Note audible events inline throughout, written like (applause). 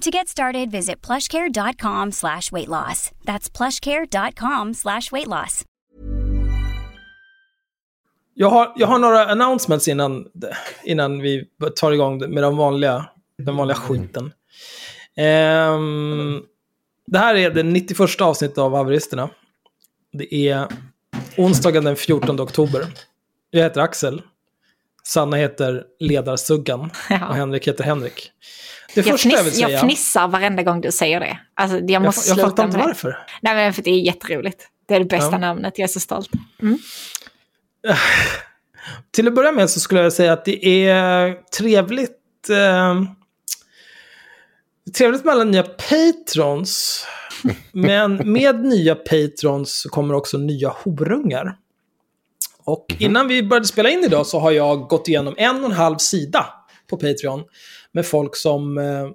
To get started, visit plushcare.com slash weight loss. That's plushcare.com slash weight loss. Jag har, jag har några announcements innan, innan vi tar igång med de vanliga, den vanliga skiten. Ehm, det här är det 91 avsnittet av Haveristerna. Det är onsdagen den 14 oktober. Jag heter Axel. Sanna heter Ledarsuggan. (laughs) Och Henrik heter Henrik. Det Jag, första jag vill säga... jag fnissar varenda gång du säger det. Alltså, jag jag, måste jag sluta fattar inte varför. Nej, men för det är jätteroligt. Det är det bästa Ja. namnet, jag är så stolt. (sighs) Till att börja med så skulle jag säga att det är trevligt. Eh, trevligt med alla nya patrons. (laughs) Men med nya patrons kommer också nya horungar. Och innan vi började spela in idag så har jag gått igenom en och en halv sida på Patreon. Med folk som eh,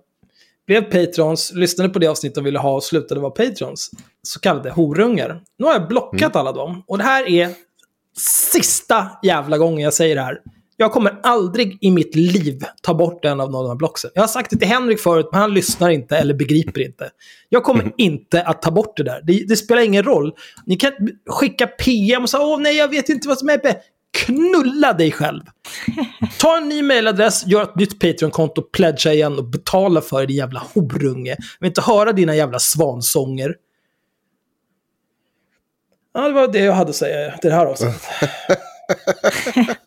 blev patrons, lyssnade på det avsnitt de ville ha och slutade vara patrons. Så kallade horungar. Nu har jag blockat alla dem. Och det här är sista jävla gången jag säger det här. Jag kommer aldrig i mitt liv ta bort en av de här blocksen. Jag har sagt det till Henrik förut, men han lyssnar inte eller begriper inte. Jag kommer inte att ta bort det där. Det, det spelar ingen roll. Ni kan skicka PM och säga åh nej, jag vet inte vad som är. Knulla dig själv. Ta en ny mailadress, gör ett nytt Patreon-konto, pledga igen och betala för det, din jävla horunge. Jag vill inte höra dina jävla svansånger. Ja, det var det jag hade att säga till det här avsnittet. (laughs)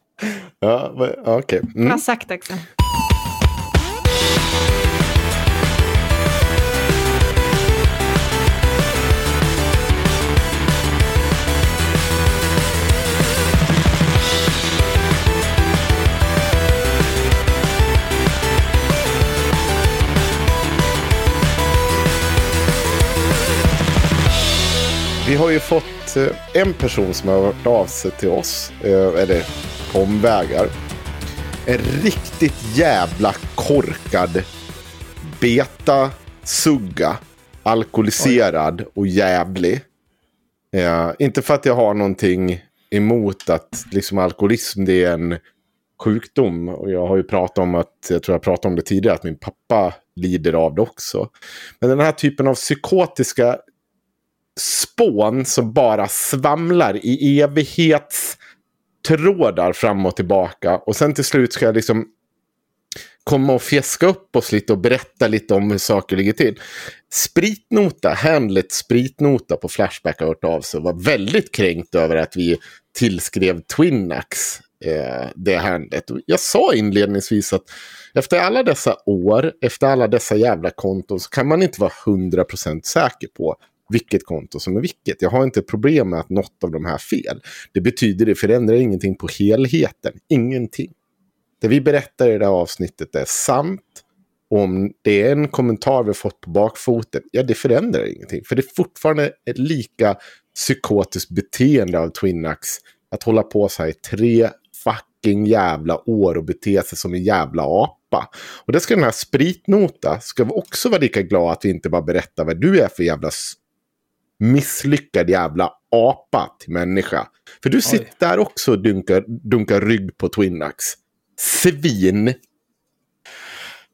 Ja, okej. Mm. Bra sagt Axel. Vi har ju fått eh, en person som har hört av sig till oss, eh, eller på omvägar. En riktigt jävla korkad beta-sugga. Alkoholiserad och jävlig. Eh, inte för att jag har någonting emot att liksom, alkoholism det är en sjukdom. Och jag har ju pratat om att, jag tror jag pratade om det tidigare, att min pappa lider av det också. Men den här typen av psykotiska spån som bara svamlar i evighetstrådar fram och tillbaka. Och sen till slut ska jag liksom komma och fjäska upp oss lite och berätta lite om hur saker ligger till. Spritnota, Hamlet Spritnota på Flashback har hört av sig och var väldigt kränkt över att vi tillskrev Twinax eh, det handlet. Jag sa inledningsvis att efter alla dessa år, efter alla dessa jävla konton så kan man inte vara 100% säker på vilket konto som är vilket. Jag har inte problem med att något av de här är fel. Det betyder det förändrar ingenting på helheten. Ingenting. Det vi berättar i det här avsnittet är sant. Om det är en kommentar vi fått på bakfoten, ja det förändrar ingenting. För det är fortfarande ett lika psykotiskt beteende av Twinax att hålla på så här i tre fucking jävla år och bete sig som en jävla apa. Och det ska den här spritnota, ska vi också vara lika glada att vi inte bara berättar vad du är för jävla misslyckad jävla apa till människa. För du sitter där också och dunkar, dunkar rygg på Twinax. Svin.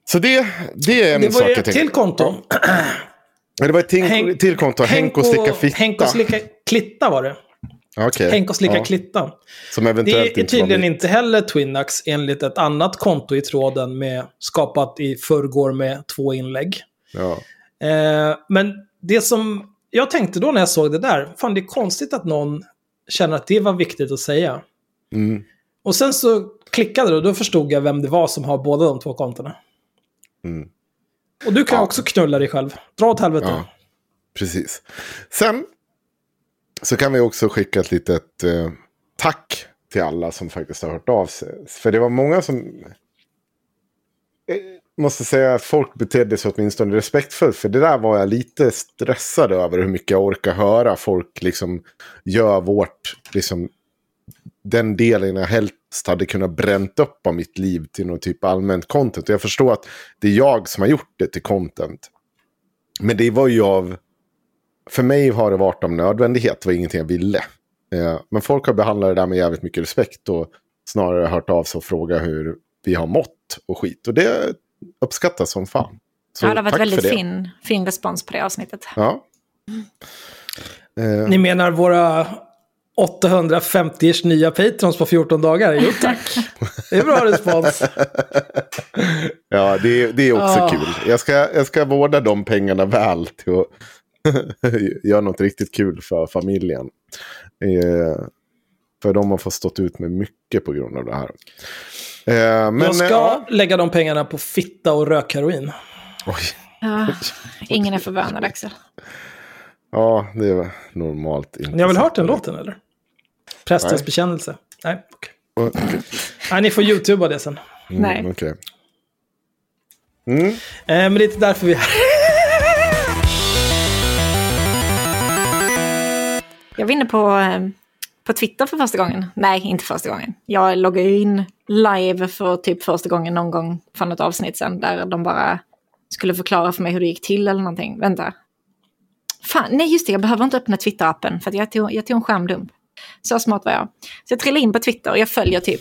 Så det, det är en Det sak var ju jag ett tänkte. till konto. Det var ett till, Henk- till konto. Henk och slicka fitta. Henk och slicka klitta var det. Okej. Henk och slicka Ja, klitta. Som eventuellt Det är inte var tydligen mitt. inte heller Twinax enligt ett annat konto i tråden med skapat i förrgår med två inlägg. Ja. Eh, men det som jag tänkte då när jag såg det där, fan det är konstigt att någon känner att det var viktigt att säga. Mm. Och sen så klickade det och då förstod jag vem det var som har båda de två kontona. Mm. Och du kan Ja. också knulla dig själv. Dra åt helvete. Ja. Precis. Sen så kan vi också skicka ett litet eh, tack till alla som faktiskt har hört av sig. För det var många som... Måste säga att folk betedde sig åtminstone respektfullt. För det där var jag lite stressad över hur mycket jag orkar höra. Folk liksom gör vårt... Liksom, den delen jag helst hade kunnat bränt upp av mitt liv till någon typ av allmänt content. Och jag förstår att det är jag som har gjort det till content. Men det var ju av... För mig har det varit av nödvändighet. Det var ingenting jag ville. Eh, men folk har behandlat det där med jävligt mycket respekt. Och snarare hört av sig och frågat hur vi har mått och skit. Och det uppskattas som fan. Så ja, det har varit väldigt fin, fin respons på det avsnittet. Ja. Eh, Ni menar våra 850 nya patrons på 14 dagar? Jo (laughs) tack. Det är bra respons. (laughs) ja, det, det är också Ah. kul. Jag ska, jag ska vårda de pengarna väl till att (laughs) göra något riktigt kul för familjen. Eh, för de har fått stått ut med mycket på grund av det här. Eh, men, jag ska eh, ja. lägga de pengarna på fitta och rökheroin. Oj. Ja, (laughs) ingen är förvånad Axel. Ja, det är normalt inte. Ni har väl hört den låten eller? Prästens Nej. bekännelse? Nej, okej. Okej. Nej, ni får youtuba det sen. Mm, Nej. okej. Mm. Eh, men det är inte därför vi är här. Jag var inne på, eh, på Twitter för första gången. Nej, inte första gången. Jag loggade in live för typ första gången någon gång för något avsnitt sen. Där de bara skulle förklara för mig hur det gick till eller någonting. Vänta. Fan, nej just det, jag behöver inte öppna Twitter-appen för att jag tog, jag tog en skärmdump. Så smart var jag. Så jag trillade in på Twitter och jag följer typ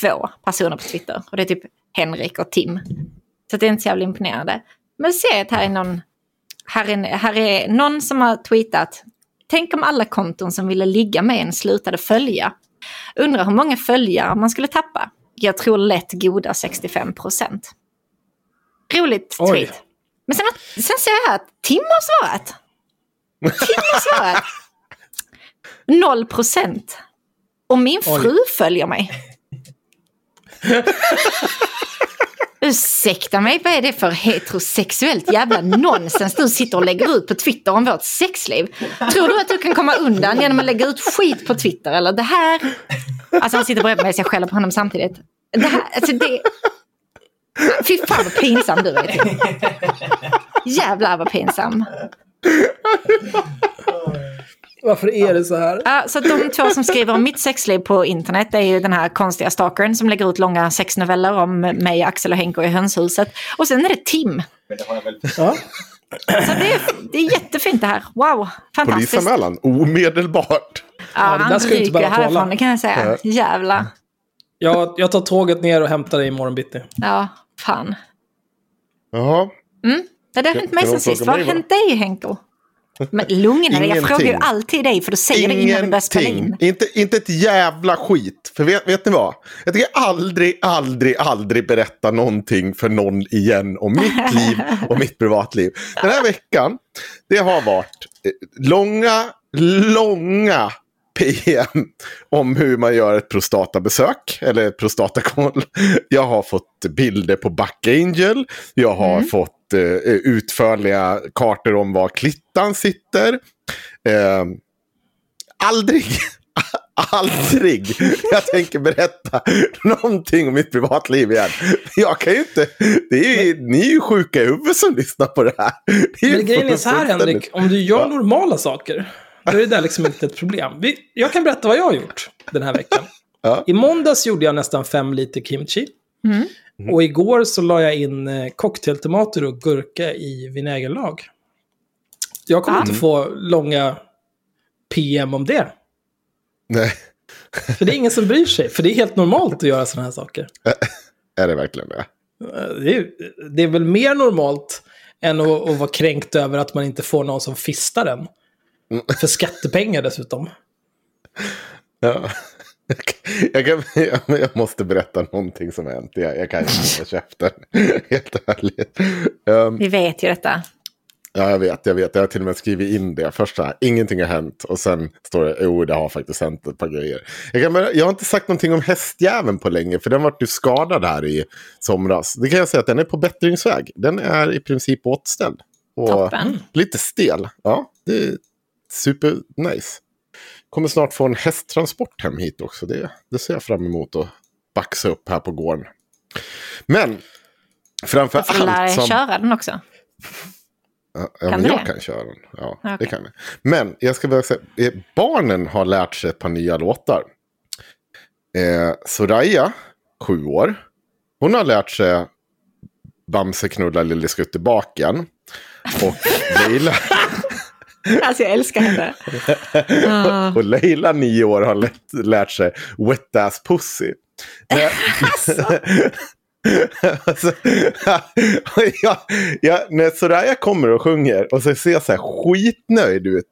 två personer på Twitter. Och det är typ Henrik och Tim. Så det är inte så jävla imponerande. Men ser att här är någon, här är, här är någon som har tweetat. Tänk om alla konton som ville ligga med en slutade följa. Undrar hur många följare man skulle tappa. Jag tror lätt goda 65 procent. Roligt Oj. tweet. Men sen, sen ser jag här att Tim har svarat. Tim har svarat. Noll procent. Och min Oj. fru följer mig. (laughs) Ursäkta mig, vad är det för heterosexuellt jävla nonsens du sitter och lägger ut på Twitter om vårt sexliv? Tror du att du kan komma undan genom att lägga ut skit på Twitter? Eller det här... Alltså han sitter bredvid mig så jag skäller på honom samtidigt. Det här, alltså det... Fy fan vad pinsam du är. Typ. Jävlar vad pinsam. Varför är det så här? Ja, så de två som skriver om mitt sexliv på internet det är ju den här konstiga stalkern som lägger ut långa sexnoveller om mig, Axel och Henke i hönshuset. Och sen är det Tim. Ja. Så det är, det är jättefint det här. Wow, fantastiskt. Polisanmälan, omedelbart. Ja, det han inte ryker härifrån, det kan jag säga. Jävlar. Jag, jag tar tåget ner och hämtar dig imorgon bitti. Ja, fan. Jaha. Det har hänt mig sen sist. Vad har hänt dig Henko? Men dig, jag Ingenting. frågar ju alltid dig för du säger det innan vi börjar spela in. Ingenting. Inte, inte ett jävla skit. För vet, vet ni vad? Jag tänker aldrig, aldrig, aldrig berätta någonting för någon igen om mitt (laughs) liv och mitt privatliv. Den här veckan, det har varit eh, långa, långa PM om hur man gör ett prostatabesök eller prostatakoll. Jag har fått bilder på Backangel. Jag har fått eh, utförliga kartor om var klittan sitter. Eh, aldrig, (laughs) aldrig jag tänker berätta någonting om mitt privatliv igen. Jag kan ju inte, det är ju, ni är ju sjuka i huvudet som lyssnar på det här. Det Men grejen är så här Henrik, om du gör Ja. normala saker, då är det där liksom inte ett problem. Vi, jag kan berätta vad jag har gjort den här veckan. Ja. I måndags gjorde jag nästan fem liter kimchi. Och igår så la jag in eh, cocktailtomater och gurka i vinägerlag. Jag kommer Ah. inte få långa PM om det. Nej, För det är ingen som bryr sig. För det är helt normalt att göra sådana här saker. (laughs) är det verkligen det? Eh, Det är, det är väl mer normalt än att, att vara kränkt över att man inte får någon som fistar den. För skattepengar dessutom. Ja. (laughs) Jag, kan, jag, jag måste berätta någonting som hänt. Jag, jag kan inte hålla käften. (laughs) Helt ärligt. Um, Vi vet ju detta. ja, jag vet, jag vet. Jag har till och med skrivit in det. Först så här, ingenting har hänt. Och sen står det, jo, det har faktiskt hänt ett par grejer. Jag, kan, jag har inte sagt någonting om hästjäveln på länge. För den vart ju skadad här i somras. Det kan jag säga att den är på bättringsväg. Den är i princip återställd. Och Toppen. lite stel. Ja, det är super nice. Kommer snart få en hästtransport hem hit också. Det, det ser jag fram emot att baxa upp här på gården. Men framför Jag får lära allt dig som... köra den också. Ja, Kan men du jag det? kan köra den. Ja, Okej. det kan jag. Men jag ska bara säga, eh, barnen har lärt sig ett par nya låtar. Eh, Soraya, sju år, hon har lärt sig Bamse knulla lille skuttebaken. Och (laughs) Leila, (laughs) Alltså jag älskar henne. Ah. (laughs) och Leila, nio år, har lätt, lärt sig Wet Ass Pussy. (laughs) Alltså, jag, jag, när Soraya kommer och sjunger och så ser jag så här skitnöjd ut.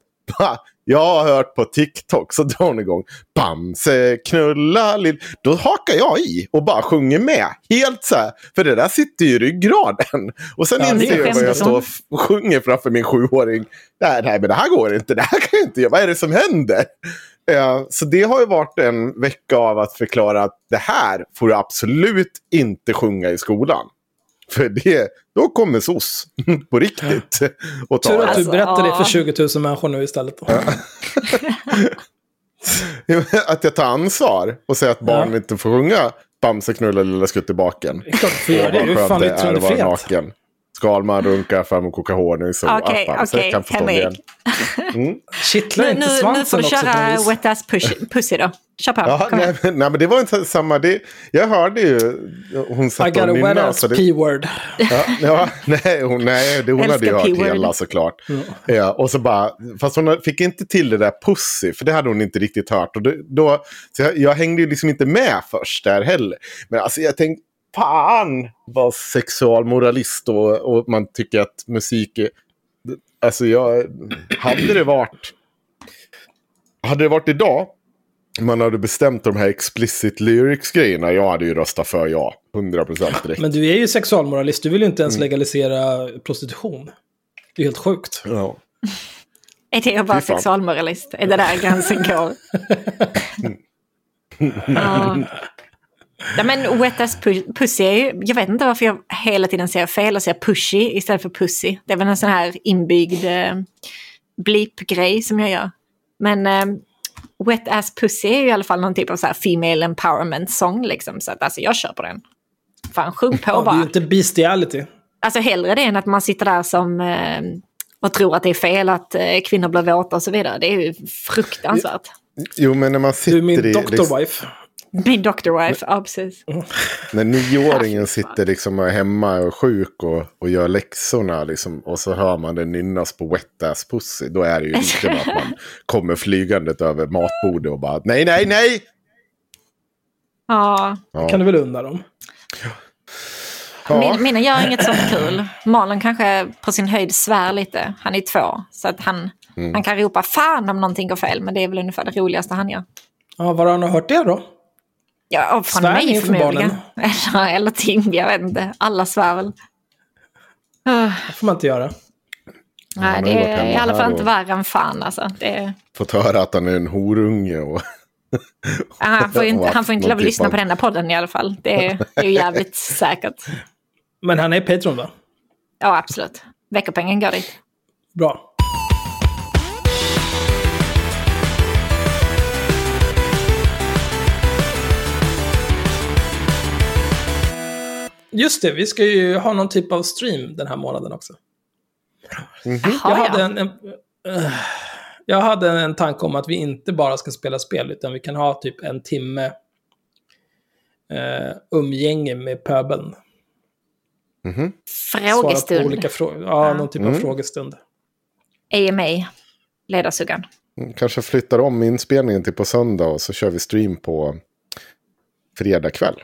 Jag har hört på TikTok så drar hon igång. Bamse knulla lill... Då hakar jag i och bara sjunger med. Helt så här. För det där sitter ju i ryggraden. Och sen Ja, inser jag vad jag står och sjunger framför min sjuåring. Nej, nej, men det här går inte. Det här kan jag inte göra. Vad är det som händer? Eh, Så det har ju varit en vecka av att förklara att det här får du absolut inte sjunga i skolan. För det, då kommer SOS (laughs) på riktigt. Och Tur ta att du Alltså, berättar det för 20 000 människor nu istället. Då. (laughs) att jag tar ansvar och säger att barn Ja. inte får sjunga Bamse knulla lilla skuttebaken. Det är klart du får göra det. Är fan yttrandefrihet. Skalman runkar fram och kokar honung. Så Okej, okej, kan förstå Henrik. det. (laughs) Kittlar Nu, inte nu, svansen nu får du också köra vis? Wet Ass push, (laughs) Pussy då. Kör på. Ja, nej, men, nej, men det var inte samma. Det, jag hörde ju hon I satt got och a wet nynnade. ass så det- p-word. Ja, ja, nej, hon, nej det, hon hade ju hört hela såklart. Ja, och så bara, fast hon fick inte till det där pussy, för det hade hon inte riktigt hört. Och då, då, så jag, jag hängde ju liksom inte med först där heller. Men alltså jag tänkte, fan vad sexualmoralist och, och man tycker att musik är... Alltså jag, hade det varit... Hade det varit idag, man hade bestämt de här explicit lyrics-grejerna, jag hade ju röstat för ja. 100% direkt. Men du är ju sexualmoralist. Du vill ju inte Mm. ens legalisera prostitution. Det är helt sjukt. Ja. Är det att vara sexualmoralist? Är det där gränsen går? (laughs) ja. Ja, men wet ass pu- pussy är ju, jag vet inte varför jag hela tiden säger fel och säger pushy istället för pussy. Det är väl en sån här inbyggd eh, bleep-grej som jag gör. Men eh, wet ass pussy är ju i alla fall någon typ av så här female empowerment song liksom. Så att alltså jag kör på den. Fan, sjung på Ja, det är bara. inte bestiality. Alltså hellre det än att man sitter där som eh, och tror att det är fel att eh, kvinnor blir våta och så vidare. Det är ju fruktansvärt. Jo, men när man Du sitter är min i... doctor liksom- wife. Min Dr. Wife, ja precis. När nioåringen sitter liksom hemma och är sjuk och, och gör läxorna liksom, och så hör man det nynnas på wet ass pussy. Då är det ju med att man (laughs) kommer flygandet över matbordet och bara nej, nej, nej! Ja. Ja. kan du väl unna dem. Ja. Min, mina gör inget sånt kul. Malin kanske på sin höjd svär lite. Han är två. Så att han, Mm. han kan ropa fan om någonting går fel. Men det är väl ungefär det roligaste han gör. Ja, var har han hört det då? Ja, och från Svär mig förmodligen. (laughs) Eller, eller Tim, jag vet inte. Alla svär väl. Uh, Det får man inte göra. nej, det är i alla fall inte värre än fan alltså. Det Fått höra att han är en horunge och... han, får inte, han får inte lov att lyssna på denna podden i alla fall. Det är, det är ju jävligt (laughs) säkert. Men han är Patreon va? Ja, absolut. Veckopengen går dit. Bra. Just det, vi ska ju ha någon typ av stream den här månaden också. Jag Jaha, hade, ja. en, en, eh, jag hade en tanke om att vi inte bara ska spela spel, utan vi kan ha typ en timme eh, umgänge med pöbeln. Svara på Frågestund. olika frågor. Ja, någon typ av Mm. frågestund. AMA. Ledarsuggan. Mm, Kanske flyttar om inspelningen till på söndag och så kör vi stream på fredag kväll.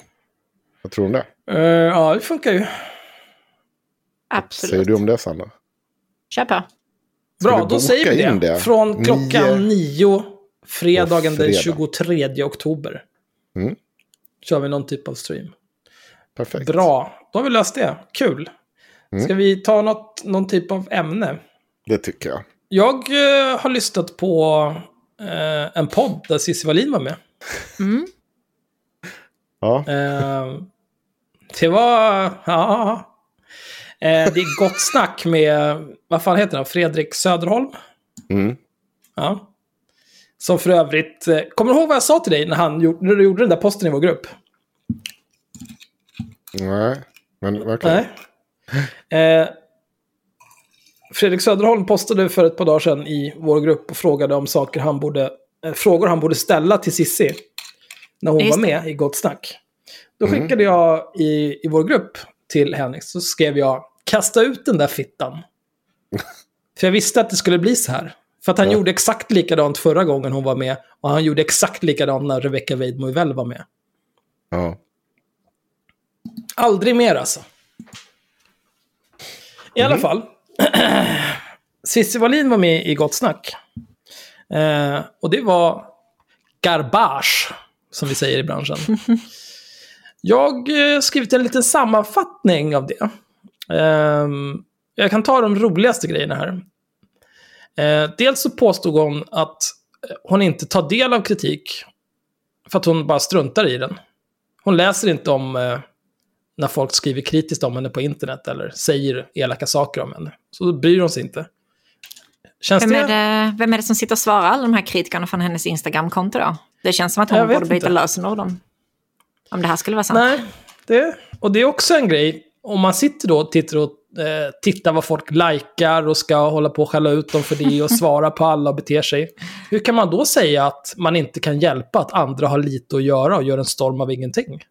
Vad tror du om det? Eh, ja, det funkar ju. Absolut. Säger du om det Sanna? Kör på. Bra, då säger vi in det. det? Från klockan nio, fredagen På den fredag. 23 oktober. Mm. Kör vi någon typ av stream. Perfekt. Bra, då har vi löst det. Kul. Mm. Ska vi ta något, någon typ av ämne? Det tycker jag. Jag eh, har lyssnat på eh, en podd där Cissi Wallin var med. Mm. Ja, Eh, det var... Ja. Eh, det är gott snack med, vad fan heter han, Fredrik Söderholm? mm. Ja. Som för övrigt... eh, Kommer du ihåg vad jag sa till dig när, han, gjorde- när du gjorde den där posten i vår grupp? Nej, men verkligen. Nej. Eh, Fredrik Söderholm postade för ett par dagar sedan i vår grupp och frågade om saker han borde, eh, frågor han borde ställa till Sissi när hon Just var med i Gott Snack. Då skickade jag i, i vår grupp till Henrik, så skrev jag kasta ut den där fittan. (laughs) för jag visste att det skulle bli så här. För att han Ja. gjorde exakt likadant förra gången hon var med. Och han gjorde exakt likadant när Rebecca Weidmo väl var med. Ja. Aldrig mer alltså. I alla fall. (clears throat) Cissi Wallin var med i Gott Snack. Eh, och det var garbage, som vi säger i branschen. Jag har skrivit en liten sammanfattning av det. Ehm, jag kan ta de roligaste grejerna här. Eh, dels så påstod hon att hon inte tar del av kritik för att hon bara struntar i den. Hon läser inte om eh, när folk skriver kritiskt om henne på internet eller säger elaka saker om henne. Så då bryr hon sig inte. Känns Vem det... är, det, vem är det som sitter och svarar alla de här kritikerna från hennes Instagram-konto då? Det känns som att hon borde byta inte. lösenord om, om det här skulle vara sant. Nej, det, och det är också en grej. Om man sitter då och tittar, och, eh, tittar vad folk likar och ska hålla på och skälla ut dem för det och (laughs) svara på alla och beter sig. Hur kan man då säga att man inte kan hjälpa att andra har lite att göra och gör en storm av ingenting?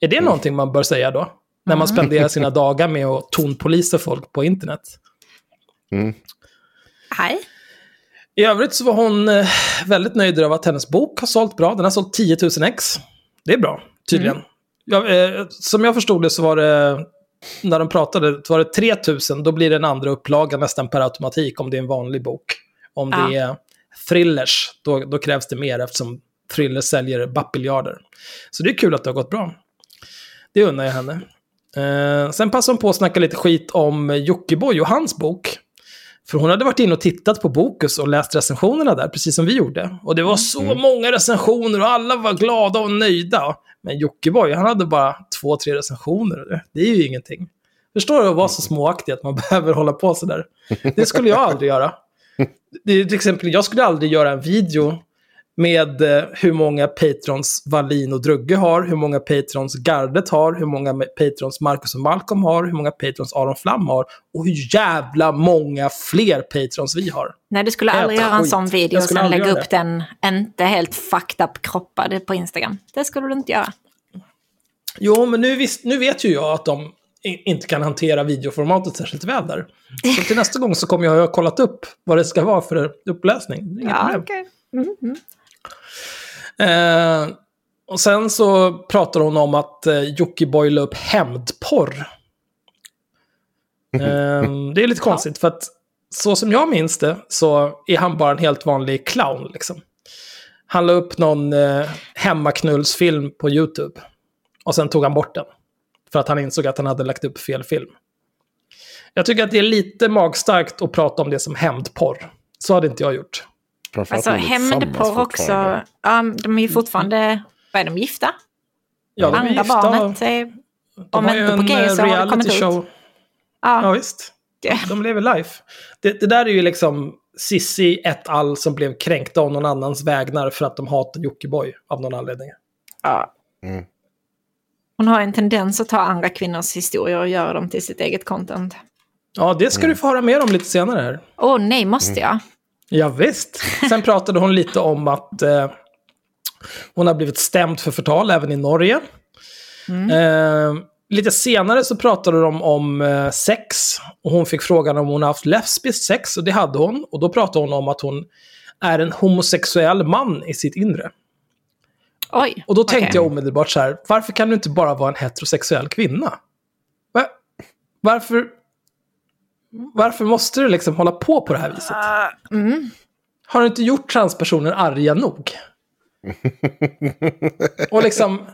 Är det någonting man bör säga då? När man spenderar sina (laughs) dagar med att tonpolisa folk på internet. Mm. Nej. I övrigt så var hon eh, väldigt nöjd över att hennes bok har sålt bra. Den har sålt 10 000 ex. Det är bra, tydligen. Ja, eh, som jag förstod det så var det, när de pratade, var det 3 000. Då blir det en andra upplaga nästan per automatik om det är en vanlig bok. Om det Ja. är thrillers, då, då krävs det mer eftersom thrillers säljer bapiljarder. Så det är kul att det har gått bra. Det unnar jag henne. Eh, sen passade hon på att snacka lite skit om Jockiboi och hans bok. För hon hade varit inne och tittat på Bokus och läst recensionerna där, precis som vi gjorde. Och det var så många recensioner och alla var glada och nöjda. Men Jockiboi, han hade bara två, tre recensioner. Det är ju ingenting. Förstår du att vara så småaktig att man (laughs) behöver hålla på sådär? Det skulle jag aldrig göra. Det är till exempel, jag skulle aldrig göra en video med eh, hur många patrons Wallin och Drugge har, hur många patrons Gardet har, hur många patrons Marcus och Malcolm har, hur många patrons Aron Flam har och hur jävla många fler patrons vi har. Nej, du skulle Äta aldrig göra en skit. sån video och sen lägga upp den inte helt fucked up kroppad på Instagram. Det skulle du inte göra. Jo, men nu, visst, nu vet ju jag att de inte kan hantera videoformatet särskilt väl där. Så till nästa gång så kommer jag ha kollat upp vad det ska vara för uppläsning. Det är Inget problem. okej. Mm, mm. Eh, och sen så pratar hon om att eh, Jockiboi la upp hämndporr. Eh, det är lite konstigt för att så som jag minns det så är han bara en helt vanlig clown liksom. Han la upp någon eh, hemmaknullsfilm på YouTube. Och sen tog han bort den. För att han insåg att han hade lagt upp fel film. Jag tycker att det är lite magstarkt att prata om det som hämndporr. Så hade inte jag gjort. Alltså hämndporr också. Ja, de är ju fortfarande, vad är de, gifta? Ja, de är Andra gifta. barnet är, De om har ju inte på en eh, så har det kommit reality ut. show. Ja, Ja, visst. De lever life. Det, det där är ju liksom Sissi ett all som blev kränkta av någon annans vägnar för att de hatar Jockiboi av någon anledning. ja. Mm. Hon har en tendens att ta andra kvinnors historier och göra dem till sitt eget content. Ja, det ska du få höra mer om lite senare här. Åh nej, måste jag? Ja, visst. Sen pratade hon lite om att eh, hon har blivit stämd för förtal även i Norge. Eh, lite senare så pratade de om eh, sex. Och hon fick frågan om hon har haft lesbiskt sex och det hade hon. Och då pratade hon om att hon är en homosexuell man i sitt inre. Oj. Och då tänkte okej. jag omedelbart så här, varför kan du inte bara vara en heterosexuell kvinna? Va? Varför, varför måste du liksom hålla på på det här viset? Mm. Har du inte gjort transpersoner arga nog? och liksom,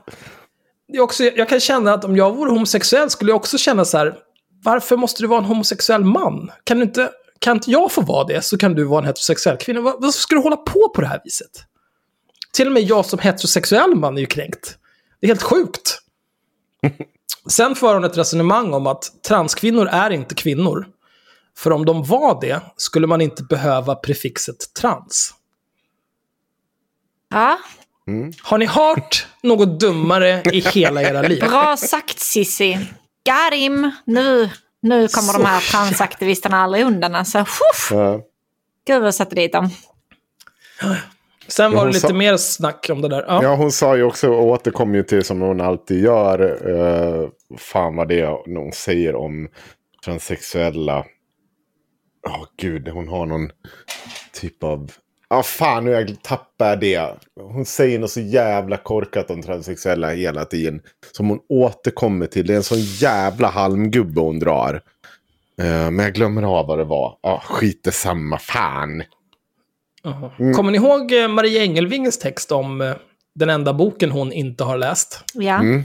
det är också, jag kan känna att om jag vore homosexuell skulle jag också känna så här, varför måste du vara en homosexuell man? Kan, du inte, kan inte jag få vara det så kan du vara en heterosexuell kvinna. Var- Varför ska du hålla på på det här viset? Till och med jag som heterosexuell man är ju kränkt. Det är helt sjukt. (laughs) Sen för hon ett resonemang om att transkvinnor är inte kvinnor. För om de var det skulle man inte behöva prefixet trans. Ja, Har ni hört något dummare i hela era liv? bra sagt Sissi. Got him! Nu, nu kommer de här Så transaktivisterna aldrig undan. Alltså. Ja. Gud vad jag satte dit dem. Sen var Ja, det lite sa- mer snack om det där. Ja. Ja, hon sa ju också, och återkom ju till som hon alltid gör, uh, fan vad det är hon säger om transsexuella. Ja, gud, hon har någon typ av... Ja, fan nu jag tappar det. Hon säger något så jävla korkat om transsexuella hela tiden. Som hon återkommer till. Det är en sån jävla halmgubbe hon drar. Eh, men jag glömmer av vad det var. Ja, skit samma fan. Mm. Kommer ni ihåg eh, Maria Engelvinges text om eh, den enda boken hon inte har läst? Ja. Mm.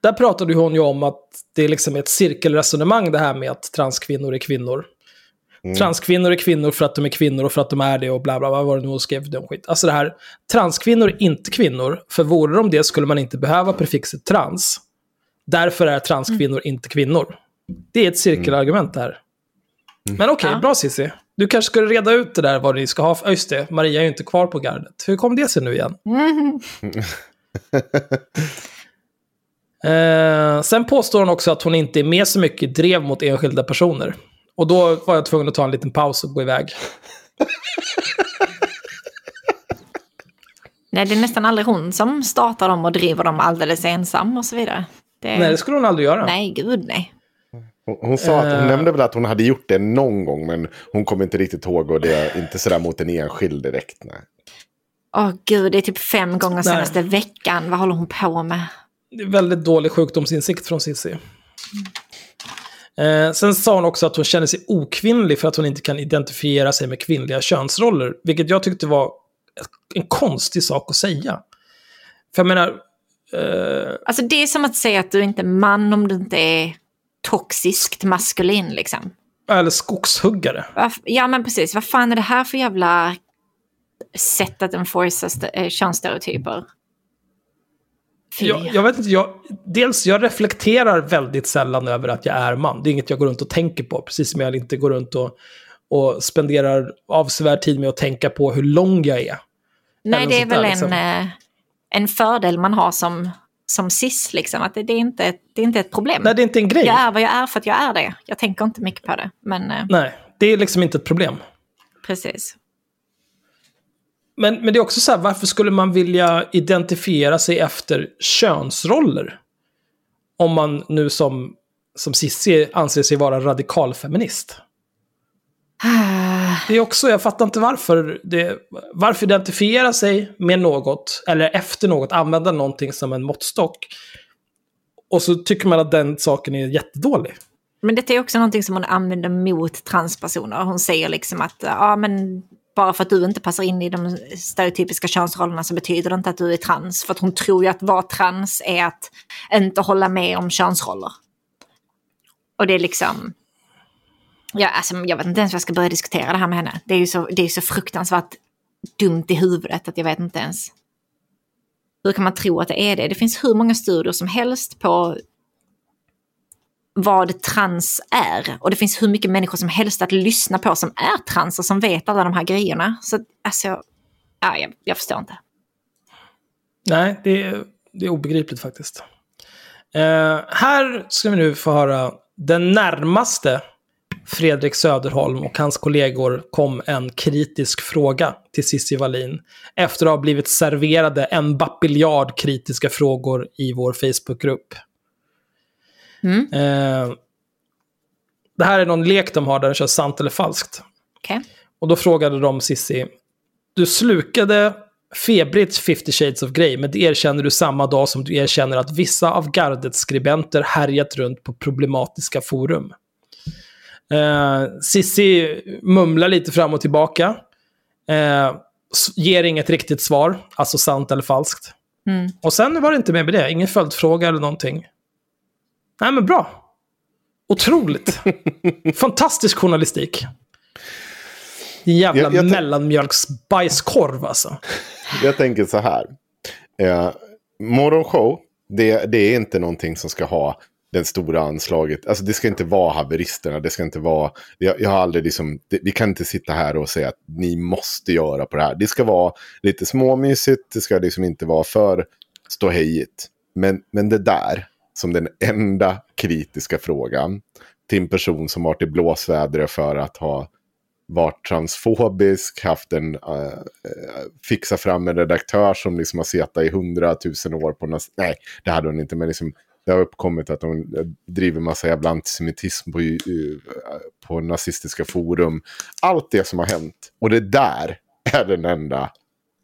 Där pratade hon ju om att det är liksom ett cirkelresonemang det här med att transkvinnor är kvinnor. Mm. Transkvinnor är kvinnor för att de är kvinnor och för att de är det och bla bla bla, vad var det nu hon skrev dum skit. Alltså det här, transkvinnor är inte kvinnor, för vore de det skulle man inte behöva prefixet trans. Därför är transkvinnor inte kvinnor. Det är ett cirkelargument det här. Men okej, Ja. bra Cissi. Du kanske skulle reda ut det där vad ni ska ha. för- just det, Maria är ju inte kvar på gardet. Hur kom det sig nu igen? (laughs) Eh, sen påstår hon också att hon inte är med så mycket drev mot enskilda personer. Och då var jag tvungen att ta en liten paus och gå iväg. Nej, det är nästan aldrig hon som startar dem och driver dem alldeles ensam och så vidare. Det... Nej, det skulle hon aldrig göra. Nej, gud nej. Hon, hon sa att hon Eh. nämnde väl att hon hade gjort det någon gång men hon kommer inte riktigt ihåg och det är inte sådär mot en enskild direkt. Nej. Åh gud, det är typ fem gånger Nej. senaste veckan. Vad håller hon på med? Det är väldigt dålig sjukdomsinsikt från Cissi. Eh, sen sa hon också att hon känner sig okvinnlig för att hon inte kan identifiera sig med kvinnliga könsroller. Vilket jag tyckte var en konstig sak att säga. För jag menar, eh, Alltså det är som att säga att du inte är man om du inte är toxiskt maskulin liksom. eller skogshuggare. Ja men precis, vad fan är det här för jävla sätt att enforca eh, könsstereotyper? Jag, jag vet inte, jag, dels jag reflekterar väldigt sällan över att jag är man. Det är inget jag går runt och tänker på. Precis som jag inte går runt och, och spenderar avsevärd tid med att tänka på hur lång jag är. Nej, eller det är sånt där, väl liksom. en, eh, en fördel man har som, som cis, liksom. Att det, det, är inte, ett- det är inte ett problem. Nej, det är inte en grej. Jag är vad jag är för att jag är det. Jag tänker inte mycket på det. Men eh, Nej, det är liksom inte ett problem. precis. Men, men det är också så här, varför skulle man vilja identifiera sig efter könsroller? Om man nu som, som Cissi anser sig vara radikalfeminist. Det är också, jag fattar inte varför. Det, varför identifiera sig med något, eller efter något, använda någonting som en måttstock. Och så tycker man att den saken är jättedålig. Men detta är också någonting som hon använder mot transpersoner. Hon säger liksom att ja, men bara för att du inte passar in i de stereotypiska könsrollerna så betyder det inte att du är trans. För att hon tror ju att vara trans är att inte hålla med om könsroller. Och det är liksom... Ja, alltså, jag vet inte ens vad jag ska börja diskutera det här med henne. Det är ju så, det är så fruktansvärt dumt i huvudet att jag vet inte ens. Hur kan man tro att det är det? Det finns hur många studier som helst på vad trans är. Och det finns hur mycket människor som helst att lyssna på som är trans och som vet alla de här grejerna. Så alltså, ja, jag, jag förstår inte. Nej, det är, det är obegripligt faktiskt. Eh, här ska vi nu få höra den närmaste Fredrik Söderholm och hans kollegor kom en kritisk fråga till Cissi Wallin efter att ha blivit serverade en bapiljard kritiska frågor i vår Facebookgrupp. Mm. Eh, det här är någon lek de har där de kör sant eller falskt. Okej. Och då frågade de Sissi, Du slukade febrigt 50 shades of Grey, men det erkänner du samma dag som du erkänner att vissa av gardets skribenter härjat runt på problematiska forum. Eh, Sissi mumlar lite fram och tillbaka. Eh, ger inget riktigt svar, alltså sant eller falskt. Mm. Och sen var det inte mer med det, ingen följdfråga eller någonting. Nej men bra. Otroligt. (laughs) Fantastisk journalistik. Jävla Jag- jag mellanmjölksbajskorv alltså. Jag tänker så här. Eh, morgonshow, det, det är inte någonting som ska ha den stora anslaget. Alltså det ska inte vara haveristerna, det ska inte vara... Jag, jag har aldrig liksom... Det, vi kan inte sitta här och säga att ni måste göra på det här. Det ska vara lite småmysigt, det ska liksom inte vara för ståhejigt. Men, men det där, som den enda kritiska frågan till en person som varit i blåsväder för att ha varit transfobisk, haft en, eh, eh, uh, fixa fram en redaktör som liksom har suttit i hundratusen år på nas- Nej, det hade hon inte, men liksom, det har uppkommit att hon eh, driver massa jävla antisemitism på, uh, på nazistiska forum. Allt det som har hänt. Och det där är den enda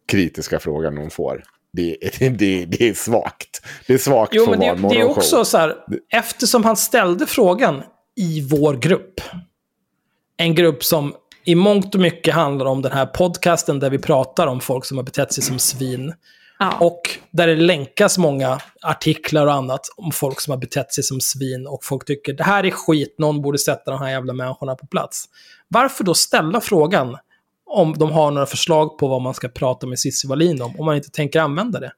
kritiska frågan hon får. Det, (laughs) det, det är svagt. Det är svagt Jo, för men att det, det är också så här, eftersom han ställde frågan i vår grupp, en grupp som i mångt och mycket handlar om den här podcasten där vi pratar om folk som har betett sig som svin. Ja. Och där det länkas många artiklar och annat om folk som har betett sig som svin och folk tycker det här är skit, någon borde sätta de här jävla människorna på plats. Varför då ställa frågan om de har några förslag på vad man ska prata med Cissi Wallin om, om man inte tänker använda det?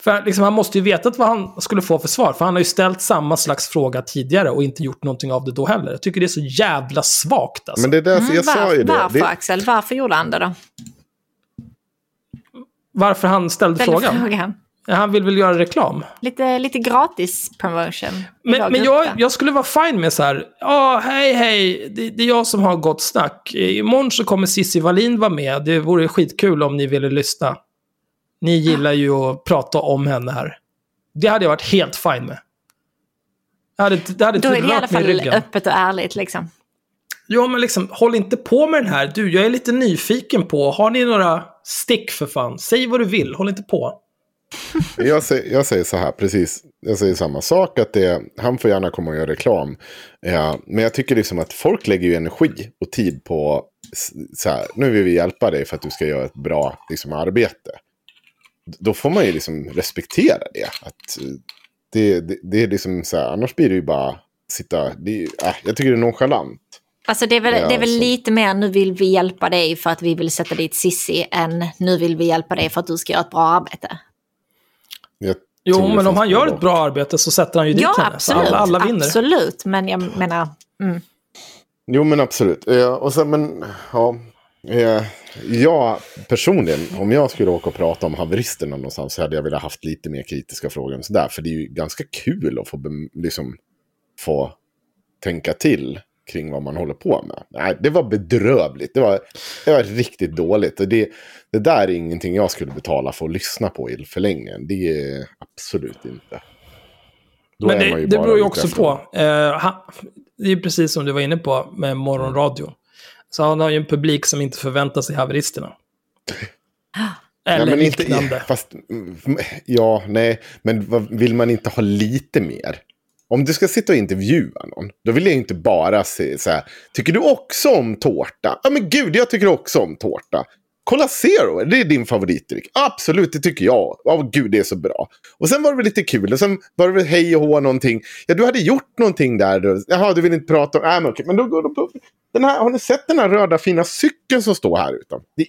För liksom, han måste ju vetat vad han skulle få för svar, för han har ju ställt samma slags fråga tidigare och inte gjort någonting av det då heller. Jag tycker det är så jävla svagt alltså. Men det är därför Mm, jag sa ju var, det. varför det Axel? Varför gjorde han det då? Varför han ställde Ställde frågan? frågan. Han vill väl göra reklam. Lite, lite gratis promotion. Men, men jag, jag skulle vara fine med så här, ja, hej, hej, det, det är jag som har gott snack. Imorgon så kommer Cissi Wallin vara med. Det vore skitkul om ni ville lyssna. Ni gillar ju att prata om henne här. Det hade jag varit helt fine med. Det hade, det hade Då är det i alla fall öppet och ärligt liksom. Ja, men liksom, håll inte på med den här. Du, jag är lite nyfiken på, har ni några stick för fan? Säg vad du vill, håll inte på. Jag säger, jag säger så här, precis. Jag säger samma sak, att det, han får gärna komma och göra reklam. Ja, men jag tycker liksom att folk lägger ju energi och tid på, så här, nu vill vi hjälpa dig för att du ska göra ett bra liksom, arbete. Då får man ju liksom respektera det. Att eh, det, det, det är liksom så här, annars blir det ju bara sitta, det äh, jag tycker det är nonchalant. Alltså det är väl, Ja, det är väl lite mer nu vill vi hjälpa dig för att vi vill sätta dit Sissi än nu vill vi hjälpa dig för att du ska göra ett bra arbete. Jo, men om han gör ett bra arbete så sätter han ju dit Ja, henne. Så absolut. alla, alla vinner. Absolut, men jag menar... Mm. Jo, men absolut. Eh, och sen, men, ja. Eh, jag personligen, om jag skulle åka och prata om haveristerna någonstans så hade jag velat haft lite mer kritiska frågor än sådär. För det är ju ganska kul att få, liksom, få tänka till kring vad man håller på med. Nej, det var bedrövligt. Det var, det var riktigt dåligt. Och det, det där är ingenting jag skulle betala för att lyssna på i förlängningen. Det är absolut inte. Då Men det, det beror ju också efter- på. Eh, han, det är precis som du var inne på med morgonradio. Så han har ju en publik som inte förväntar sig haveristerna. Eller Ja, men inte, liknande. fast, mm, ja, nej, men vill man inte ha lite mer? Om du ska sitta och intervjua någon, då vill jag inte bara se så här, tycker du också om tårta? Ja men gud, jag tycker också om tårta. Kolla Zero, det är din favoritdryck. Absolut, det tycker jag. Ja, gud, det är så bra. Och sen var det väl lite kul. Och sen var det väl hej och hå någonting. Ja, du hade gjort någonting där. Jaha, du vill inte prata om... Nej, men okej. Men då går då, den här, Har ni sett den här röda fina cykeln som står här utan? Det,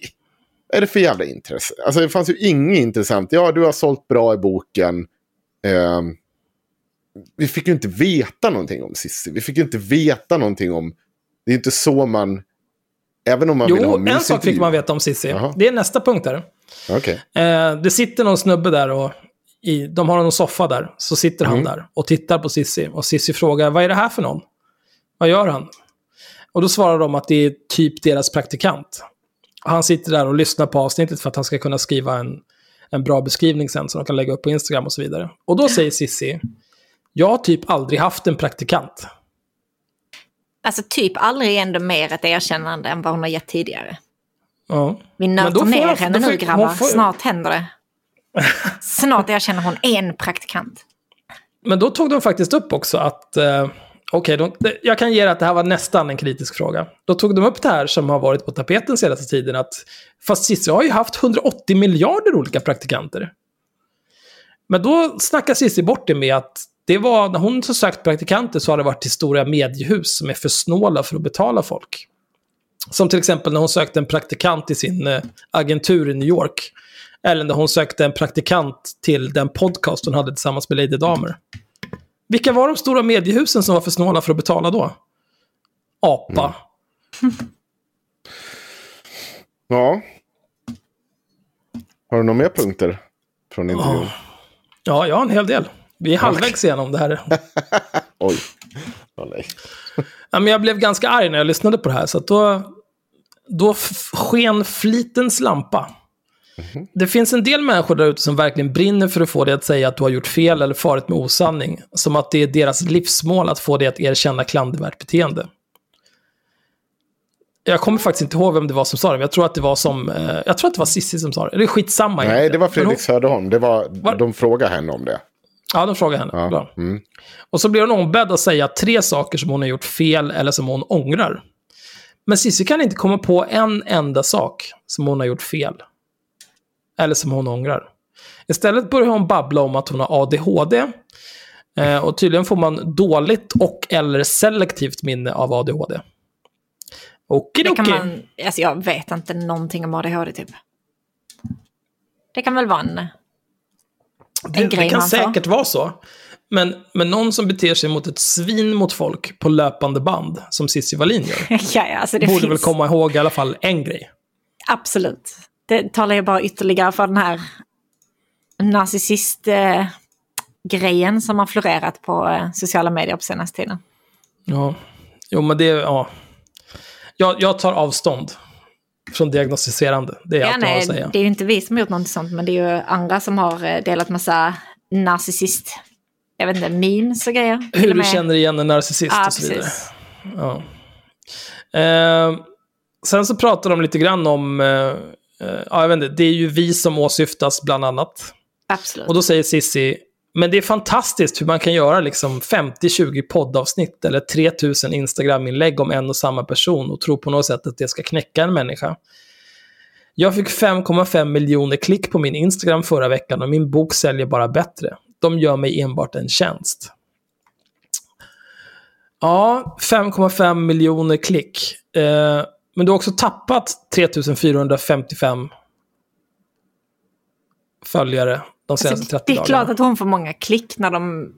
vad är det för jävla intresse? Alltså det fanns ju inget intressant. Ja, du har sålt bra i boken. Ehm, vi fick ju inte veta någonting om Cissi. Vi fick ju inte veta någonting om... Det är inte så man... Även om man vill ha Jo, en sak fick man veta om. Jaha. Det är nästa punkt där. Okej. Eh, det sitter någon snubbe där och i, de har någon soffa där. Så sitter han Mm. där och tittar på Sissi. Och Sissi frågar, vad är det här för någon? Vad gör han? Och då svarar de att det är typ deras praktikant. Och han sitter där och lyssnar på avsnittet för att han ska kunna skriva en, en bra beskrivning sen som de kan lägga upp på Instagram och så vidare. Och då säger Sissi, jag har typ aldrig haft en praktikant. Alltså typ aldrig ändå mer ett erkännande än vad hon har gett tidigare. Ja. Vi Men nöter ner jag- henne nu grabbar. får- Snart händer det. (laughs) Snart erkänner hon en praktikant. Men då tog de faktiskt upp också att, eh, okej, det- jag kan ge er att det här var nästan en kritisk fråga. Då tog de upp det här som har varit på tapeten senaste tiden, att fast Cissi har ju haft 180 miljarder olika praktikanter. Men då snackar Cissi bort det med att det var, när hon så sökt praktikanter så har det varit till stora mediehus som är för snåla för att betala folk. Som till exempel när hon sökte en praktikant i sin eh, agentur i New York. Eller när hon sökte en praktikant till den podcast hon hade tillsammans med Lady Damer. Vilka var de stora mediehusen som var för snåla för att betala då? Apa. (laughs) Ja. Har du några mer punkter från intervjun? Ja, jag har en hel del. Vi är halvvägs igenom det här. (laughs) Oj. Åh, nej. Ja, men jag blev ganska arg när jag lyssnade på det här, så då, då sken flitens lampa. Det finns en del människor där ute som verkligen brinner för att få dig att säga att du har gjort fel eller farit med osanning. Som att det är deras livsmål att få dig att erkänna klandervärt beteende. Jag kommer faktiskt inte ihåg vem det var som sa det, men jag tror att det var som... Eh, jag tror att det var Sissi som sa det. Det är skitsamma Nej, egentligen. det var Fredrik Söderholm. Det var, Var- De frågade henne om det. Ja, de frågade henne. Ja. Mm. Och så blir hon ombedd att säga tre saker som hon har gjort fel eller som hon ångrar. Men Cissi kan inte komma på en enda sak som hon har gjort fel. Eller som hon ångrar. Istället börjar hon babbla om att hon har ADHD. Eh, och tydligen får man dåligt och eller selektivt minne av ADHD. Det Okidoki. kan man, alltså jag vet inte någonting om ADHD typ. Det kan väl vara en Det, det kan får. säkert vara så. Men, men någon som beter sig mot ett svin mot folk på löpande band, som Cissi Wallin gör, (laughs) ja, ja, alltså borde finns, väl komma ihåg i alla fall en grej. Absolut. Det talar ju bara ytterligare för den här narcissist-grejen som har florerat på eh, sociala medier på senaste tiden. Ja, jo men det, ja. Jag, jag tar avstånd från diagnostiserande. Det är Ja, allt jag har nej, att säga. det är ju inte vi som har gjort något sånt, men det är ju andra som har eh, delat massa narcissist, jag vet inte, memes och grejer. Hur du känner igen en narcissist Ja, och så vidare. Ja. Eh, sen så pratar de lite grann om, eh, eh, ja jag vet inte, det är ju vi som åsyftas bland annat. Absolut. Och då säger Sissi, men det är fantastiskt hur man kan göra liksom 50-20 poddavsnitt eller 3000 Instagram-inlägg om en och samma person och tro på något sätt att det ska knäcka en människa. Jag fick 5,5 miljoner klick på min Instagram förra veckan och min bok säljer bara bättre. De gör mig enbart en tjänst. Ja, 5,5 miljoner klick. Eh, men du har också tappat 3455 följare de senaste Alltså, 30 det är dagarna. klart att hon får många klick när de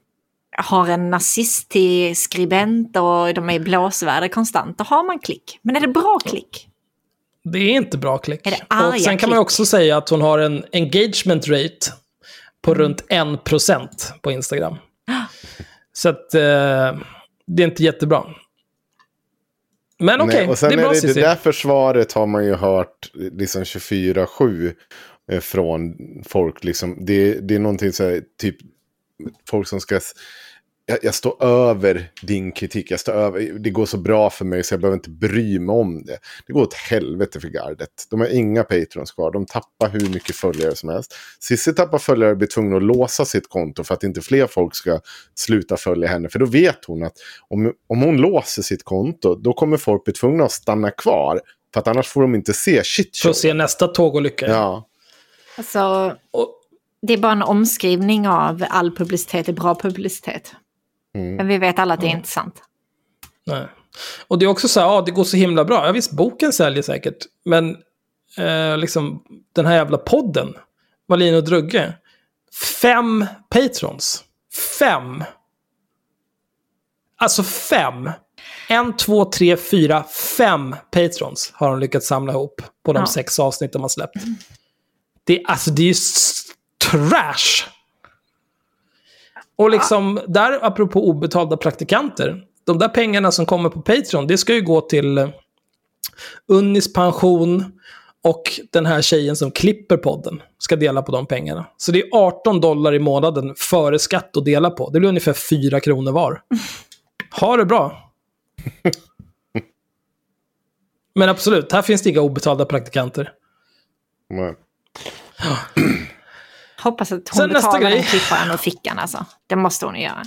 har en nazist till skribent och de är i blåsväder konstant. Då har man klick. Men är det bra klick? Det är inte bra klick. Är det arga och sen kan man klick? också säga att hon har en engagement rate på Mm. runt 1% på Instagram. Så att eh, det är inte jättebra. Men okej, sen det är bra är det, det där försvaret har man ju hört liksom 24-7 eh, från folk. Liksom. Det, det är någonting så här, typ folk som ska... Jag, jag står över din kritik. Jag står över, det går så bra för mig så jag behöver inte bry mig om det. Det går åt helvete för gardet. De har inga patrons kvar. De tappar hur mycket följare som helst. Cissi tappar följare och blir tvungen att låsa sitt konto för att inte fler folk ska sluta följa henne. För då vet hon att om, om hon låser sitt konto då kommer folk bli tvungna att stanna kvar. För att annars får de inte se shit För att se nästa tågolycka. Ja. Alltså, Och, det är bara en omskrivning av all publicitet är bra publicitet. Mm. Men vi vet alla att det är inte sant. nej. och det är också så här, ja det går så himla bra. Ja visst, boken säljer säkert. Men eh, liksom den här jävla podden, Wallin och Drugge. Fem patrons. Fem. Alltså fem. En, två, tre, fyra, fem patrons har de lyckats samla ihop på de Ja. sex avsnitt de har släppt. Det, alltså det är trash. Och liksom, där apropå obetalda praktikanter. De där pengarna som kommer på Patreon, det ska ju gå till eh, Unnis pension och den här tjejen som klipper podden ska dela på de pengarna. Så det är 18 dollar i månaden före skatt att dela på. Det blir ungefär 4 kronor var. Ha det bra. (laughs) Men absolut, här finns det inga obetalda praktikanter. Nej. Hoppas att hon Sen betalar den klipparen ur fickan alltså. Det måste hon ju göra.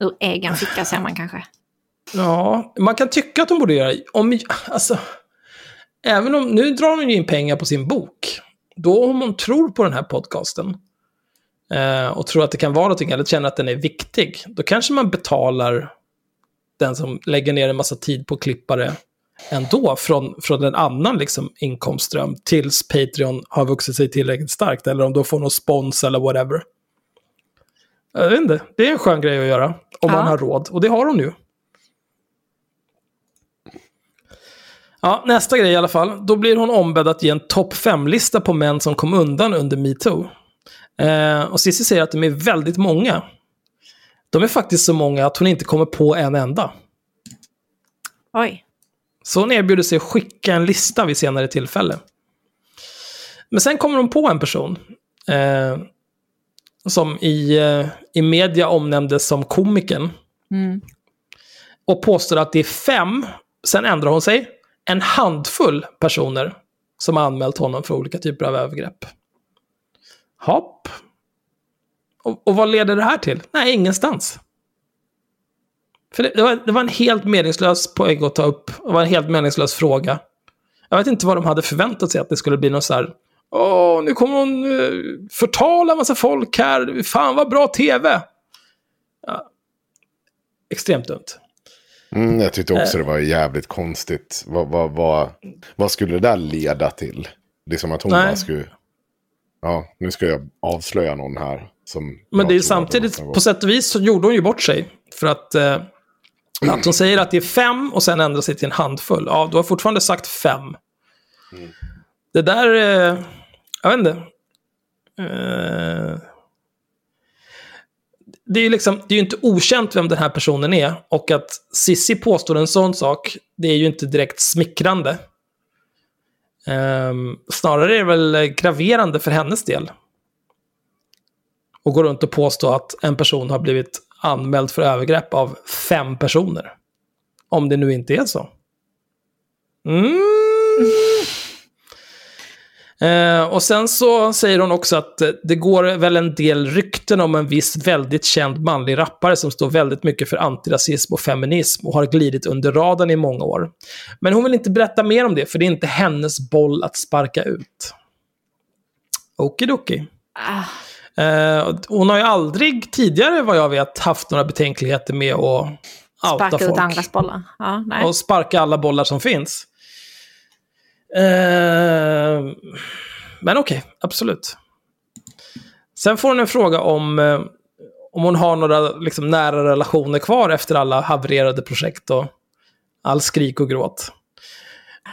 Ur egen ficka säger man kanske. Ja, man kan tycka att hon borde göra om, alltså, även om, nu drar hon ju in pengar på sin bok. Då om hon tror på den här podcasten eh, och tror att det kan vara någonting, eller känner att den är viktig, då kanske man betalar den som lägger ner en massa tid på klippare ändå från, från en annan liksom, inkomstström tills Patreon har vuxit sig tillräckligt starkt, eller om de får någon spons eller whatever. Jag vet inte, det är en skön grej att göra, om Ja. man har råd, och det har hon ju. Ja, nästa grej i alla fall. Då blir hon ombedd att ge en topp 5-lista på män som kom undan under metoo. Eh, och Cissi säger att de är väldigt många. De är faktiskt så många att hon inte kommer på en enda. Oj. Så hon erbjuder sig att skicka en lista vid senare tillfälle. Men sen kommer hon på en person. Eh, som i, eh, i media omnämndes som komikern. Mm. Och påstår att det är fem, sen ändrar hon sig, en handfull personer som har anmält honom för olika typer av övergrepp. Hopp. Och, och vad leder det här till? Nej, ingenstans. För det, det, var, det var en helt meningslös poäng att ta upp. Det var en helt meningslös fråga. Jag vet inte vad de hade förväntat sig att det skulle bli någon så här... Åh, nu kommer hon uh, förtala en massa folk här. Fan vad bra tv! Ja. Extremt dumt. Mm, jag tyckte också det var jävligt konstigt. Vad, vad, vad, vad skulle det där leda till? Liksom att hon Nej. bara skulle... Ja, nu ska jag avslöja någon här. Som Men det är samtidigt, på sätt och vis så gjorde hon ju bort sig. För att, eh, att hon säger att det är fem och sen ändrar sig till en handfull. Ja, du har fortfarande sagt fem. Det där, eh, jag vet inte. Eh, det är ju liksom, det är inte okänt vem den här personen är. Och att Sissi påstår en sån sak, det är ju inte direkt smickrande. Ehm, snarare är det väl eh, graverande för hennes del och går runt och påstå att en person har blivit anmäld för övergrepp av fem personer. Om det nu inte är så. Mm. Eh, och sen så säger hon också att eh, det går väl en del rykten om en viss väldigt känd manlig rappare som står väldigt mycket för antirasism och feminism och har glidit under radarn i många år. Men hon vill inte berätta mer om det, för det är inte hennes boll att sparka ut. Okidoki. Ah, Eh, hon har ju aldrig tidigare, vad jag vet, haft några betänkligheter med att outa sparka ut folk. andras bollar. Ja, nej. Och sparka alla bollar som finns. Eh, men okej, absolut. Sen får hon en fråga om, eh, om hon har några liksom, nära relationer kvar efter alla havererade projekt och all skrik och gråt.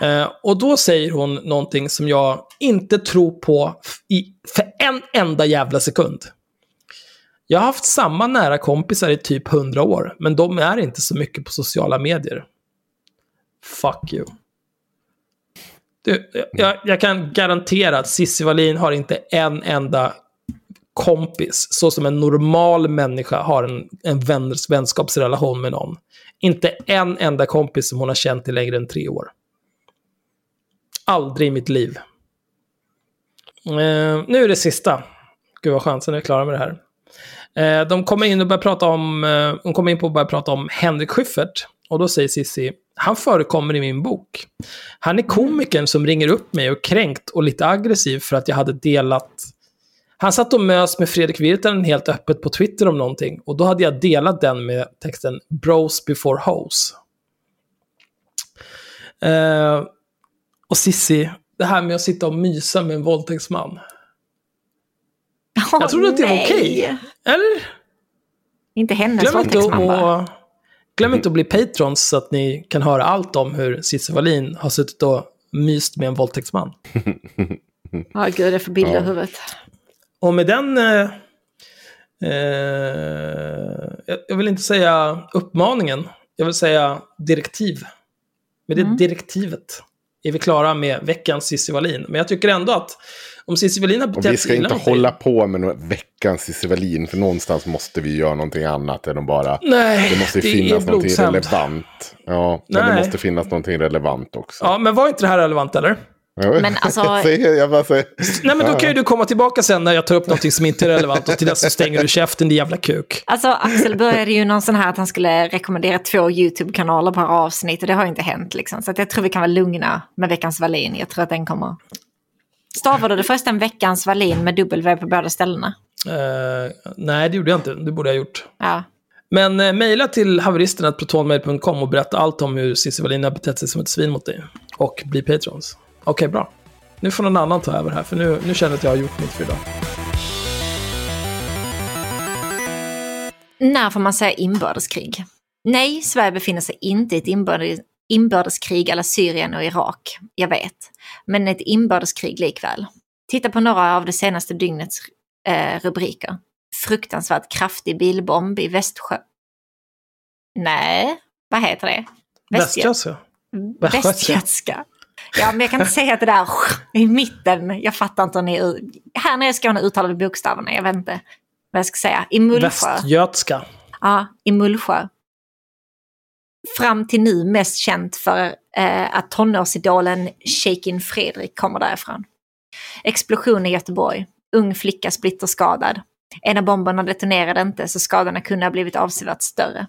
Eh, och då säger hon någonting som jag inte tror på i, för en enda jävla sekund. Jag har haft samma nära kompisar i typ 100 år, men de är inte så mycket på sociala medier. Fuck you. Du, jag, jag kan garantera att Cissi Wallin har inte en enda kompis, så som en normal människa har en, en vänners, vänskapsrelation med någon. Inte en enda kompis som hon har känt i längre än tre år. Aldrig i mitt liv. Eh, nu är det sista. Gud vad skönt, sen är vi klara med det här. Eh, de kommer in och börjar prata om, eh, de kommer in på att börja prata om Henrik Schyffert. Och då säger Sissi, han förekommer i min bok. Han är komikern som ringer upp mig och kränkt och lite aggressiv för att jag hade delat... Han satt och mös med Fredrik Virtanen helt öppet på Twitter om någonting. Och då hade jag delat den med texten “Bros before hoes”. Eh, och Sissi, det här med att sitta och mysa med en våldtäktsman. Jag trodde att det var okej. Eller? Inte hennes Glöm inte, våldtäktsman bara. att, glöm inte att bli patrons så att ni kan höra allt om hur Cissi Wallin har suttit och myst med en våldtäktsman. (laughs) Ja, gud, jag får bilder i Ja. huvudet. Och med den... Eh, eh, jag- jag vill inte säga uppmaningen, jag vill säga direktiv. Med det Mm. direktivet är vi klara med veckans Cissi Wallin. Men jag tycker ändå att om Cissi Wallin har betett vi ska sig inte dig- hålla på med några veckans Cissi Wallin, för någonstans måste vi göra någonting annat än att bara... Nej, Det måste ju det finnas någonting relevant. Ja, men det Nej. måste finnas någonting relevant också. Ja, men var inte det här relevant eller? Men alltså- (laughs) jag, säger, jag bara säger... Nej, men då kan ju du komma tillbaka sen när jag tar upp någonting som inte är relevant och till dess så stänger du käften, din jävla kuk. Alltså Axel började ju någon sån här att han skulle rekommendera två YouTube-kanaler per avsnitt och det har ju inte hänt liksom. Så att jag tror vi kan vara lugna med veckans Wallin. Jag tror att den kommer. Stavade du förresten veckans Wallin med W på båda ställena? Eh, nej, det gjorde jag inte. Det borde jag ha gjort. Ja. Men eh, mejla till haveristerna.protonmail.com och berätta allt om hur Cissi Wallin har betett sig som ett svin mot dig. Och bli patrons. Okej, bra. Nu får någon annan ta över här, för nu, nu känner jag att jag har gjort mitt för idag. När får man säga inbördeskrig? Nej, Sverige befinner sig inte i ett inbördes, inbördeskrig eller Syrien och Irak. Jag vet. Men ett inbördeskrig likväl. Titta på några av det senaste dygnets eh, rubriker. Fruktansvärt kraftig bilbomb i Västsjö... Nej, vad heter det? Västgö- Västgötska. Västgötska. Ja, men jag kan inte säga att det där i mitten, jag fattar inte hur ni... Här nere i Skåne uttalar vi bokstäverna, jag vet inte vad jag ska säga. I Mullsjö. Västgötska. Ja, i Mullsjö. Fram till nu mest känt för eh, att tonårsidolen Shakin Fredrik kommer därifrån. Explosion i Göteborg. Ung flicka splitterskadad. En av bomberna detonerade inte så skadorna kunde ha blivit avsevärt större.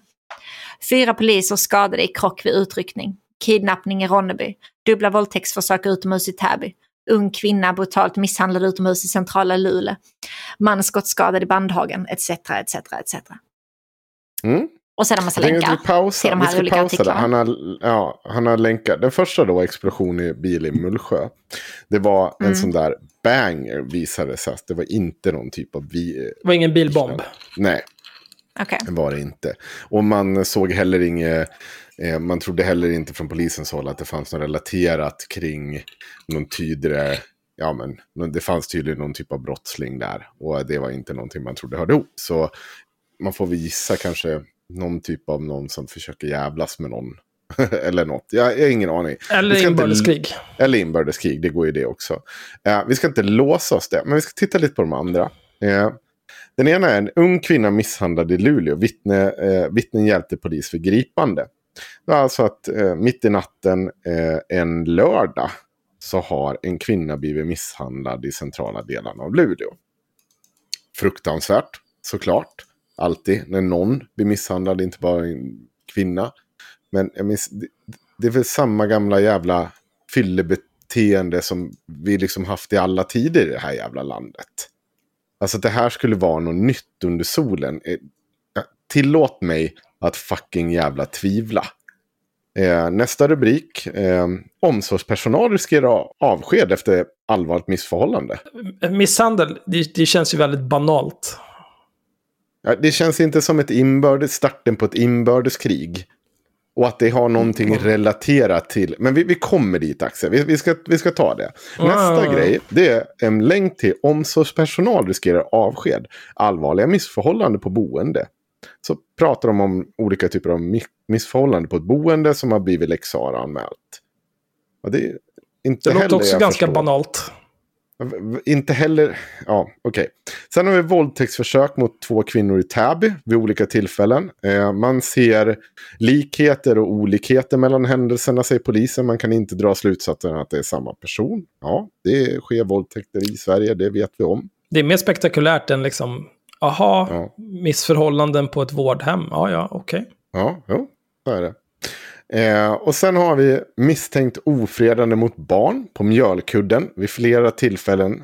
Fyra poliser skadade i krock vid utryckning. Kidnappning i Ronneby. Dubbla våldtäktsförsök utomhus i Täby. Ung kvinna brutalt misshandlad utomhus i centrala Luleå. Man skottskadad i Bandhagen, etc. etc. etc. Mm. Och sen en massa länkar pausar. till de Vi här ska olika pausa artiklarna. Han har, ja, han har länkat. Den första då, explosion i bil i Mullsjö. Det var en Mm. sån där banger visade sig. att Det var inte någon typ av... Vi, Det var ingen bilbomb. nej, Det var det inte. Och man såg heller inget... Eh, man trodde heller inte från polisens håll att det fanns något relaterat kring någon tydligare... Ja, men det fanns tydligen någon typ av brottsling där. Och det var inte någonting man trodde hörde ihop. Så man får väl gissa kanske någon typ av någon som försöker jävlas med någon. (laughs) Eller något. Jag, jag har ingen aning. Eller ska inte- inbördeskrig. Eller inbördeskrig, det går ju det också. Eh, vi ska inte låsa oss där, men vi ska titta lite på de andra. Eh, den ena är en ung kvinna misshandlad i Luleå. Vittne, eh, vittnen hjälpte polis för gripande. Det var alltså att eh, mitt i natten eh, en lördag så har en kvinna blivit misshandlad i centrala delarna av Luleå. Fruktansvärt, såklart. Alltid när någon blir misshandlad, inte bara en kvinna. Men jag minns, det, det är väl samma gamla jävla fyllebeteende som vi liksom haft i alla tider i det här jävla landet. Alltså att det här skulle vara något nytt under solen. Eh, Tillåt mig att fucking jävla tvivla. Eh, nästa rubrik. Eh, omsorgspersonal riskerar avsked efter allvarligt missförhållande. Misshandel, det, det känns ju väldigt banalt. Ja, det känns inte som ett inbördes, starten på ett inbördeskrig. Och att det har någonting relaterat till... Men vi, vi kommer dit Axel, vi, vi, ska, vi ska ta det. Nästa Ah. grej, det är en länk till omsorgspersonal riskerar avsked. Allvarliga missförhållanden på boende. Så pratar de om olika typer av mi- missförhållanden på ett boende som har blivit lex anmält. Och det är inte Det låter också ganska förstår. banalt. Inte heller... Ja, okej. Sen har vi våldtäktsförsök mot två kvinnor i Täby vid olika tillfällen. Eh, man ser likheter och olikheter mellan händelserna, säger polisen. Man kan inte dra slutsatsen att det är samma person. Ja, det sker våldtäkter i Sverige, det vet vi om. Det är mer spektakulärt än liksom, aha, Ja. missförhållanden på ett vårdhem. Ja, ja, okej. Ja, jo, så är det. Eh, och sen har vi misstänkt ofredande mot barn på Mjölkudden vid flera tillfällen.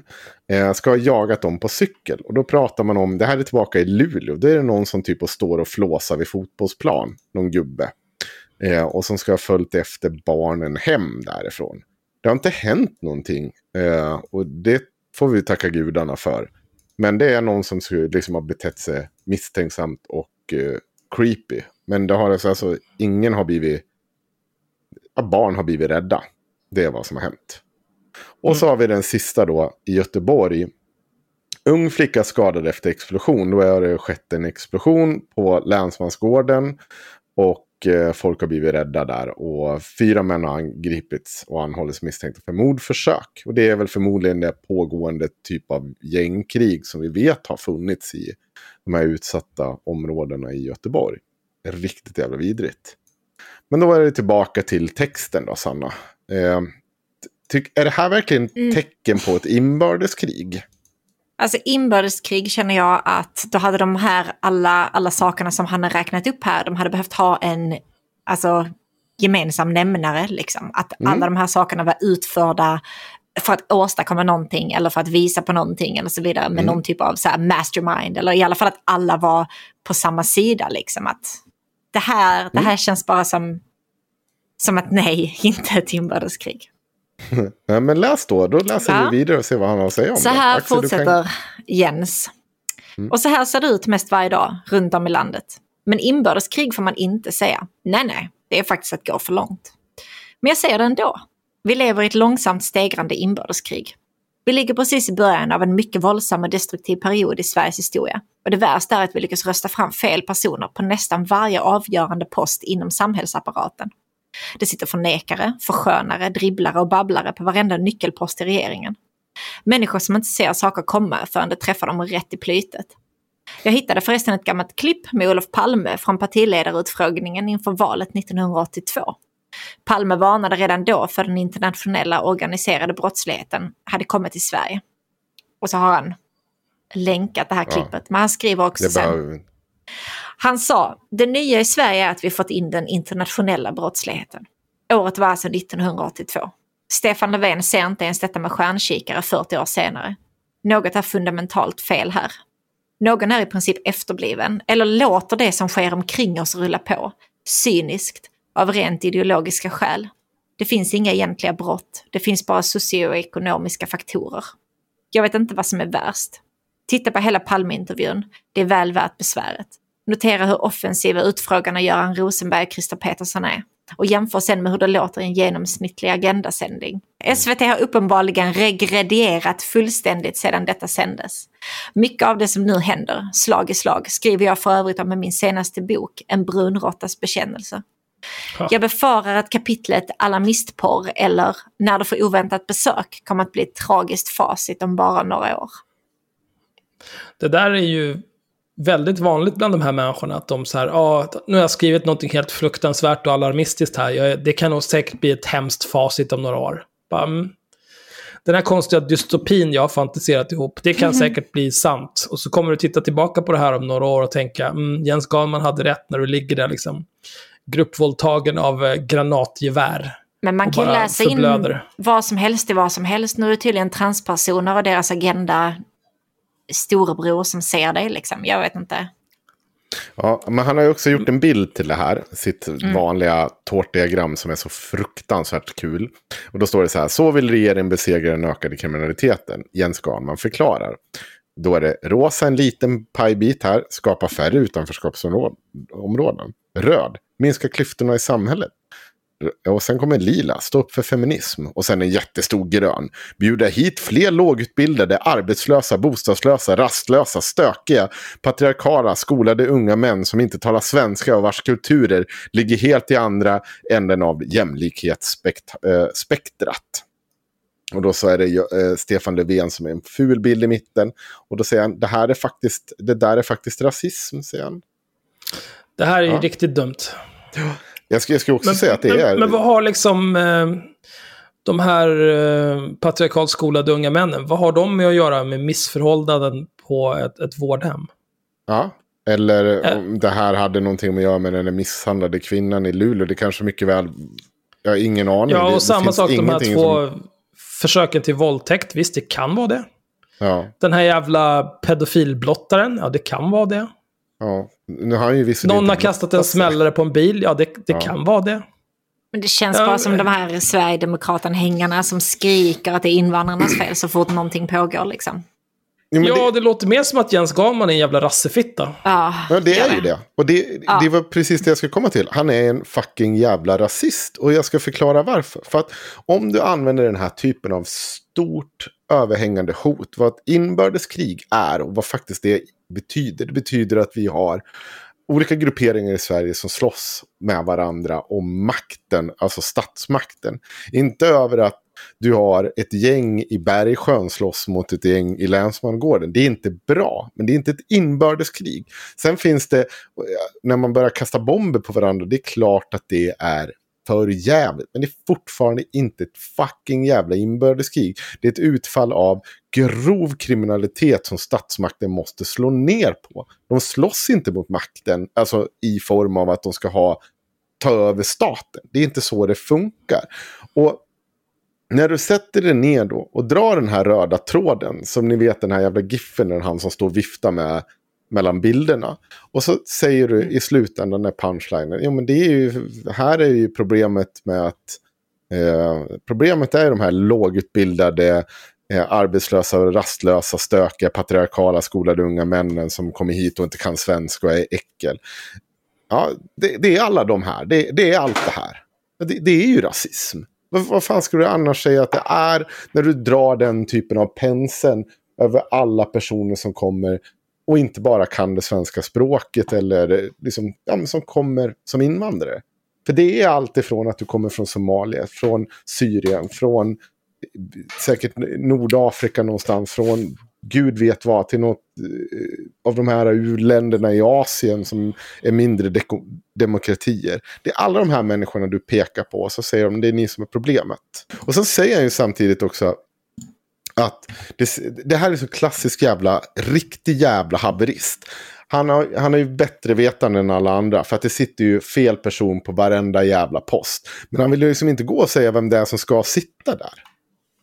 Eh, ska ha jagat dem på cykel. Och då pratar man om, det här är tillbaka i Luleå, då är det någon som typ och står och flåsar vid fotbollsplan, någon gubbe. Eh, och som ska ha följt efter barnen hem därifrån. Det har inte hänt någonting. Eh, och det får vi tacka gudarna för. Men det är någon som liksom har betett sig misstänksamt och eh, creepy. Men det har alltså, alltså ingen har blivit... Ja, barn har blivit rädda. Det är vad som har hänt. Och så har vi den sista då i Göteborg. Ung flicka skadad efter explosion. Då har det skett en explosion på Länsmansgården. Och och eh, folk har blivit rädda där. Och fyra män har angripits och anhållits misstänkta för mordförsök. Och det är väl förmodligen det pågående typ av gängkrig som vi vet har funnits i de här utsatta områdena i Göteborg. Riktigt jävla vidrigt. Men då är det tillbaka till texten då, Sanna. Eh, är det här verkligen Mm. tecken på ett inbördeskrig? Alltså inbördeskrig känner jag att då hade de här alla, alla sakerna som han har räknat upp här, de hade behövt ha en alltså, gemensam nämnare. Liksom. Att Mm. alla de här sakerna var utförda för att åstadkomma någonting eller för att visa på någonting eller så vidare med Mm. någon typ av så mastermind. Eller i alla fall att alla var på samma sida. Liksom. Att det, här, det här känns bara som, som att nej, (laughs) inte ett inbördeskrig. (laughs) Ja, men läs då, då läser Ja. vi vidare och ser vad han har att säga om Så det. här Axel, du kan- fortsätter Jens. Och så här ser det ut mest varje dag runt om i landet. Men inbördeskrig får man inte säga. Nej, nej, det är faktiskt att gå för långt. Men jag säger det ändå. Vi lever i ett långsamt stegrande inbördeskrig. Vi ligger precis i början av en mycket våldsam och destruktiv period i Sveriges historia. Och det värsta är att vi lyckas rösta fram fel personer på nästan varje avgörande post inom samhällsapparaten. Det sitter förnekare, förskönare, dribblare och babblare på varenda nyckelpost i regeringen. Människor som inte ser saker komma förrän det träffar dem rätt i plytet. Jag hittade förresten ett gammalt klipp med Olof Palme från partiledarutfrågningen inför valet 1982. Palme varnade redan då för den internationella organiserade brottsligheten hade kommit till Sverige. Och så har han länkat det här Ja. klippet. Men han skriver också Det sen. Han sa, det nya i Sverige är att vi fått in den internationella brottsligheten. Året var alltså 1982. Stefan Löfven ser inte ens detta med stjärnkikare 40 år senare. Något är fundamentalt fel här. Någon är i princip efterbliven, eller låter det som sker omkring oss rulla på, cyniskt, av rent ideologiska skäl. Det finns inga egentliga brott, det finns bara socioekonomiska faktorer. Jag vet inte vad som är värst. Titta på hela Palmeintervjun, det är väl värt besväret. Notera hur offensiva utfrågarna Göran Rosenberg och Christer Petersson är. Och jämför sen med hur det låter i en genomsnittlig agendasändning. SVT har uppenbarligen regredierat fullständigt sedan detta sändes. Mycket av det som nu händer, slag i slag, skriver jag för övrigt om i min senaste bok, En brunråttas bekännelse. Ja. Jag befarar att kapitlet Alarmistporr eller När du får oväntat besök kommer att bli ett tragiskt facit om bara några år. Det där är ju väldigt vanligt bland de här människorna. Att de så här, ja, nu har jag skrivit något helt fruktansvärt och alarmistiskt här. Jag, det kan nog säkert bli ett hemskt facit om några år. Bara, mm. Den här konstiga dystopin jag har fantiserat ihop, det kan säkert bli sant. Och så kommer du titta tillbaka på det här om några år och tänka, mm, Jens Galman hade rätt när du ligger där liksom. Gruppvåldtagen av eh, granatgevär. Men man kan läsa in förblöder. vad som helst i vad som helst. Nu är det tydligen transpersoner och deras agenda storebror som ser dig liksom. Jag vet inte. Ja, men han har ju också gjort en bild till det här. Sitt Mm. vanliga tårtdiagram som är så fruktansvärt kul. Och då står det så här. Så vill regeringen besegra den ökade kriminaliteten. Jens Garnman förklarar. Då är det rosa en liten pajbit här. Skapa färre utanförskapsområden. Röd. Minska klyftorna i samhället. Och sen kommer lila, stå upp för feminism. Och sen en jättestor grön. Bjuda hit fler lågutbildade, arbetslösa, bostadslösa, rastlösa, stökiga, patriarkala, skolade unga män som inte talar svenska och vars kulturer ligger helt i andra änden av jämlikhetsspektrat. Och då så är det eh, Stefan Löfven som är en ful bild i mitten. Och då säger han, det här är faktiskt, det där är faktiskt rasism, säger han. Det här är ju Ja. riktigt dumt. Jag ska, jag ska också säga att det men, är... men vad har liksom eh, de här eh, patriarkalt skolade unga männen, vad har de med att göra med missförhållanden på ett, ett vårdhem? Ja. Eller om det här hade någonting att göra med den misshandlade kvinnan i Luleå. Det kanske mycket väl... Jag har ingen aning. Ja, det, och det samma finns sak de här två som- försöken till våldtäkt. Visst, det kan vara det. Ja, Den här jävla pedofilblottaren, ja det kan vara det. Ja. Nu har han ju visserligen Någon har kastat en smällare på en bil, ja det, det Ja. kan vara det. Men det känns bara som de här Sverigedemokraten-hängarna som skriker att det är invandrarnas fel så fort någonting pågår liksom. Jo, ja, det, det... låter mer som att Jens Garman är en jävla rassefitta. Ja, ja, det är ju det. Och det, Ja. det var precis det jag skulle komma till. Han är en fucking jävla rasist. Och jag ska förklara varför. För att om du använder den här typen av stort överhängande hot. Vad ett inbördeskrig är och vad faktiskt det betyder. Det betyder att vi har olika grupperingar i Sverige som slåss med varandra om makten, alltså statsmakten. Inte över att du har ett gäng i Bergsjön slåss mot ett gäng i Länsmangården. Det är inte bra, men det är inte ett inbördeskrig. Sen finns det, eh, när man börjar kasta bomber på varandra, det är klart att det är för jävligt. Men det är fortfarande inte ett fucking jävla inbördeskrig. Det är ett utfall av grov kriminalitet som statsmakten måste slå ner på. De slåss inte mot makten, alltså i form av att de ska ha ta över staten. Det är inte så det funkar. Och när du sätter dig ner då och drar den här röda tråden, som ni vet den här jävla giffen när han som står och viftar med mellan bilderna. Och så säger du i slutändan när punchlinen, jo men det är ju, här är ju problemet med att, eh, problemet är de här lågutbildade, eh, arbetslösa rastlösa, stökiga, patriarkala, skolade unga männen som kommer hit och inte kan svenska och är äckel. Ja, det, det är alla de här, det, det är allt det här. Det, det är ju rasism. Vad, vad fan skulle du annars säga att det är när du drar den typen av penseln över alla personer som kommer och inte bara kan det svenska språket eller eh, liksom, ja, som kommer som invandrare. För det är allt ifrån att du kommer från Somalia, från Syrien, från eh, säkert Nordafrika någonstans, från gud vet vad, till något eh, av de här u-länderna i Asien som är mindre de demokratier. Det är alla de här människorna du pekar på och så säger de det är ni som är problemet. Och sen säger han ju samtidigt också att det, det här är så klassisk jävla, riktig jävla haverist. Han har, han har ju bättre vetande än alla andra. För att det sitter ju fel person på varenda jävla post. Men han vill ju liksom inte gå och säga vem det är som ska sitta där.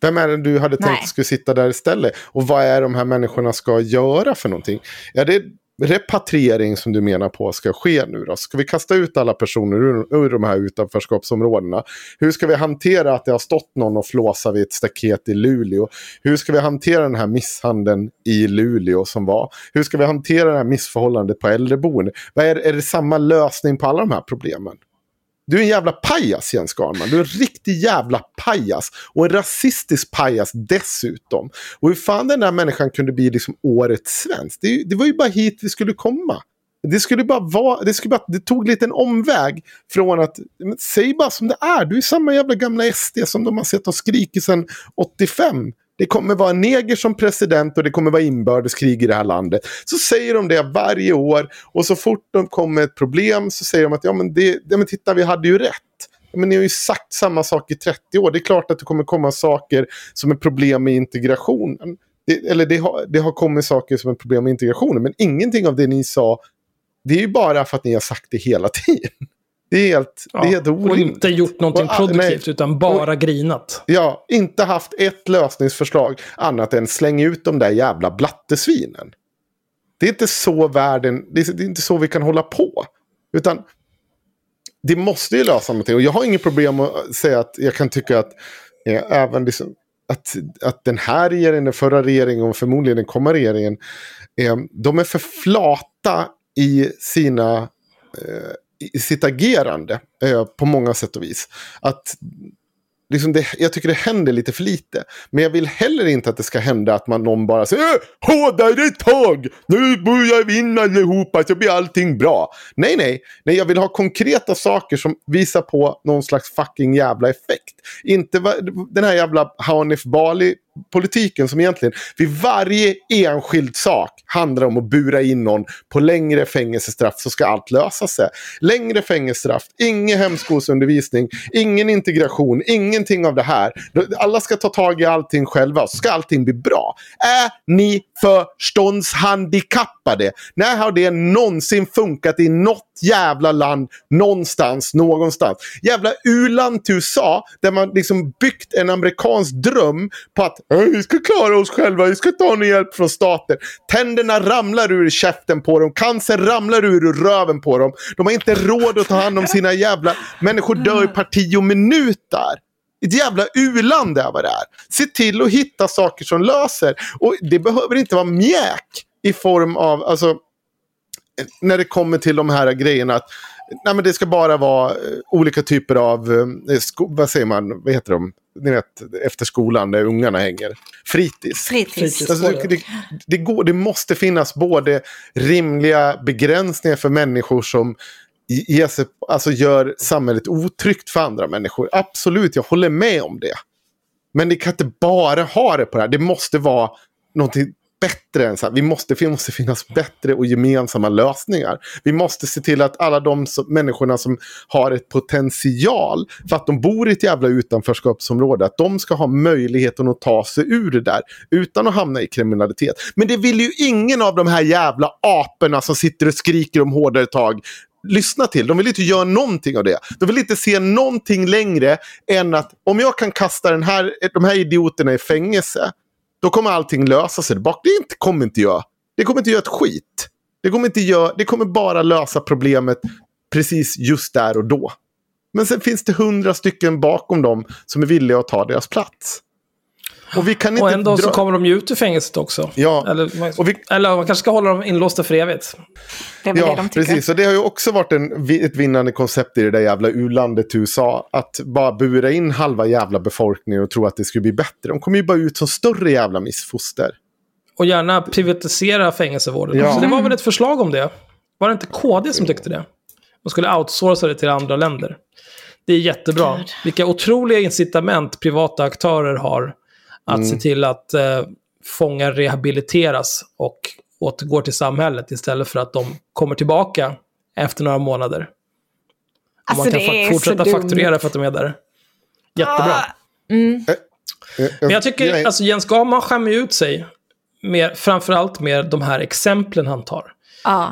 Vem är det du hade tänkt Nej. skulle sitta där istället? Och vad är de här människorna ska göra för någonting? Ja, det, repatriering som du menar på ska ske nu då? Ska vi kasta ut alla personer ur, ur de här utanförskapsområdena? Hur ska vi hantera att det har stått någon och flåsat vid ett staket i Luleå? Hur ska vi hantera den här misshandeln i Luleå som var? Hur ska vi hantera det här missförhållandet på äldreboende? Är, är det samma lösning på alla de här problemen? Du är en jävla pajas Jens Garnman. Du är en riktig jävla pajas. Och en rasistisk pajas dessutom. Och hur fan den där människan kunde bli liksom årets svensk. Det, det var ju bara hit vi skulle komma. Det skulle bara vara, det, skulle bara, det tog lite en omväg från att, säg bara som det är, du är samma jävla gamla SD som de har sett och skrikit sedan 85. Det kommer vara en neger som president och det kommer vara inbördeskrig i det här landet. Så säger de det varje år och så fort de kommer ett problem så säger de att ja men, det, ja, men titta vi hade ju rätt. men ni har ju sagt samma sak i 30 år. Det är klart att det kommer komma saker som är problem med integrationen. Det, eller det har, det har kommit saker som är problem med integrationen. Men ingenting av det ni sa, det är ju bara för att ni har sagt det hela tiden. Det är helt, ja, det är helt orimligt. Och inte gjort någonting och, produktivt nej, utan bara och, grinat. Ja, inte haft ett lösningsförslag annat än släng ut de där jävla blattesvinen. Det är inte så världen, det är, det är inte så vi kan hålla på. Utan det måste ju lösa någonting. Och jag har inget problem att säga att jag kan tycka att eh, även liksom, att, att den här regeringen, den förra regeringen och förmodligen den kommande regeringen, eh, de är för flata i sina eh, i sitt agerande eh, på många sätt och vis. Att liksom det, jag tycker det händer lite för lite. Men jag vill heller inte att det ska hända att man någon bara säger äh, hårdare tag, nu börjar vi in allihopa så blir allting bra. Nej, nej, nej, jag vill ha konkreta saker som visar på någon slags fucking jävla effekt. Inte den här jävla Hanif Bali politiken som egentligen vid varje enskild sak handlar om att bura in någon på längre fängelsestraff så ska allt lösa sig. Längre fängelsestraff, ingen hemskolsundervisning, ingen integration, ingenting av det här. Alla ska ta tag i allting själva så ska allting bli bra. Är ni förståndshandikappade? När har det någonsin funkat i något jävla land någonstans, någonstans? Jävla u-land till USA där man liksom byggt en amerikansk dröm på att vi ska klara oss själva, vi ska ta någon hjälp från staten. Tänderna ramlar ur käften på dem, cancer ramlar ur röven på dem. De har inte råd att ta hand om sina jävla... Människor dör i parti och minuter. Ett jävla u-land är vad det är. Se till att hitta saker som löser. Och det behöver inte vara mjäk i form av, alltså, när det kommer till de här grejerna. Att, nej, men det ska bara vara eh, olika typer av, eh, vad säger man, vad heter de? Ni vet, efter skolan där ungarna hänger. Fritids. Fritids. Alltså, det, det, det, går, det måste finnas både rimliga begränsningar för människor som ger sig, alltså gör samhället otryggt för andra människor. Absolut, jag håller med om det. Men det kan inte bara ha det på det här. Det måste vara någonting bättre än så här. Vi måste, vi måste finnas bättre och gemensamma lösningar. Vi måste se till att alla de som, människorna som har ett potential för att de bor i ett jävla utanförskapsområde, att de ska ha möjligheten att ta sig ur det där utan att hamna i kriminalitet. Men det vill ju ingen av de här jävla aporna som sitter och skriker om hårdare tag lyssna till. De vill inte göra någonting av det. De vill inte se någonting längre än att om jag kan kasta den här, de här idioterna i fängelse, då kommer allting lösa sig. Det kommer inte göra. Det kommer inte göra ett skit. Det kommer, inte göra, det kommer bara lösa problemet precis just där och då. Men sen finns det hundra stycken bakom dem som är villiga att ta deras plats. Och, vi kan inte och ändå dra... så kommer de ju ut ur fängelset också. Ja. Eller, vi... eller man kanske ska hålla dem inlåsta för evigt. Det ja, det de precis. Och det har ju också varit en, ett vinnande koncept i det där jävla u-landet USA. Att bara bura in halva jävla befolkningen och tro att det skulle bli bättre. De kommer ju bara ut som större jävla missfoster. Och gärna privatisera fängelsevården. Ja. Så det var väl ett förslag om det. Var det inte KD som tyckte det? Man skulle outsourca det till andra länder. Det är jättebra. Vilka otroliga incitament privata aktörer har att mm. se till att eh, fångar rehabiliteras och återgår till samhället istället för att de kommer tillbaka efter några månader. Alltså, man kan fa fortsätta fakturera för att de är där. Jättebra. Ah. Mm. Men jag tycker, alltså Jens Gahman skämmer ut sig. Med, framförallt med de här exemplen han tar. Ah.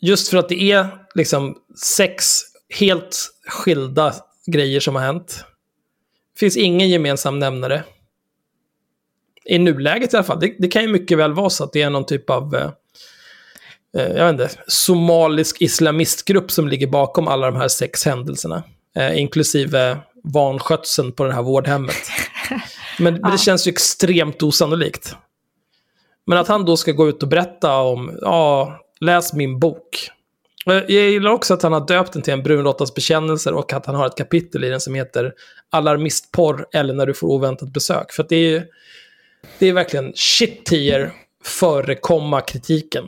Just för att det är liksom sex helt skilda grejer som har hänt. Det finns ingen gemensam nämnare i nuläget i alla fall. Det, det, kan ju mycket väl vara så att det är någon typ av eh, eh, jag vet inte, somalisk islamistgrupp som ligger bakom alla de här sex händelserna. Eh, inklusive vanskötseln på det här vårdhemmet. Men, ja. men, det känns ju extremt osannolikt. Men att han då ska gå ut och berätta om, ja, läs min bok. Jag gillar också att han har döpt den till en brunråttas bekännelser och att han har ett kapitel i den som heter Alarmistporr eller när du får oväntat besök. För att det är ju det är verkligen shit tier förekomma kritiken.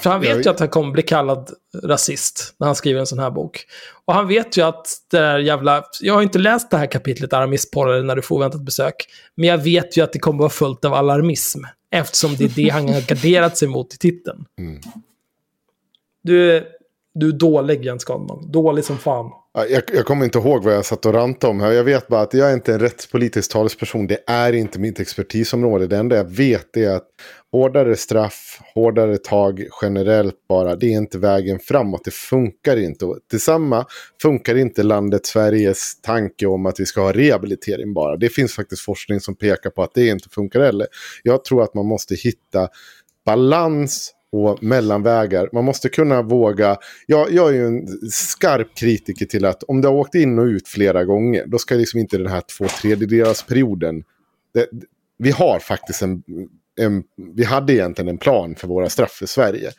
För han vet ju att han kommer bli kallad rasist när han skriver en sån här bok. Och han vet ju att det där jävla... Jag har inte läst det här kapitlet alarmistporr när du får väntat besök. Men jag vet ju att det kommer vara fullt av alarmism. Eftersom det är det han har garderat sig mot i titeln. Mm. Du, du är dålig Jens Skalman. Dålig som fan. Jag, jag, kommer inte ihåg vad jag satt och rantade om här. Jag vet bara att jag är inte en rättspolitisk talesperson. Det är inte mitt expertisområde. Det enda jag vet är att hårdare straff, hårdare tag generellt bara. Det är inte vägen framåt. Det funkar inte. Och tillsammans funkar inte landet Sveriges tanke om att vi ska ha rehabilitering bara. Det finns faktiskt forskning som pekar på att det inte funkar heller. Jag tror att man måste hitta balans och mellanvägar. Man måste kunna våga. Jag, jag är ju en skarp kritiker till att om du har åkt in och ut flera gånger, då ska liksom inte den här två tredjedels perioden. Det, vi har faktiskt en, en, vi hade egentligen en plan för våra straff i Sverige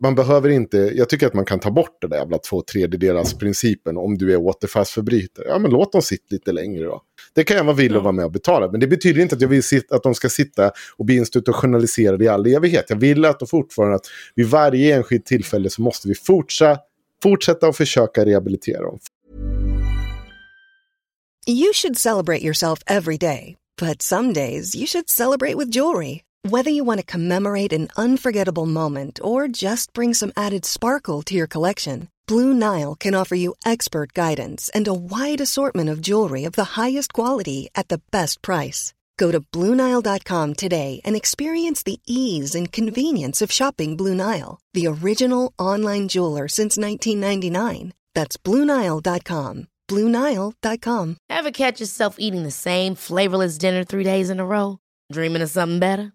man behöver inte, jag tycker att man kan ta bort den där jävla två tredjedelars principen om du är återfallsförbrytare. Ja men låt dem sitta lite längre då. Det kan jag vara villig att vara med och betala. Men det betyder inte att jag vill sitta, att de ska sitta och bli institutionaliserade i all evighet. Jag vill att de fortfarande att vid varje enskilt tillfälle så måste vi fortsätta, fortsätta och försöka rehabilitera dem. You should celebrate yourself every day. But some days you should celebrate with jewelry. Whether you want to commemorate an unforgettable moment or just bring some added sparkle to your collection, Blue Nile can offer you expert guidance and a wide assortment of jewelry of the highest quality at the best price. Go to BlueNile.com today and experience the ease and convenience of shopping Blue Nile, the original online jeweler since 1999. That's BlueNile.com. BlueNile.com. Ever catch yourself eating the same flavorless dinner three days in a row? Dreaming of something better?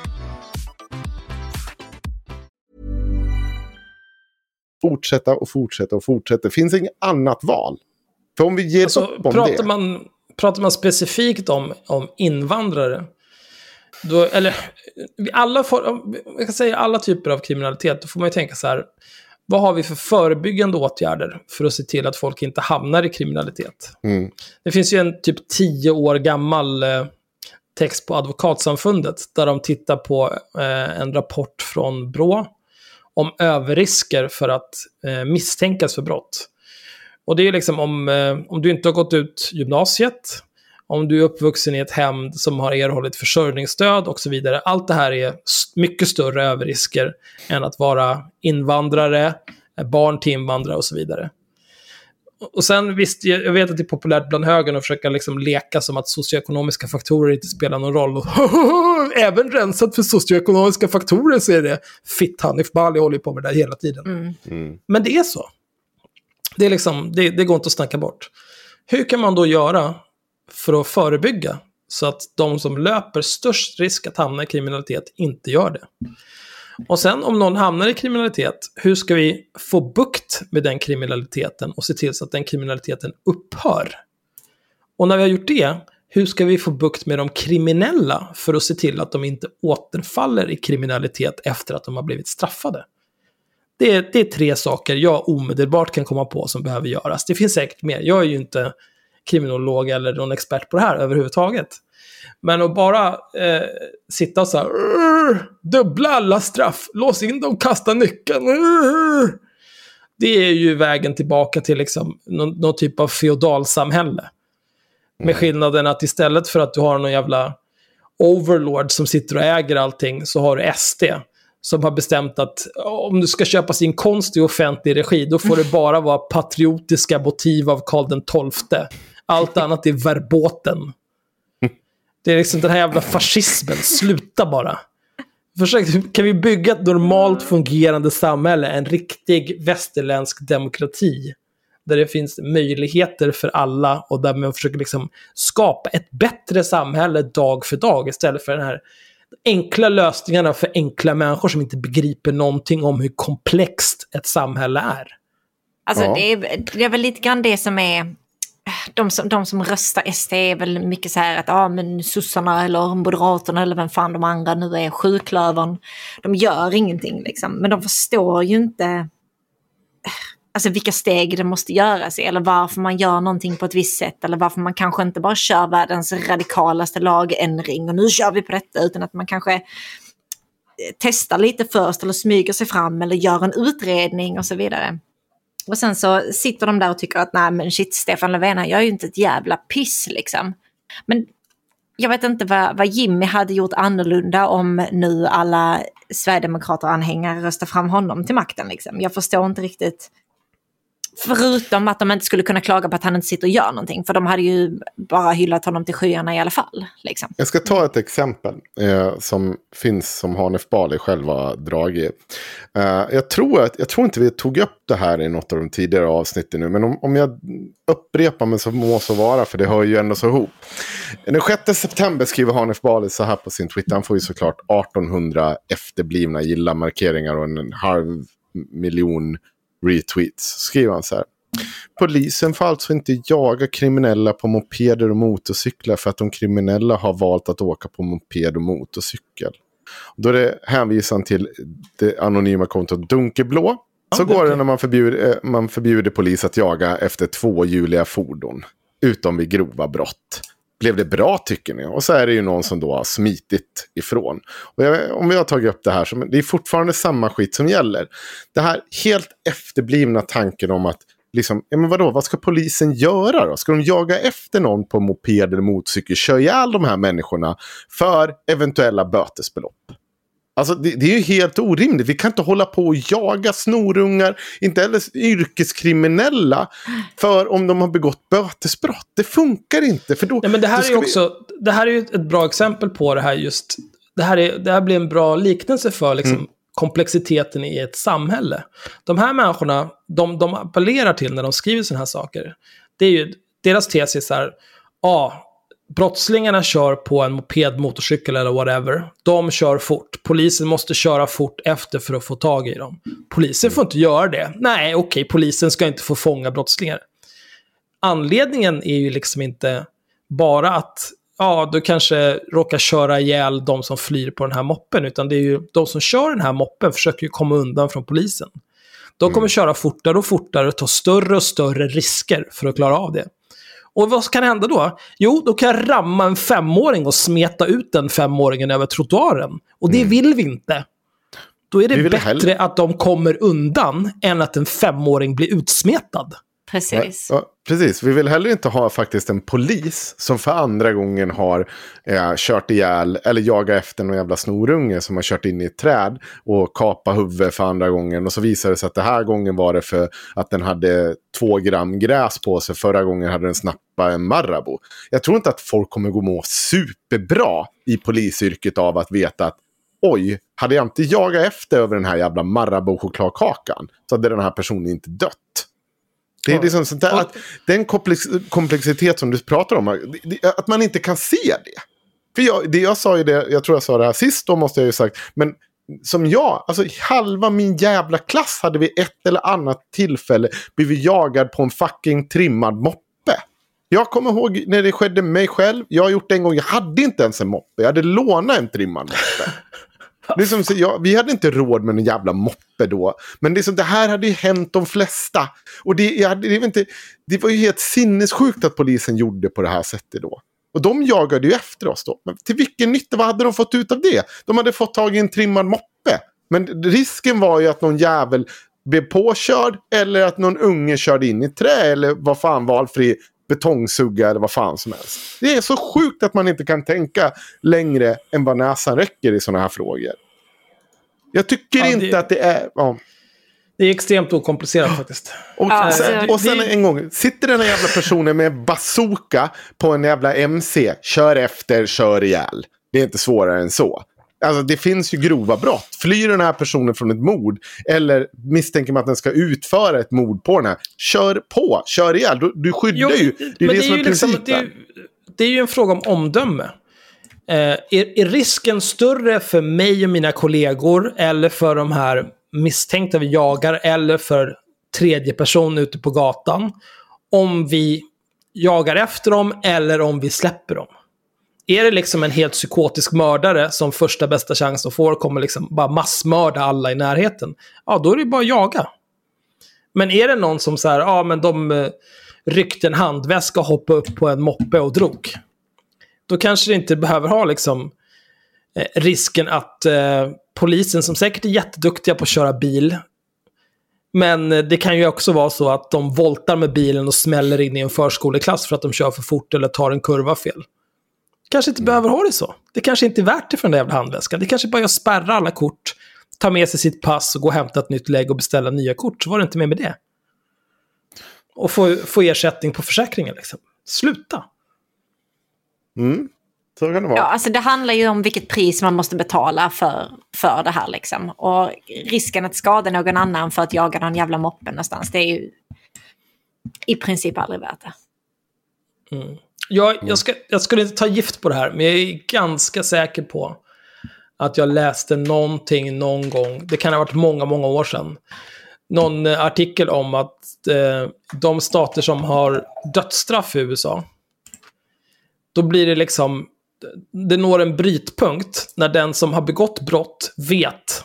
Fortsätta och fortsätta och fortsätta. Det finns inget annat val. För om vi ger Alltså, upp om pratar, det. man, pratar man specifikt om, om invandrare, då, eller alla, får, jag kan säga alla typer av kriminalitet, då får man ju tänka så här, vad har vi för förebyggande åtgärder för att se till att folk inte hamnar i kriminalitet? Mm. Det finns ju en typ tio år gammal eh, text på Advokatsamfundet där de tittar på eh, en rapport från Brå om överrisker för att eh, misstänkas för brott. Och det är liksom om, eh, om du inte har gått ut gymnasiet, om du är uppvuxen i ett hem som har erhållit försörjningsstöd och så vidare. Allt det här är mycket större överrisker än att vara invandrare, barn till invandrare och så vidare. Och sen visst, jag vet att det är populärt bland högern att försöka liksom leka som att socioekonomiska faktorer inte spelar någon roll. Och (laughs) Även rensat för socioekonomiska faktorer så är det fitt Hanif Bali håller på med det där hela tiden. Men det är så. Det, är liksom, det, det går inte att snacka bort. Hur kan man då göra för att förebygga så att de som löper störst risk att hamna i kriminalitet inte gör det? Och sen om någon hamnar i kriminalitet, hur ska vi få bukt med den kriminaliteten och se till så att den kriminaliteten upphör? Och när vi har gjort det, hur ska vi få bukt med de kriminella för att se till att de inte återfaller i kriminalitet efter att de har blivit straffade? Det är, det är tre saker jag omedelbart kan komma på som behöver göras. Det finns säkert mer. Jag är ju inte kriminolog eller någon expert på det här överhuvudtaget. Men att bara eh, sitta och så här, "Urr, dubbla alla straff, lås in dem, kasta nyckeln. urr." Det är ju vägen tillbaka till liksom någon, någon typ av feodalsamhälle. Med skillnaden att istället för att du har någon jävla overlord som sitter och äger allting så har du SD som har bestämt att om du ska köpa sin konst i offentlig regi då får det bara vara patriotiska motiv av Karl XII. Allt annat är verboten. Det är liksom den här jävla fascismen, sluta bara. Försök, kan vi bygga ett normalt fungerande samhälle, en riktig västerländsk demokrati? Där det finns möjligheter för alla och där man försöker liksom skapa ett bättre samhälle dag för dag istället för den här enkla lösningarna för enkla människor som inte begriper någonting om hur komplext ett samhälle är. Alltså Ja. det, är, det är väl lite grann det som är... De som, de som röstar SD är väl mycket så här att ah, men sossarna eller moderaterna eller vem fan de andra nu är, sjuklövern. De gör ingenting liksom. Men de förstår ju inte alltså vilka steg det måste göras i, eller varför man gör någonting på ett visst sätt, eller varför man kanske inte bara kör världens radikalaste lagändring och nu kör vi på detta, utan att man kanske eh, testar lite först eller smyger sig fram eller gör en utredning och så vidare. Och sen så sitter de där och tycker att nej men shit, Stefan Löfven han gör ju inte ett jävla piss liksom. Men jag vet inte vad, vad Jimmy hade gjort annorlunda om nu alla Sverigedemokrater-anhängare röstar fram honom till makten. Liksom. Jag förstår inte riktigt. Förutom att de inte skulle kunna klaga på att han inte sitter och gör någonting. För de hade ju bara hyllat honom till skyarna i alla fall. Liksom. Jag ska ta ett exempel eh, som finns som Hanif Bali själv har dragit. Eh, jag, tror att, jag tror inte vi tog upp det här i något av de tidigare avsnitten nu. Men om, om jag upprepar mig så må så vara, för det hör ju ändå så ihop. Den 6 september skriver Hanif Bali så här på sin Twitter. Han får ju såklart 1800 efterblivna gilla-markeringar och en halv miljon retweets. Skriver han så här. Polisen får alltså inte jaga kriminella på mopeder och motorcyklar för att de kriminella har valt att åka på moped och motorcykel. Då är det hänvisar till det anonyma kontot Dunkeblå. Så går det när man förbjuder, eh, man förbjuder polis att jaga efter tvåhjuliga fordon. Utom vid grova brott. Blev det bra tycker ni? Och så är det ju någon som då har smitit ifrån. Och jag, om vi har tagit upp det här, så det är fortfarande samma skit som gäller. Det här helt efterblivna tanken om att Liksom, ja men vadå, vad ska polisen göra då? Ska de jaga efter någon på moped eller motorcykel, köra ihjäl de här människorna för eventuella bötesbelopp? Alltså det, det är ju helt orimligt. Vi kan inte hålla på och jaga snorungar, inte heller yrkeskriminella, för om de har begått bötesbrott. Det funkar inte. För då, Nej, men det här är ju vi- också, det här är ju ett bra exempel på det här just, det här, är, det här blir en bra liknelse för liksom, Mm. komplexiteten i ett samhälle. De här människorna, de, de appellerar till när de skriver sådana här saker, det är ju, deras tes är så här, ja, brottslingarna kör på en moped, motorcykel eller whatever. De kör fort. Polisen måste köra fort efter för att få tag i dem. Polisen får inte göra det. Nej, okej, polisen ska inte få fånga brottslingar. Anledningen är ju liksom inte bara att ja, du kanske råkar köra ihjäl de som flyr på den här moppen, utan det är ju de som kör den här moppen försöker ju komma undan från polisen. De kommer köra fortare och fortare och ta större och större risker för att klara av det. Och vad kan hända då? Jo, då kan jag ramma en femåring och smeta ut den femåringen över trottoaren. Och det vill vi inte. Då är det bättre hellre- att de kommer undan än att en femåring blir utsmetad. Precis. Ja, precis, vi vill heller inte ha faktiskt en polis som för andra gången har eh, kört ihjäl eller jagat efter någon jävla snorunge som har kört in i ett träd och kapat huvudet för andra gången. Och så visar det sig att det här gången var det för att den hade två gram gräs på sig. Förra gången hade den snappat en Marabou. Jag tror inte att folk kommer gå må superbra i polisyrket av att veta att oj, hade jag inte jagat efter över den här jävla Marabou-chokladkakan så hade den här personen inte dött. Det är liksom sånt där, att den komplex, komplexitet som du pratar om, att man inte kan se det. För jag, det jag sa ju det, jag tror jag sa det här sist, då måste jag ju sagt, men som jag, alltså halva min jävla klass hade vid ett eller annat tillfälle blivit jagad på en fucking trimmad moppe. Jag kommer ihåg när det skedde mig själv, jag har gjort det en gång, jag hade inte ens en moppe, jag hade lånat en trimmad moppe. (laughs) Det är som, så vi hade inte råd med en jävla moppe då. Men det, är som, det här hade ju hänt de flesta. Och det, jag, det, var inte, det var ju helt sinnessjukt att polisen gjorde på det här sättet då. Och de jagade ju efter oss då. Men till vilken nytta? Vad hade de fått ut av det? De hade fått tag i en trimmad moppe. Men risken var ju att någon jävel blev påkörd eller att någon unge körde in i ett trä eller vad fan valfri betongsugga eller vad fan som helst. Det är så sjukt att man inte kan tänka längre än vad näsan räcker i sådana här frågor. Jag tycker Ja, det- inte att det är... Ja. Det är extremt okomplicerat faktiskt. Och, Ja, sen, alltså, och sen en gång, sitter den här jävla personen med bazooka på en jävla MC, kör efter, kör ihjäl. Det är inte svårare än så. Alltså det finns ju grova brott. Flyr den här personen från ett mord eller misstänker man att den ska utföra ett mord på den här. Kör på, kör ihjäl. Du, du skyddar Jo, ju. Det är men det som är liksom- principen. det, är, det är ju en fråga om omdöme. Eh, är, är risken större för mig och mina kollegor eller för de här misstänkta vi jagar eller för tredje person ute på gatan om vi jagar efter dem eller om vi släpper dem? Är det liksom en helt psykotisk mördare som första bästa chans de får kommer liksom bara massmörda alla i närheten? Ja, då är det bara att jaga. Men är det någon som så här, ja men de eh, ryckte en handväska och hoppade upp på en moppe och drog. Då kanske det inte behöver ha liksom eh, risken att eh, polisen, som säkert är jätteduktiga på att köra bil, men eh, det kan ju också vara så att de voltar med bilen och smäller in i en förskoleklass för att de kör för fort eller tar en kurva fel. Kanske inte behöver ha det så. Det kanske inte är värt det för den där jävla handväskan. Det kanske bara är att spärra alla kort, ta med sig sitt pass och gå och hämta ett nytt lägg och beställa nya kort. Så var det inte mer med det. Och få, få ersättning på försäkringen liksom. Sluta. Mm. Så kan det vara. Ja, alltså det handlar ju om vilket pris man måste betala för, för det här. Liksom. Och risken att skada någon annan för att jaga någon jävla moppe någonstans, det är ju i princip aldrig värt det. Jag, jag, ska, jag skulle inte ta gift på det här, men jag är ganska säker på att jag läste någonting någon gång, det kan ha varit många, många år sedan, någon eh, artikel om att eh, de stater som har dödsstraff i USA, då blir det liksom, det når en brytpunkt när den som har begått brott vet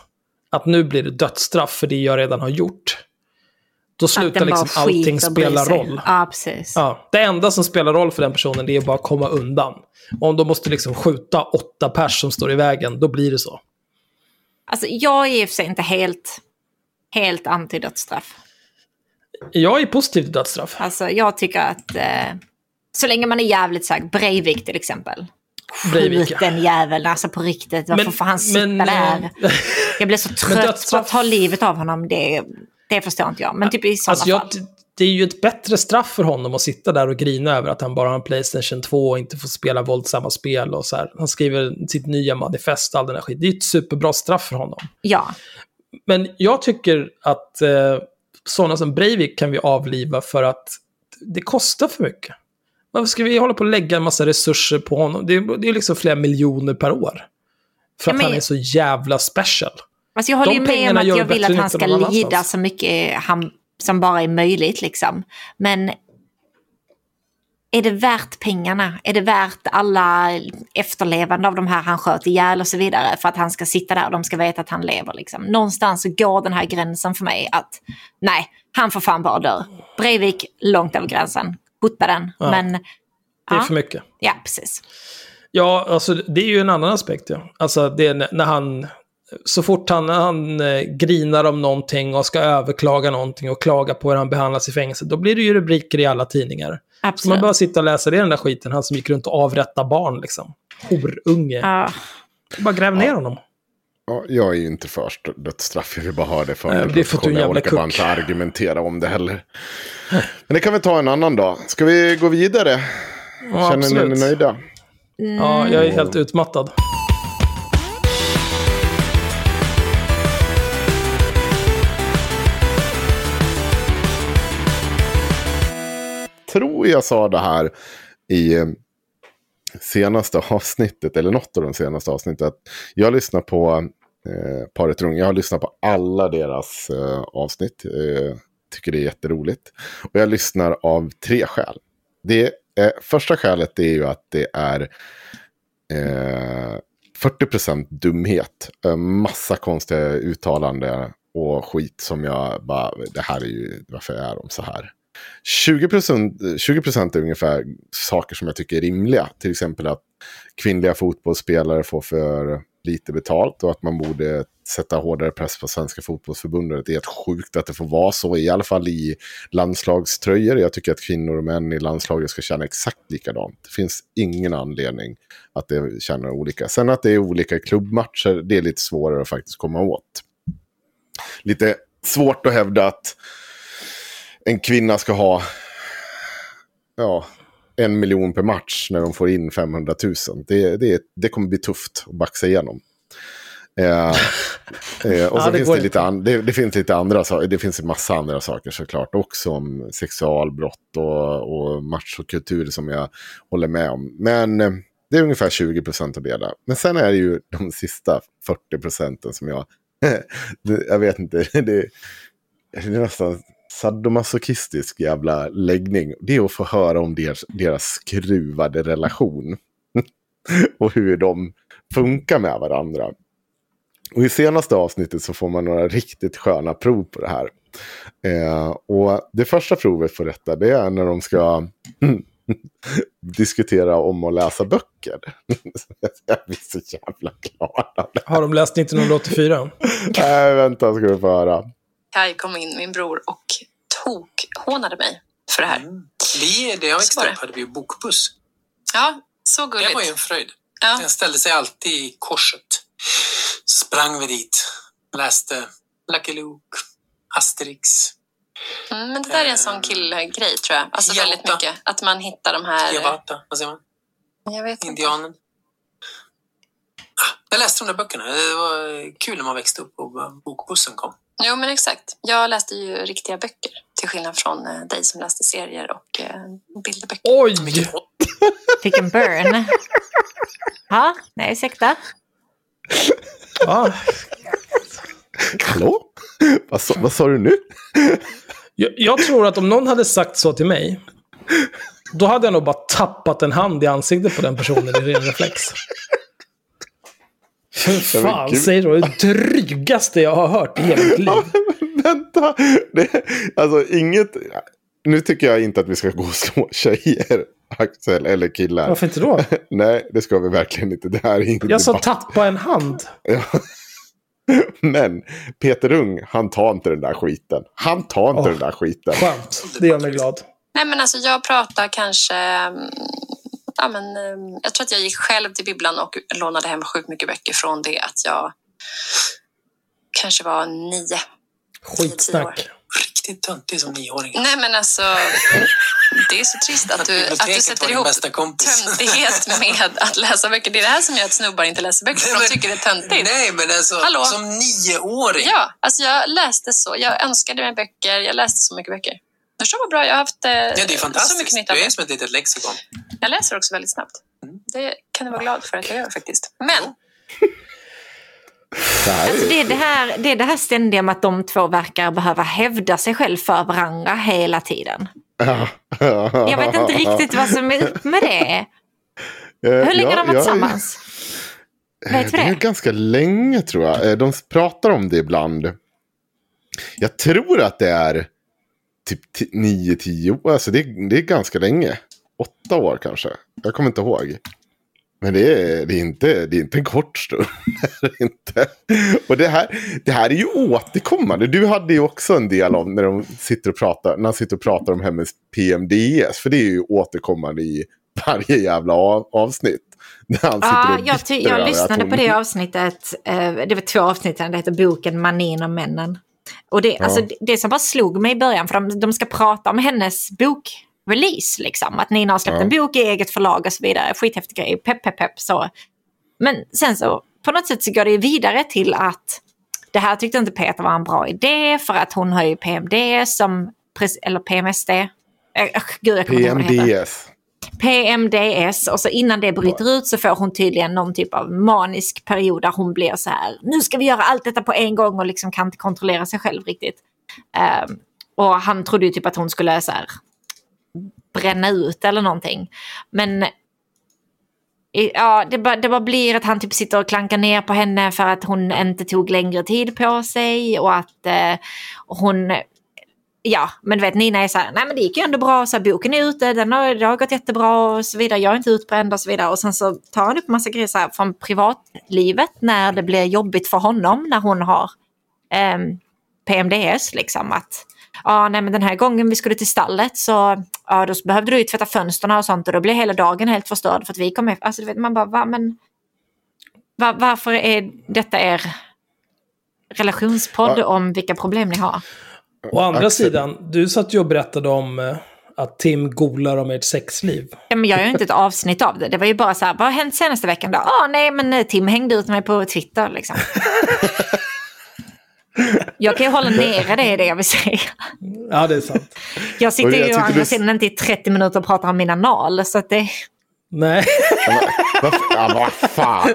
att nu blir det dödsstraff för det jag redan har gjort. Då slutar bara liksom allting spela roll. Ja, precis. Ja, det enda som spelar roll för den personen det är bara att komma undan. Och om de måste liksom skjuta åtta pers som står i vägen, då blir det så. Alltså, jag är i och för sig inte helt, helt anti-dödsstraff. Jag är positiv till dödsstraff. Alltså, jag tycker att eh, så länge man är jävligt här, Breivik till exempel. Breivik, Skjut den jäveln, alltså på riktigt. Varför Men- får han sitta men, där? (laughs) Jag blir så trött på dödsstraff- att ta livet av honom. Det, det förstår inte jag. Men typ i sådana Alltså jag, fall. det är ju ett bättre straff för honom att sitta där och grina över att han bara har en Playstation 2 och inte får spela våldsamma spel och så här. Han skriver sitt nya manifest och all den här skit. Det är ett superbra straff för honom. Ja, Men jag tycker att eh, sådana som Breivik kan vi avliva för att det kostar för mycket. Varför ska vi hålla på och lägga en massa resurser på honom? Det är, det är liksom flera miljoner per år. För att men- han är så jävla special. Alltså jag håller ju med om att jag vill att han ska lida så mycket han, som bara är möjligt liksom. Men är det värt pengarna? Är det värt alla efterlevande av de här han sköt ihjäl och så vidare för att han ska sitta där och de ska veta att han lever liksom? Någonstans så går den här gränsen för mig att nej, han får fan bara dö. Breivik, långt över gränsen. Hota den. Ja. Men Det är Ja. för mycket. ja, precis. Ja, alltså det är ju en annan aspekt. Ja. Alltså det är när- när han... Så fort han, han eh, grinar om någonting och ska överklaga någonting och klaga på hur han behandlas i fängelse, då blir det ju rubriker i alla tidningar. Så man Absolut. bara sitta och läsa det, den där skiten. Han som gick runt och avrättade barn liksom. Horunge. Ja. Bara gräv ner honom. Ja, jag är ju inte för st- dödsstraff, jag vill bara ha det för Nej, min det att du en protokoll. Jag jävla orkar inte argumentera om det heller. Men det kan vi ta en annan dag. Ska vi gå vidare? Ja, Känner ni er absolut. nöjda? Ja, jag är helt utmattad. Tror jag sa det här i eh, senaste avsnittet, eller något av de senaste avsnitten. Att jag lyssnar på eh, Paret Rung, jag har lyssnat på alla deras eh, avsnitt. Eh, tycker det är jätteroligt. Och jag lyssnar av tre skäl. Det, eh, första skälet är ju att det är eh, 40% dumhet. Eh, massa konstiga uttalanden och skit som jag bara, det här är ju, varför är de så här? 20%, 20% är ungefär saker som jag tycker är rimliga. Till exempel att kvinnliga fotbollsspelare får för lite betalt och att man borde sätta hårdare press på Svenska fotbollsförbundet. Det är helt sjukt att det får vara så, i alla fall i landslagströjor. Jag tycker att kvinnor och män i landslaget ska känna exakt likadant. Det finns ingen anledning att det känner olika. Sen att det är olika klubbmatcher, det är lite svårare att faktiskt komma åt. Lite svårt att hävda att en kvinna ska ha ja, en miljon per match när de får in 500 000. Det, det, det kommer bli tufft att baxa igenom. Eh, eh, och Ja, så det finns det, lite an, det, det finns lite andra saker. Det finns en massa andra saker såklart också om sexualbrott och, och machokultur som jag håller med om. Men eh, det är ungefär 20 procent av det där. Men sen är det ju de sista 40 procenten som jag... (laughs) jag vet inte. (laughs) Det, det är nästan sadomasochistisk jävla läggning. Det är att få höra om deras, deras skruvade relation. (laughs) och hur de funkar med varandra. Och i senaste avsnittet så får man några riktigt sköna prov på det här. Eh, och det första provet på detta det är när de ska (laughs) diskutera om att läsa böcker. (laughs) jag blir så jävla glad. Har de läst 1984? Nej, vänta ska du få höra. Kai kom in, min bror, och tokhånade mig för det här. Vi, det jag växte det. upp hade vi ju bokbuss. Ja, så Det gulligt. var ju en fröjd. Ja. Den ställde sig alltid i korset. Så sprang vi dit. Läste Lucky Luke, Asterix. Mm, men det där är en sån killgrej tror jag. Alltså Jota. väldigt mycket. Att man hittar de här... Jawata, vad säger man? Jag vet inte. Indianen. Ah, Jag läste de där böckerna. Det var kul när man växte upp och bokbussen kom. Jo, men exakt. Jag läste ju riktiga böcker. Till skillnad från eh, dig som läste serier och eh, bilderböcker. Oj! (laughs) Vilken burn. Ja, nej ursäkta. Ja, Hallå? Vad sa, vad sa du nu? jag, jag tror att om någon hade sagt så till mig, då hade jag nog bara tappat en hand i ansiktet på den personen i ren reflex. Men fan gud. säger du? Det drygaste jag har hört i hela mitt liv. Vänta! Det, alltså inget... Nu tycker jag inte att vi ska gå och slå tjejer, Axel, eller killar. Varför inte då? (laughs) Nej, det ska vi verkligen inte. Det här är ingen Jag sa tappa en hand. Ja. (laughs) Men Peter Ung, han tar inte den där skiten. Han tar inte Åh. den där skiten. Skönt. Det gör mig glad. Nej, men alltså jag pratar kanske... Ja, men, eh, jag tror att jag gick själv till bibblan och lånade hem sjukt mycket böcker från det att jag kanske var nio. Skitsnack. Riktigt töntig som nioåring. Nej, men alltså... Det är så trist att du, att du sätter ihop töntighet med att läsa böcker. Det är det här som gör att snubbar inte läser böcker, för de tycker det är töntigt. Nej, men alltså Hallå? som nioåring. Ja, alltså jag läste så. Jag önskade mig böcker. Jag läste så mycket böcker. Förstå vad bra, jag har haft eh, Ja, det är så mycket fantastiskt. nytta av Du är det. som ett litet lexikon. Jag läser också väldigt snabbt. Det kan du vara glad för att jag gör faktiskt. Men Det här (laughs) Alltså är, det, är det, här, det är det här ständiga med att de två verkar behöva hävda sig själv för varandra hela tiden. (laughs) Jag vet inte riktigt vad som är upp med det. Hur länge har de varit tillsammans? Vet vi Det är ganska länge tror jag. Eh, De pratar om det ibland. Jag tror att det är typ 9-10 år. Alltså det är, det är ganska länge. Åtta år kanske. Jag kommer inte ihåg. Men det är, det är, inte, det är inte en kort stund. (laughs) Inte. Och det här, det här är ju återkommande. Du hade ju också en del av när de sitter och pratar, när han sitter och pratar om hennes PMDS. För det är ju återkommande i varje jävla av, avsnitt. Och jag, jag lyssnade hon- på det avsnittet. eh, Det var två avsnitt, det heter boken Manin och männen. Och det, alltså, det- det som bara slog mig i början, för de, de ska prata om hennes bokrelease. Liksom. Att Nina har släppt Ja. en bok i eget förlag och så vidare. Skithäftig grej, pepp, pepp, pepp. Så. Men sen så på något sätt så går det vidare till att det här tyckte inte Peter var en bra idé för att hon har ju PMDS som, eller PMSD. Äh, gud. PMDS. PMDS och så innan det bryter ut så får hon tydligen någon typ av manisk period där hon blir så här, nu ska vi göra allt detta på en gång och liksom kan inte kontrollera sig själv riktigt. Um, och han trodde ju typ att hon skulle så här, bränna ut eller någonting. Men ja, det, bara, det bara blir att han typ sitter och klankar ner på henne för att hon inte tog längre tid på sig och att eh, hon Ja, men du vet Nina är så här, nej men det gick ju ändå bra, så här, boken är ute, den har, det har gått jättebra och så vidare, jag är inte utbränd och så vidare. Och sen så tar han upp massa grejer så här, från privatlivet när det blir jobbigt för honom när hon har ehm, PMDS. Liksom att, ja nej men den här gången vi skulle till stallet så ja, då behövde du ju tvätta fönstren och sånt och då blev hela dagen helt förstörd för att vi kom efter. Alltså du vet man bara, va, men va, varför är detta er relationspodd Ja. om vilka problem ni har? Å andra Axel. sidan, du satt ju och berättade om eh, att Tim golar om ert sexliv. Ja, men jag gör ju inte ett avsnitt av det. Det var ju bara så här, vad har hänt senaste veckan då? Ah, nej, men eh, Tim hängde ut mig på Twitter liksom. (laughs) jag kan ju hålla nere det, är det jag vill säga. Ja, det är sant. Jag sitter jag ju å andra du- sidan inte i 30 minuter och pratar om min anal, så att det... Nej. Vad f- Ja, vad fan.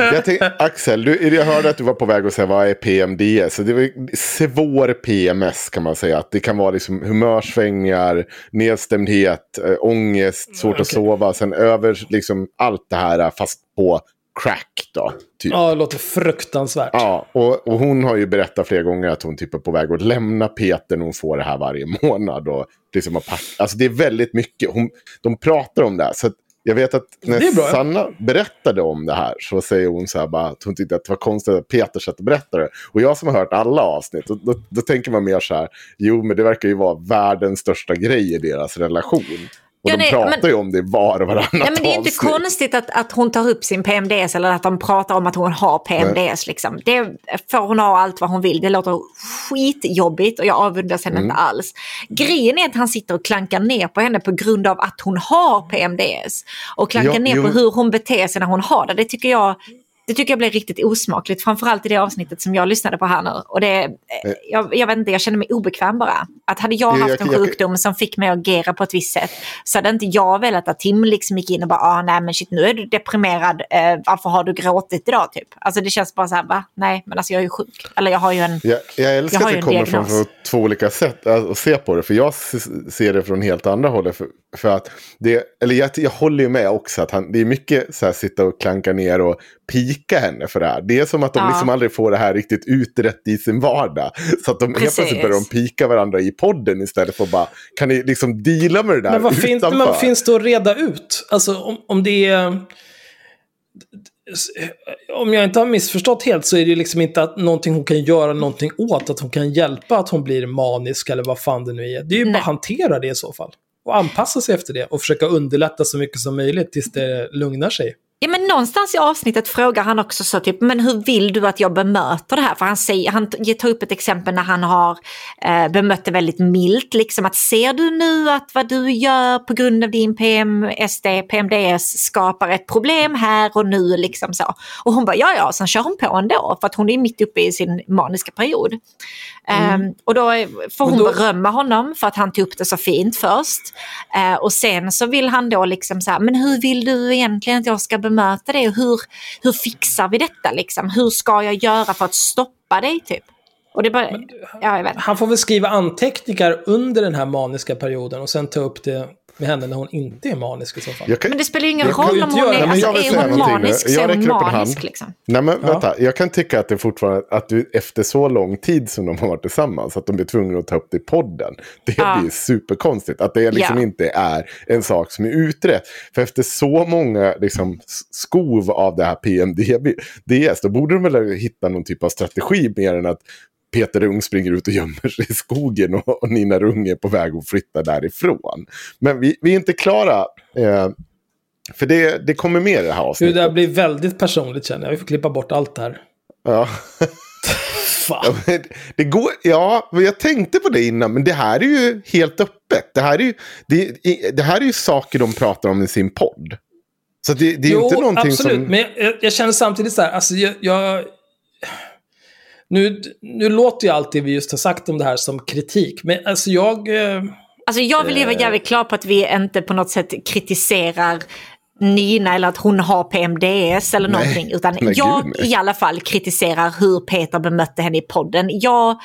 Jag tänkte, Axel, du, jag hörde att du var på väg att säga vad är PMDS? Så det var svår PMS kan man säga. Att det kan vara liksom humörsvängningar, nedstämdhet, äh, ångest, svårt att sova. Sen över liksom allt det här eh, fast på crack då. Typ. Ja, det låter fruktansvärt. Ja, och, och hon har ju berättat flera gånger att hon typ är på väg att lämna Peter när hon får det här varje (laughs) månad. Och liksom alltså det är väldigt mycket. Hon, de pratar om det här. Så jag vet att när. Sanna berättade om det här så säger hon så här bara att hon tyckte att det var konstigt att Peter satt och berättade det. Och jag som har hört alla avsnitt, då, då, då tänker man mer så här, jo men det verkar ju vara världens största grej i deras relation. Och Ja, de nej, pratar men- ju om det var och varannat Nej, men det är inte avsnitt. konstigt att, att hon tar upp sin PMDS eller att de pratar om att hon har PMDS. Liksom. Det får hon ha allt vad hon vill. Det låter skitjobbigt och jag avundas henne Mm. inte alls. Grejen är att han sitter och klankar ner på henne på grund av att hon har PMDS. Och klankar Ja, ner jo. på hur hon beter sig när hon har det. Det tycker jag... Det tycker jag blev riktigt osmakligt, framförallt i det avsnittet som jag lyssnade på här nu. Och det, eh, jag, jag vet inte, jag känner mig obekväm bara. Att hade jag haft en jag- jag- sjukdom som fick mig att agera på ett visst sätt så hade inte jag velat att Tim liksom gick in och bara, ah, nej men shit nu är du deprimerad, eh, varför har du gråtit idag typ? Alltså det känns bara så här, va? Nej men alltså jag är ju sjuk. Eller jag har ju en... Jag, jag älskar Jag att det kommer diagnos. från två olika sätt att, att se på det. För jag ser det från helt andra hållet. För, för att det, eller jag, jag håller ju med också att han, det är mycket så här sitta och klanka ner och pika henne för det här. Det är som att de Ja. liksom aldrig får det här riktigt utrett i sin vardag. Så att de helt Precis. plötsligt börjar de pika varandra i podden istället för att bara, kan ni liksom deala med det där Men vad finns, men vad finns det att reda ut? Alltså om, om det är... Om jag inte har missförstått helt så är det liksom inte att någonting hon kan göra någonting åt. Att hon kan hjälpa att hon blir manisk eller vad fan det nu är. Det är ju bara Nej. att hantera det i så fall. Och anpassa sig efter det och försöka underlätta så mycket som möjligt tills det lugnar sig. Ja, men någonstans i avsnittet frågar han också så typ, men hur vill du att jag bemöter det här? För han, säger, han tar upp ett exempel när han har eh, bemött det väldigt milt. Liksom att ser du nu att vad du gör på grund av din PMSD, PMDS skapar ett problem här och nu liksom så. Och hon bara ja ja, sen kör hon på ändå för att hon är mitt uppe i sin maniska period. Mm. Um, och då får hon då... berömma honom för att han tog upp det så fint först. Uh, och sen så vill han då liksom så här, men hur vill du egentligen att jag ska bemöta det? Och hur, hur fixar vi detta liksom? Hur ska jag göra för att stoppa dig typ? Och det bara, Men, ja. Han får väl skriva anteckningar under den här maniska perioden och sen ta upp det med henne när hon inte är manisk i så fall. Kan, men det spelar ju ingen roll om hon är, alltså, är hon manisk så är hon manisk. Liksom. Nej men ja. vänta, jag kan tycka att det fortfarande, att du efter så lång tid som de har varit tillsammans, att de blir tvungna att ta upp det i podden. Det ja. blir superkonstigt. Att det liksom ja. inte är en sak som är utrett. För efter så många liksom, skov av det här PMDB, DS, då borde de väl hitta någon typ av strategi mer än att Peter Ung springer ut och gömmer sig i skogen och, och Nina Rung är på väg att flytta därifrån. Men vi, vi är inte klara. Eh, för det, det kommer mer i det här avsnittet. Det där blir väldigt personligt känner jag. Vi får klippa bort allt det här. Ja. (laughs) Fan. Ja, det går, ja, jag tänkte på det innan, men det här är ju helt öppet. Det här är ju, det, det här är ju saker de pratar om i sin podd. Så det, det är jo, inte någonting absolut. som... men jag, jag, känner samtidigt så här, alltså jag, jag nu, nu låter ju allt det vi just har sagt om det här som kritik, men alltså jag... Eh, alltså jag vill ju vara jävligt klar på att vi inte på något sätt kritiserar Nina eller att hon har PMDS eller nej, någonting. Utan nej, jag gud, i alla fall kritiserar hur Peter bemötte henne i podden. Jag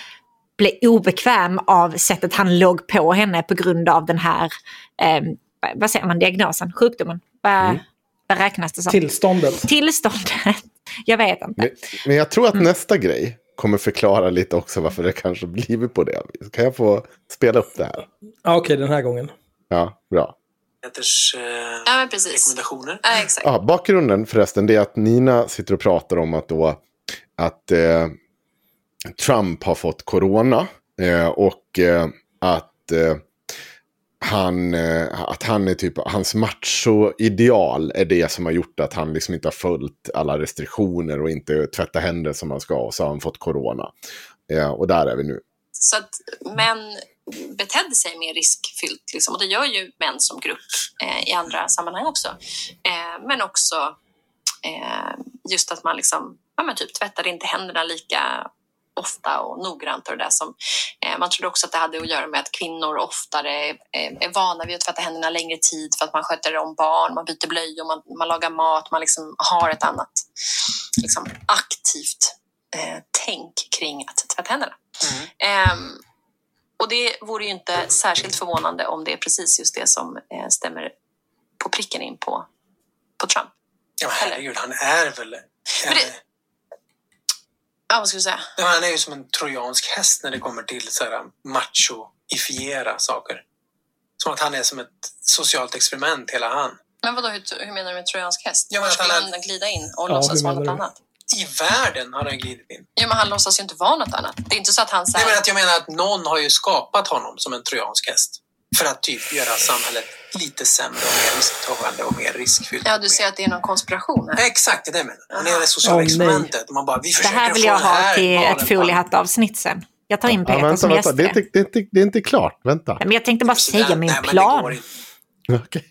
blev obekväm av sättet han låg på henne på grund av den här, eh, vad säger man, diagnosen, sjukdomen. Mm. Vad räknas det som? Tillståndet. Tillståndet. (laughs) Jag vet inte. Men, men jag tror att mm. nästa grej kommer förklara lite också varför det kanske blivit på det. Kan jag få spela upp det här? Ja, Okej, okay, den här gången. Ja, bra. Peters eh, ja, rekommendationer. Ja, exakt. Ja, bakgrunden förresten det är att Nina sitter och pratar om att, då, att eh, Trump har fått corona. Eh, och eh, att eh, han, eh, att han är typ, hans macho-ideal är det som har gjort att han liksom inte har följt alla restriktioner och inte tvättat händer som man ska och så har han fått corona. Eh, och där är vi nu. Så att män betedde sig mer riskfyllt liksom, och det gör ju män som grupp eh, i andra sammanhang också. Eh, men också eh, just att man liksom, ja, men typ tvättar inte händerna lika ofta och noggrant och det som eh, man trodde också att det hade att göra med att kvinnor oftare är vana vid att tvätta händerna längre tid för att man sköter om barn, man byter blöjor, man, man lagar mat, man liksom har ett annat liksom, aktivt eh, tänk kring att tvätta händerna. Mm. Eh, och det vore ju inte särskilt förvånande om det är precis just det som eh, stämmer på pricken in på, på Trump. Ja, herregud, han är väl... Det, Ja, vad ska du säga? Ja, han är ju som en trojansk häst när det kommer till så här machoifiera saker. Som att han är som ett socialt experiment, hela han. Men vadå, hur, hur menar du med trojansk häst? Ja, men att han, han glida in och ja, låtsas vara något annat? I världen har han glidit in. Ja, men han låtsas ju inte vara något annat. Det är inte så att han... Så här... Nej, men att jag menar att någon har ju skapat honom som en trojansk häst. För att typ göra samhället lite sämre och mer risktagande och mer riskfyllt. Ja, du ser att det är någon konspiration här. Exakt, det är det jag menar. Han är det sociala oh, experimentet. Man bara, vi det här vill jag ha till ett foliehatt-avsnitt sen. Jag tar in Peter ja, vänta, som gäst. Det, är inte, det, är inte, det är inte klart, vänta. Men jag tänkte bara säga nej, min nej, plan. (laughs) Okay.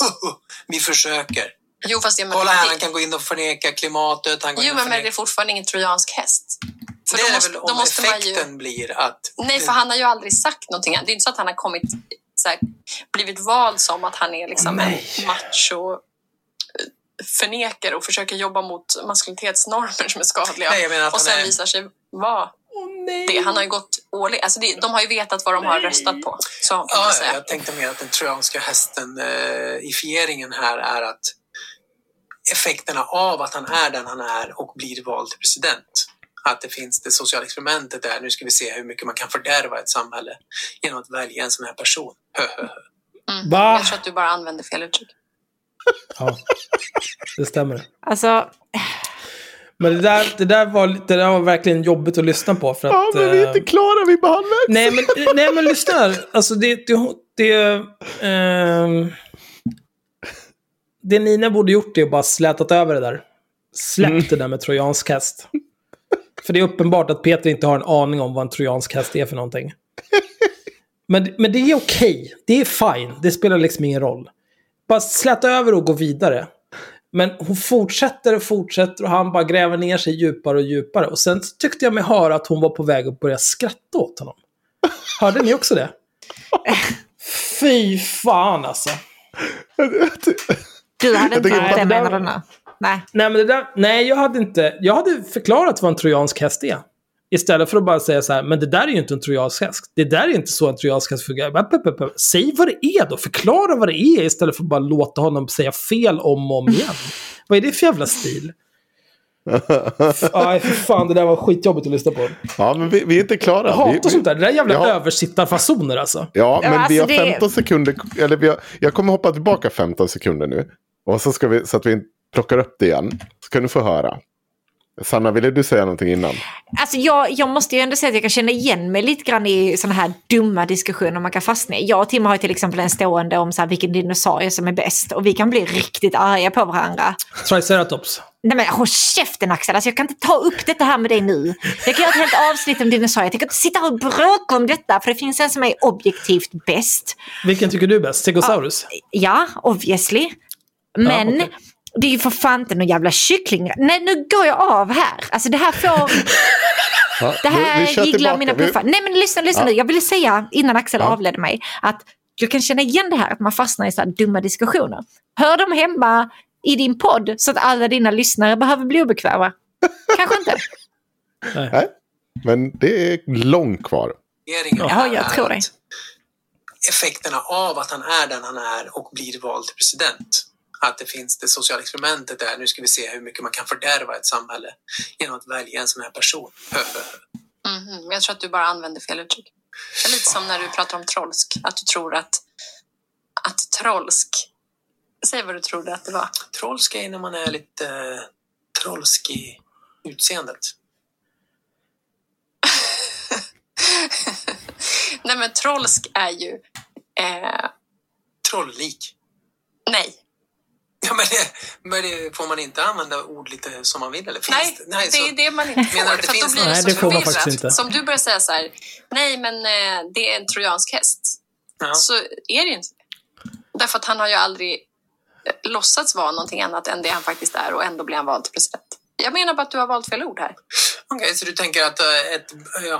(laughs) vi försöker. Jo, fast jag Kolla här, han kan gå in och förneka klimatet. Han jo, men det är fortfarande ingen trojansk häst. För det är måste, väl om måste effekten ju... blir att... Nej, för han har ju aldrig sagt någonting. Det är inte så att han har kommit, här, blivit vald som att han är liksom oh, en macho eh, förnekare och försöker jobba mot maskulinitetsnormer som är skadliga. Nej, och sen är... visar sig vara oh, det. Han har ju gått all alltså det, De har ju vetat vad de nej. har röstat på. Så kan ja, säga. Jag tänkte mer att den trojanska hästen eh, i fieringen här är att effekterna av att han är den han är och blir vald till president att det finns det sociala experimentet där. Nu ska vi se hur mycket man kan fördärva ett samhälle genom att välja en sån här person. Mm. Jag tror att du bara använder fel uttryck. Ja, det stämmer. Alltså... Men det där, det, där var, det där var verkligen jobbigt att lyssna på. För att, ja, men vi är inte eh, klara vid halvvägs. Nej, men, nej, men lyssna här. Alltså det... det, det, um, det Nina borde gjort är att bara slätat över det där. Släpp Mm. det där med trojansk häst. För det är uppenbart att Peter inte har en aning om vad en trojansk häst är för någonting. Men, men det är okej. Det är fine. Det spelar liksom ingen roll. Bara släta över och gå vidare. Men hon fortsätter och fortsätter och han bara gräver ner sig djupare och djupare. Och sen tyckte jag mig höra att hon var på väg att börja skratta åt honom. Hörde ni också det? Fy fan alltså. Du hade inte gjort det menar du nu? Nej. Nej, men det där, nej, jag hade inte... Jag hade förklarat vad en trojansk häst är. Istället för att bara säga så här, men det där är ju inte en trojansk häst. Det där är inte så en trojansk häst fungerar. Säg vad det är då. Förklara vad det är istället för att bara låta honom säga fel om och om igen. vad är det för jävla stil? Nej, för fan. Det där var skitjobbigt att lyssna på. Ja, men vi, vi är inte klara. Jag hatar vi, vi, sånt där. Det där är jävla Ja. översittarfasoner alltså. Ja, men alltså vi har det- 15 sekunder. Eller vi har, jag kommer hoppa tillbaka 15 sekunder nu. Och så, ska vi, så att vi plockar upp det igen. Så kan du få höra. Sanna, ville du säga någonting innan? Alltså jag, jag måste ju ändå säga att jag kan känna igen mig lite grann i sådana här dumma diskussioner man kan fastna i. Jag och Tim har ju till exempel en stående om så här, vilken dinosaurie som är bäst. Och vi kan bli riktigt arga på varandra. Triceratops. Nej men håll käften Axel, alltså, jag kan inte ta upp detta här med dig nu. Jag kan göra ett helt avsnitt om dinosaurier. Jag tänker inte sitta och bråka om detta för det finns en som är objektivt bäst. Vilken tycker du är bäst? Stegosaurus? Ja, obviously. Men Ja, okej. Det är ju för fan inte någon jävla kyckling. Nej, nu går jag av här. Alltså det här får... Ja, Det här vi- vi mina puffar. Nej men lyssna, lyssna Ja. nu. Jag ville säga innan Axel Ja. avledde mig att jag kan känna igen det här att man fastnar i så här dumma diskussioner. Hör dem hemma i din podd så att alla dina lyssnare behöver bli obekväma. Kanske inte. (laughs) Nej, men det är långt kvar. Ja, jag tror det. Effekterna av att han är den han är och blir vald till president. Att det finns det sociala experimentet där, nu ska vi se hur mycket man kan fördärva ett samhälle genom att välja en sån här person. Men Jag tror att du bara använder fel uttryck. Lite som när du pratar om trollsk, att du tror att, att trollsk... Säg vad du trodde att det var. Trollsk är när man är lite eh, trollsk i utseendet. (laughs) Nej men trollsk är ju... Eh, Trolllik. nej. Ja, men, det, men det, får man inte använda ord lite som man vill? Eller? Finns Nej, det, nej det så, är det man inte får. Menar det för att då finns blir så Nej, det får man förvirrat. faktiskt inte. Så om du börjar säga så här, nej men eh, det är en trojansk häst. ja. Så är det ju inte. Därför att han har ju aldrig eh, låtsats vara någonting annat än det han faktiskt är och ändå blir han vald till president. Jag menar bara att du har valt fel ord här. Okej, så du tänker att eh, ett,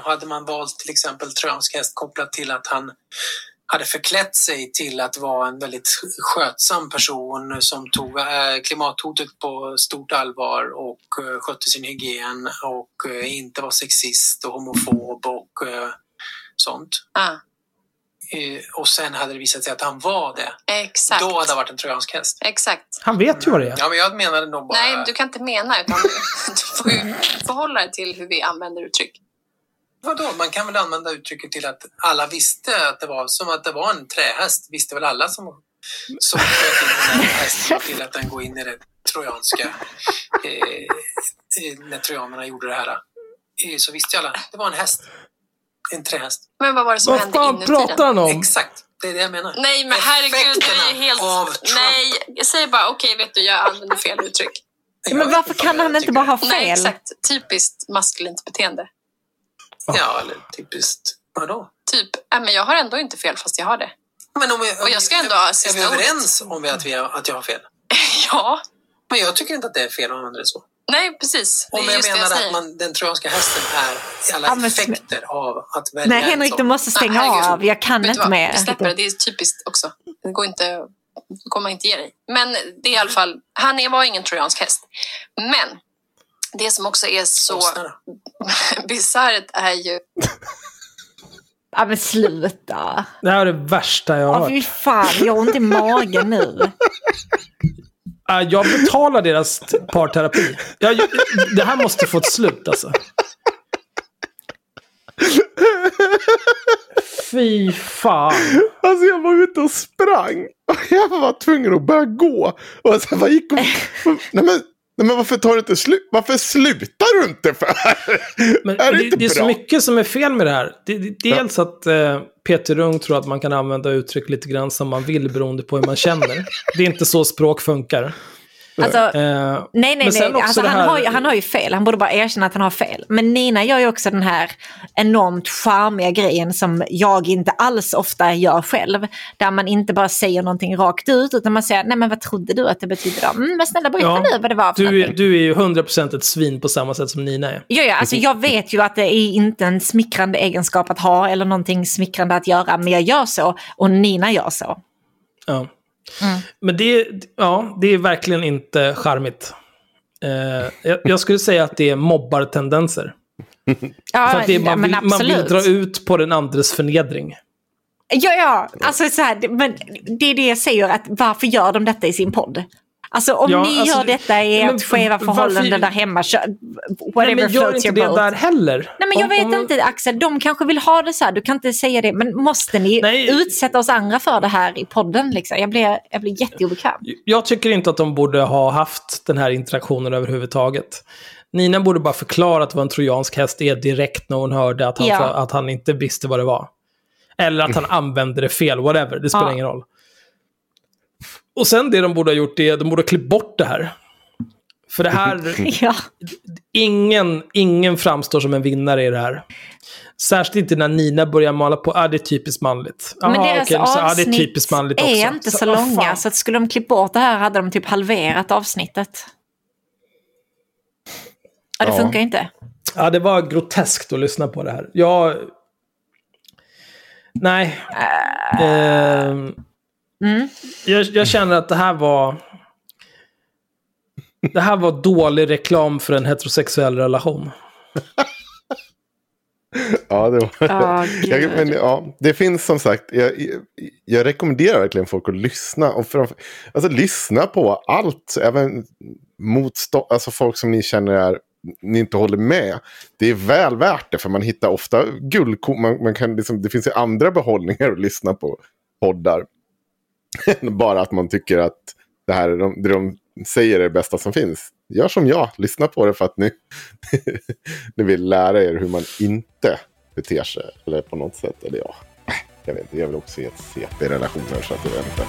hade man valt till exempel trojansk häst kopplat till att han hade förklätt sig till att vara en väldigt skötsam person som tog eh, klimathotet på stort allvar och eh, skötte sin hygien och eh, inte var sexist och homofob och sånt. Ah, Och sen hade det visat sig att han var det. exakt. Då hade det varit en trojansk häst. Exakt. Han vet ju vad det är. Ja, men jag menade nog bara... Nej, du kan inte mena utan (laughs) du får ju förhålla dig till hur vi använder uttryck. Vadå? Man kan väl använda uttrycket till att alla visste att det var som att det var en trähäst. Visste väl alla som, som (laughs) sköt in den här hästen till att den går in i det trojanska. Eh, eh, när trojanerna gjorde det här. Eh, så visste ju alla. Det var en häst. En trähäst. Men vad var det som Vad hände fan inuti pratar den? han om? Exakt. Det är det jag menar. Nej, men herregud, du är Effekterna helt... av Trump. Nej, jag säger bara okej, vet du, jag använder fel uttryck. Men varför kan han inte bara ha fel? Nej, exakt. Typiskt maskulint beteende. Ja, eller typiskt. Vadå? Typ, äh, men jag har ändå inte fel fast jag har det. Men om vi, Och jag ska ändå ha är vi sista ordet. överens om vi att, vi har, att jag har fel? (laughs) Ja, Men jag tycker inte att det är fel att använda det så. nej precis. Om jag jag menar säger. att man, den trojanska hästen är alla Ja, men- effekter av att välja Nej en Henrik, du måste stänga herregud. av. Jag kan inte mer. Vi släpper det. Det är typiskt också. Det går inte... Du kommer inte ge dig. Men det är i alla fall... Han är- var ingen trojansk häst. Men det som också är så (laughs) bisarrt är ju... (laughs) Ja men sluta. Det här är det värsta jag har Ja hört. fy fan, jag har ont i magen nu. (laughs) Jag betalar deras parterapi. Jag, det här måste få ett slut alltså. Fy fan. Alltså jag var ute och sprang. Och jag var tvungen att börja gå. Och sen bara gick och... Nej men, Nej, men varför tar du inte slut? Varför slutar du inte för? (laughs) Men är det, det, inte det är så mycket som är fel med det här. Det, det, dels att eh, Peter Rung tror att man kan använda uttryck lite grann som man vill beroende på hur man känner. Det är inte så språk funkar. Alltså, Eh, Nej, nej, nej. Alltså, han, här- har ju, han har ju fel. Han borde bara erkänna att han har fel. Men Nina gör ju också den här enormt charmiga grejen som jag inte alls ofta gör själv. Där man inte bara säger någonting rakt ut utan man säger, nej men vad trodde du att det betyder då? Mm, men snälla berätta Ja, nu vad det var för du, någonting. du är ju 100% ett svin på samma sätt som Nina är. Ja, ja, alltså jag vet ju att det är inte en smickrande egenskap att ha eller någonting smickrande att göra, men jag gör så och Nina gör så. Ja. Mm. Men det, ja, det är verkligen inte charmigt. Eh, jag, jag skulle säga att det är mobbartendenser. (laughs) Ja, För att det man, vill, man vill dra ut på den andres förnedring. Ja, ja, alltså så här, men det är det jag säger, att varför gör de detta i sin podd? Alltså om Ja, ni alltså, gör detta i ert skeva varför- förhållande där hemma, whatever Nej, men gör floats inte your det boat. där heller. Nej men jag vet om- inte Axel, de kanske vill ha det så här, du kan inte säga det. Men måste ni Nej. utsätta oss andra för det här i podden? Liksom? Jag, blir, jag blir jätteobekväm. Jag tycker inte att de borde ha haft den här interaktionen överhuvudtaget. Nina borde bara förklarat vad en trojansk häst är direkt när hon hörde att han, Ja. att han inte visste vad det var. Eller att han använde det fel, whatever. Det spelar Ja. ingen roll. Och sen det de borde ha gjort är de borde ha klippt bort det här. För det här, (laughs) Ja. ingen, ingen framstår som en vinnare i det här. Särskilt inte när Nina börjar mala på, ah, det är typiskt manligt. Men Jaha, deras okej, så, ah, det är avsnitt typiskt manligt också. är inte så, vad långa, fan. så att skulle de klippt bort det här hade de typ halverat avsnittet. Ja, det Ja. funkar inte. Ja, det var groteskt att lyssna på det här. Jag... Nej. Ehm, Mm. jag, jag känner att det här var... Det här var dålig reklam för en heterosexuell relation. (laughs) Ja, det var... Ja, jag, gud. men, ja, det finns som sagt, jag, jag rekommenderar verkligen folk att lyssna. Och framför, alltså lyssna på allt, även motstånd, alltså folk som ni känner är, ni inte håller med. Det är väl värt det, för man hittar ofta guldkorn. Man, man kan liksom, det finns ju andra behållningar att lyssna på poddar. (laughs) Bara att man tycker att det här är de, det de säger är det bästa som finns. Gör som jag, lyssna på det för att ni, (laughs) ni vill lära er hur man inte beter sig. Eller på något sätt. Eller ja, jag vet inte. Jag vill också ge ett CP-relationer så att jag vet inte.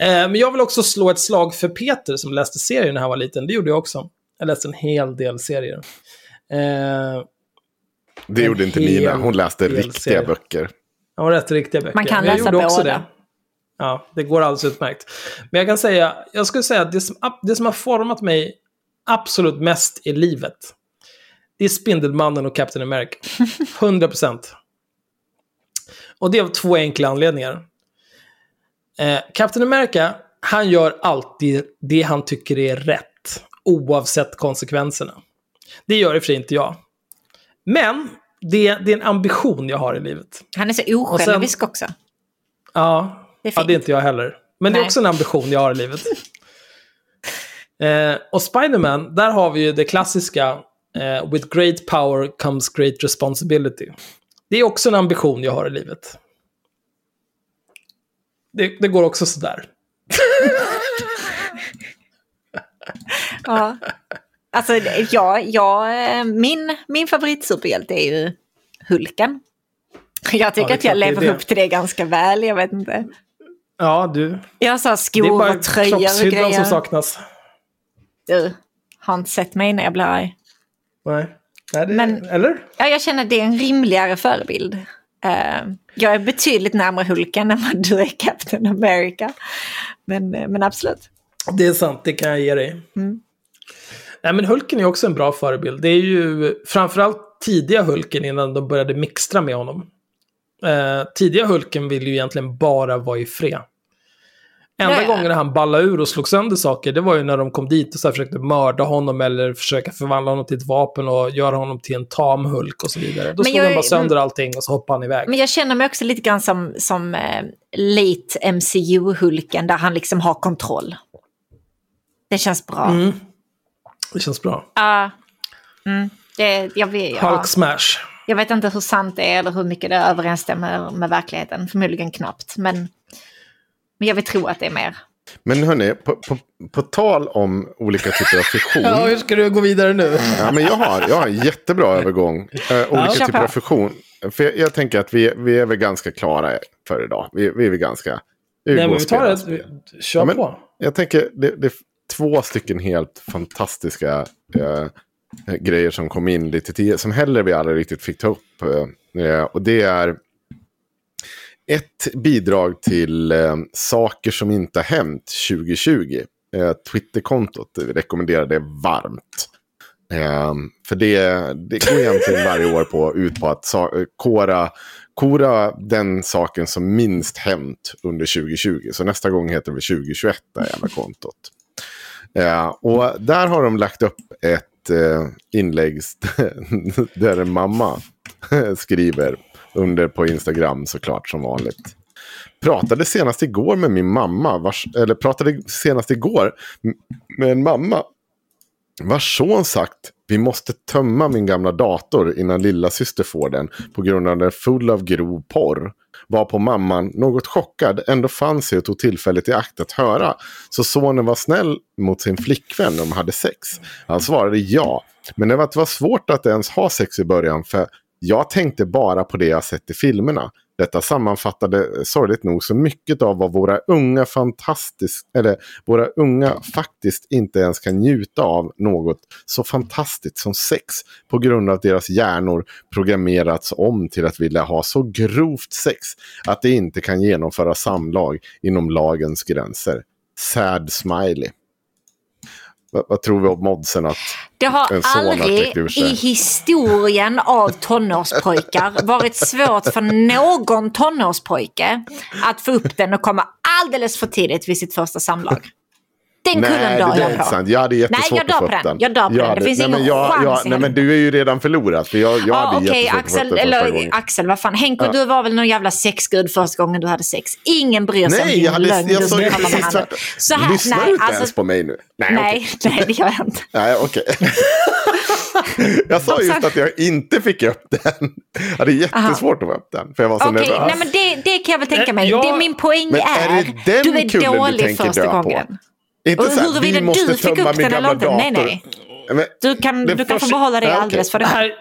Men jag vill också slå ett slag för Peter som läste serien när han var liten. Det gjorde jag också. Jag läste en hel del serier. Eh, Det gjorde inte Nina. Hon läste riktiga serie. böcker. Jag har rätt riktiga böcker. Man kan jag läsa gjorde också båda. Det. Ja, det går alldeles utmärkt. Men jag kan säga, jag skulle säga att det som, det som har format mig absolut mest i livet, det är Spindelmannen och Captain America. (laughs) 100 procent. Och det är av två enkla anledningar. Eh, Captain America, han gör alltid det han tycker är rätt, oavsett konsekvenserna. Det gör i och för sig inte jag. Men det, det är en ambition jag har i livet. Han är så osjälvisk också. Ja, Det ja, det är inte jag heller. Men det är Nej. också en ambition jag har i livet. (laughs) eh, och Spiderman, där har vi ju det klassiska eh, With great power comes great responsibility. Det är också en ambition jag har i livet. Det, det går också sådär. (laughs) Ja. (laughs) Alltså, ja, ja, eh, min, min favoritsuperhjälte är ju Hulken. Jag tycker det är att jag det är lever det. upp till det ganska väl, jag vet inte. Ja, du. Jag har så här Det är skor bara och tröjor och kroppshyddan som grejer. saknas. Du har inte sett mig när jag blir arg. Nej. Nej det, Men- Eller? Ja, jag känner att det är en rimligare förebild. Eh, jag är betydligt närmare Hulken än vad du är Captain America. Men, eh, men absolut. Det är sant, det kan jag ge dig. Mm. Nej, men Hulken är också en bra förebild. Det är ju framförallt tidiga Hulken innan de började mixtra med honom. Eh, tidiga Hulken vill ju egentligen bara vara i fred. Enda ja. gången han ballade ur och slog sönder saker, det var ju när de kom dit och så försökte mörda honom eller försöka förvandla honom till ett vapen och göra honom till en tam Hulk och så vidare. Då slog jag är- bara sönder allting och så hoppade han iväg. Men jag känner mig också lite grann som, som eh, late MCU-Hulken där han liksom har kontroll. Det känns bra. Mm. Det känns bra. Ja. mm, det, jag, vet, ja. Hulk smash. jag vet inte hur sant det är eller hur mycket det överensstämmer med verkligheten. Förmodligen knappt. Men, men jag vill tro att det är mer Men hörni, på, på, på tal om olika typer av friktion. (laughs) Ja, hur ska du gå vidare nu? Ja, men jag har, jag har en jättebra övergång. Eh, olika kör typer på. av fusion. För jag, jag tänker att vi, vi är väl ganska klara för idag. Vi, vi är väl ganska... vi Nej, men vi tar det. Kör Ja, men på. Jag tänker, det, det två stycken helt fantastiska eh, eh, grejer som kom in lite tidigare. Som heller vi aldrig riktigt fick ta upp. Eh, eh och det är ett bidrag till eh, saker som inte har hänt 2020. Eh, Twitterkontot rekommenderar det varmt. Eh, för det, det går egentligen varje år på, ut på att sa, eh, kora, kora den saken som minst hänt under 2020. Så nästa gång heter det 2021, det här jävla kontot. Eh, och där har de lagt upp ett eh, inlägg (laughs) där en mamma (laughs) skriver under på Instagram såklart som vanligt. Pratade senast igår med min mamma, vars, eller pratade senast igår med en mamma vars son sagt vi måste tömma min gamla dator innan lilla syster får den på grund av den är full av grov porr. Var på mamman, något chockad, ändå fann sig och tog tillfället i akt att höra. Så sonen var snäll mot sin flickvän när de hade sex. Han svarade ja. Men det var svårt att ens ha sex i början för jag tänkte bara på det jag sett i filmerna. Detta sammanfattade sorgligt nog så mycket av vad våra unga fantastiskt, eller våra unga faktiskt inte ens kan njuta av något så fantastiskt som sex på grund av att deras hjärnor programmerats om till att vilja ha så grovt sex att de inte kan genomföra samlag inom lagens gränser. Sad smiley. Vad, vad tror vi om oddsen att det har aldrig i historien av tonårspojkar varit svårt för någon tonårspojke att få upp den och komma alldeles för tidigt vid sitt första samlag. Den kullen Nej, det är jag inte på. sant. Jag hade jättesvårt Nej, jag få på den. Jag dör på Jag den. Det finns nej, ingen men jag, chans jag, Nej, men du är ju redan förlorat. För jag, jag Ja, hade okej, jättesvårt Axel, den första eller gången. Axel, vad fan. Henke, Ja. du var väl någon jävla sexgud första gången du hade sex? Ingen bryr sig om Nej, din jag, hade, lögn. jag sa ju precis tvärtom. Så här, Lyssnar nej, du inte alltså- ens på mig nu? Nej, Nej, okej. (laughs) nej, det gör jag inte. Nej, okej. (laughs) jag sa just att jag inte fick upp den. Jag hade jättesvårt att få upp den. För jag var så Okej, nervös. nej men det, det kan jag väl tänka mig. Ja, det min poäng men är, är det den du är kullen dålig första dö på? Inte Och så här, huruvida vi måste du fick upp den eller inte, nej, nej. Men, Du kan, du kan få behålla det Ja, alldeles för Det det. här,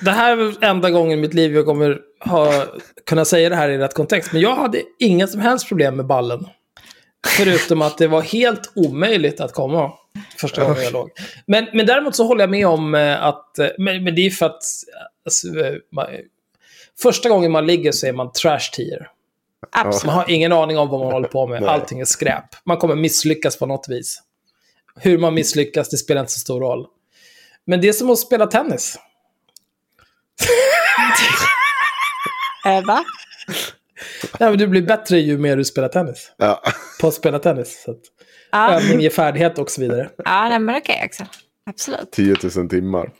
det här är enda gången i mitt liv jag kommer ha, kunna säga det här i rätt kontext. Men jag hade inga som helst problem med ballen. Förutom att det var helt omöjligt att komma första gången jag låg. Men, men däremot så håller jag med om eh, att... eh, Men, men det är för att... Alltså, eh, man, första gången man ligger så är man trash tier. Absolut. Man har ingen aning om vad man håller på med. Allting är skräp. Man kommer misslyckas på något vis. Hur man misslyckas, det spelar inte så stor roll. Men det är som att spela tennis. (laughs) Eh, va? Nej, men du blir bättre ju mer du spelar tennis. Ja. På att spela tennis. Så att Ja, övning ger färdighet och så vidare. ja nej, men okej Axel. Absolut. 10 000 timmar.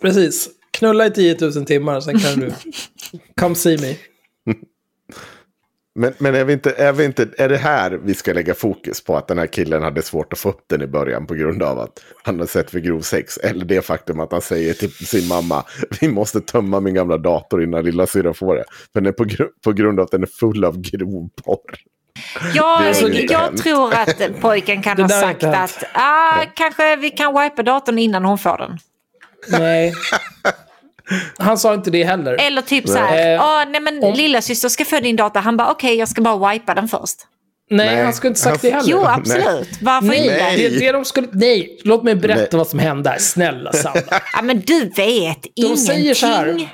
Precis. Knulla i 10 000 timmar, sen kan du... (laughs) Come see me. Men, men är, vi inte, är, vi inte, är det här vi ska lägga fokus på? Att den här killen hade svårt att få upp den i början på grund av att han har sett för grov sex. Eller det faktum att han säger till sin mamma, vi måste tömma min gamla dator innan lilla syra får det. För den är på, gru- på grund av att den är full av grov porr. Jag, inte jag hänt. tror att pojken kan ha sagt att ah, kanske vi kan wipa datorn innan hon får den. Nej. Han sa inte det heller. Eller typ så här, Nej. ah, nej men Om- lilla syster ska få din dator. Han bara okej jag ska bara wipa den först. Nej, Nej. han skulle inte sagt det heller. Jo absolut, varför Nej, inte? Nej. Det, det de skulle, nej, låt mig berätta Nej. vad som hände här. Snälla Sanna. (laughs) Ja men du vet De ingenting. säger så här.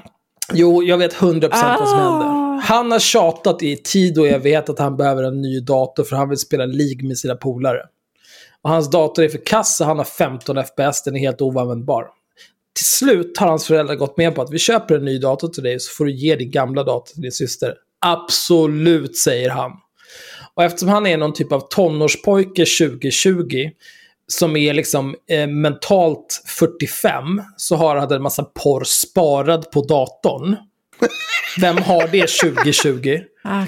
Jo, jag vet 100% vad som Ah. hände. Han har tjatat i tid och jag vet att han behöver en ny dator för han vill spela League med sina polare. Och hans dator är för kass han har 15 FPS, den är helt oanvändbar. Till slut har hans föräldrar gått med på att vi köper en ny dator till dig så får du ge din gamla dator till din syster. Absolut, säger han. Och eftersom han är någon typ av tonårspojke 2020 som är liksom eh, mentalt 45 så har han en massa porr sparad på datorn. Vem har det 2020? Ah.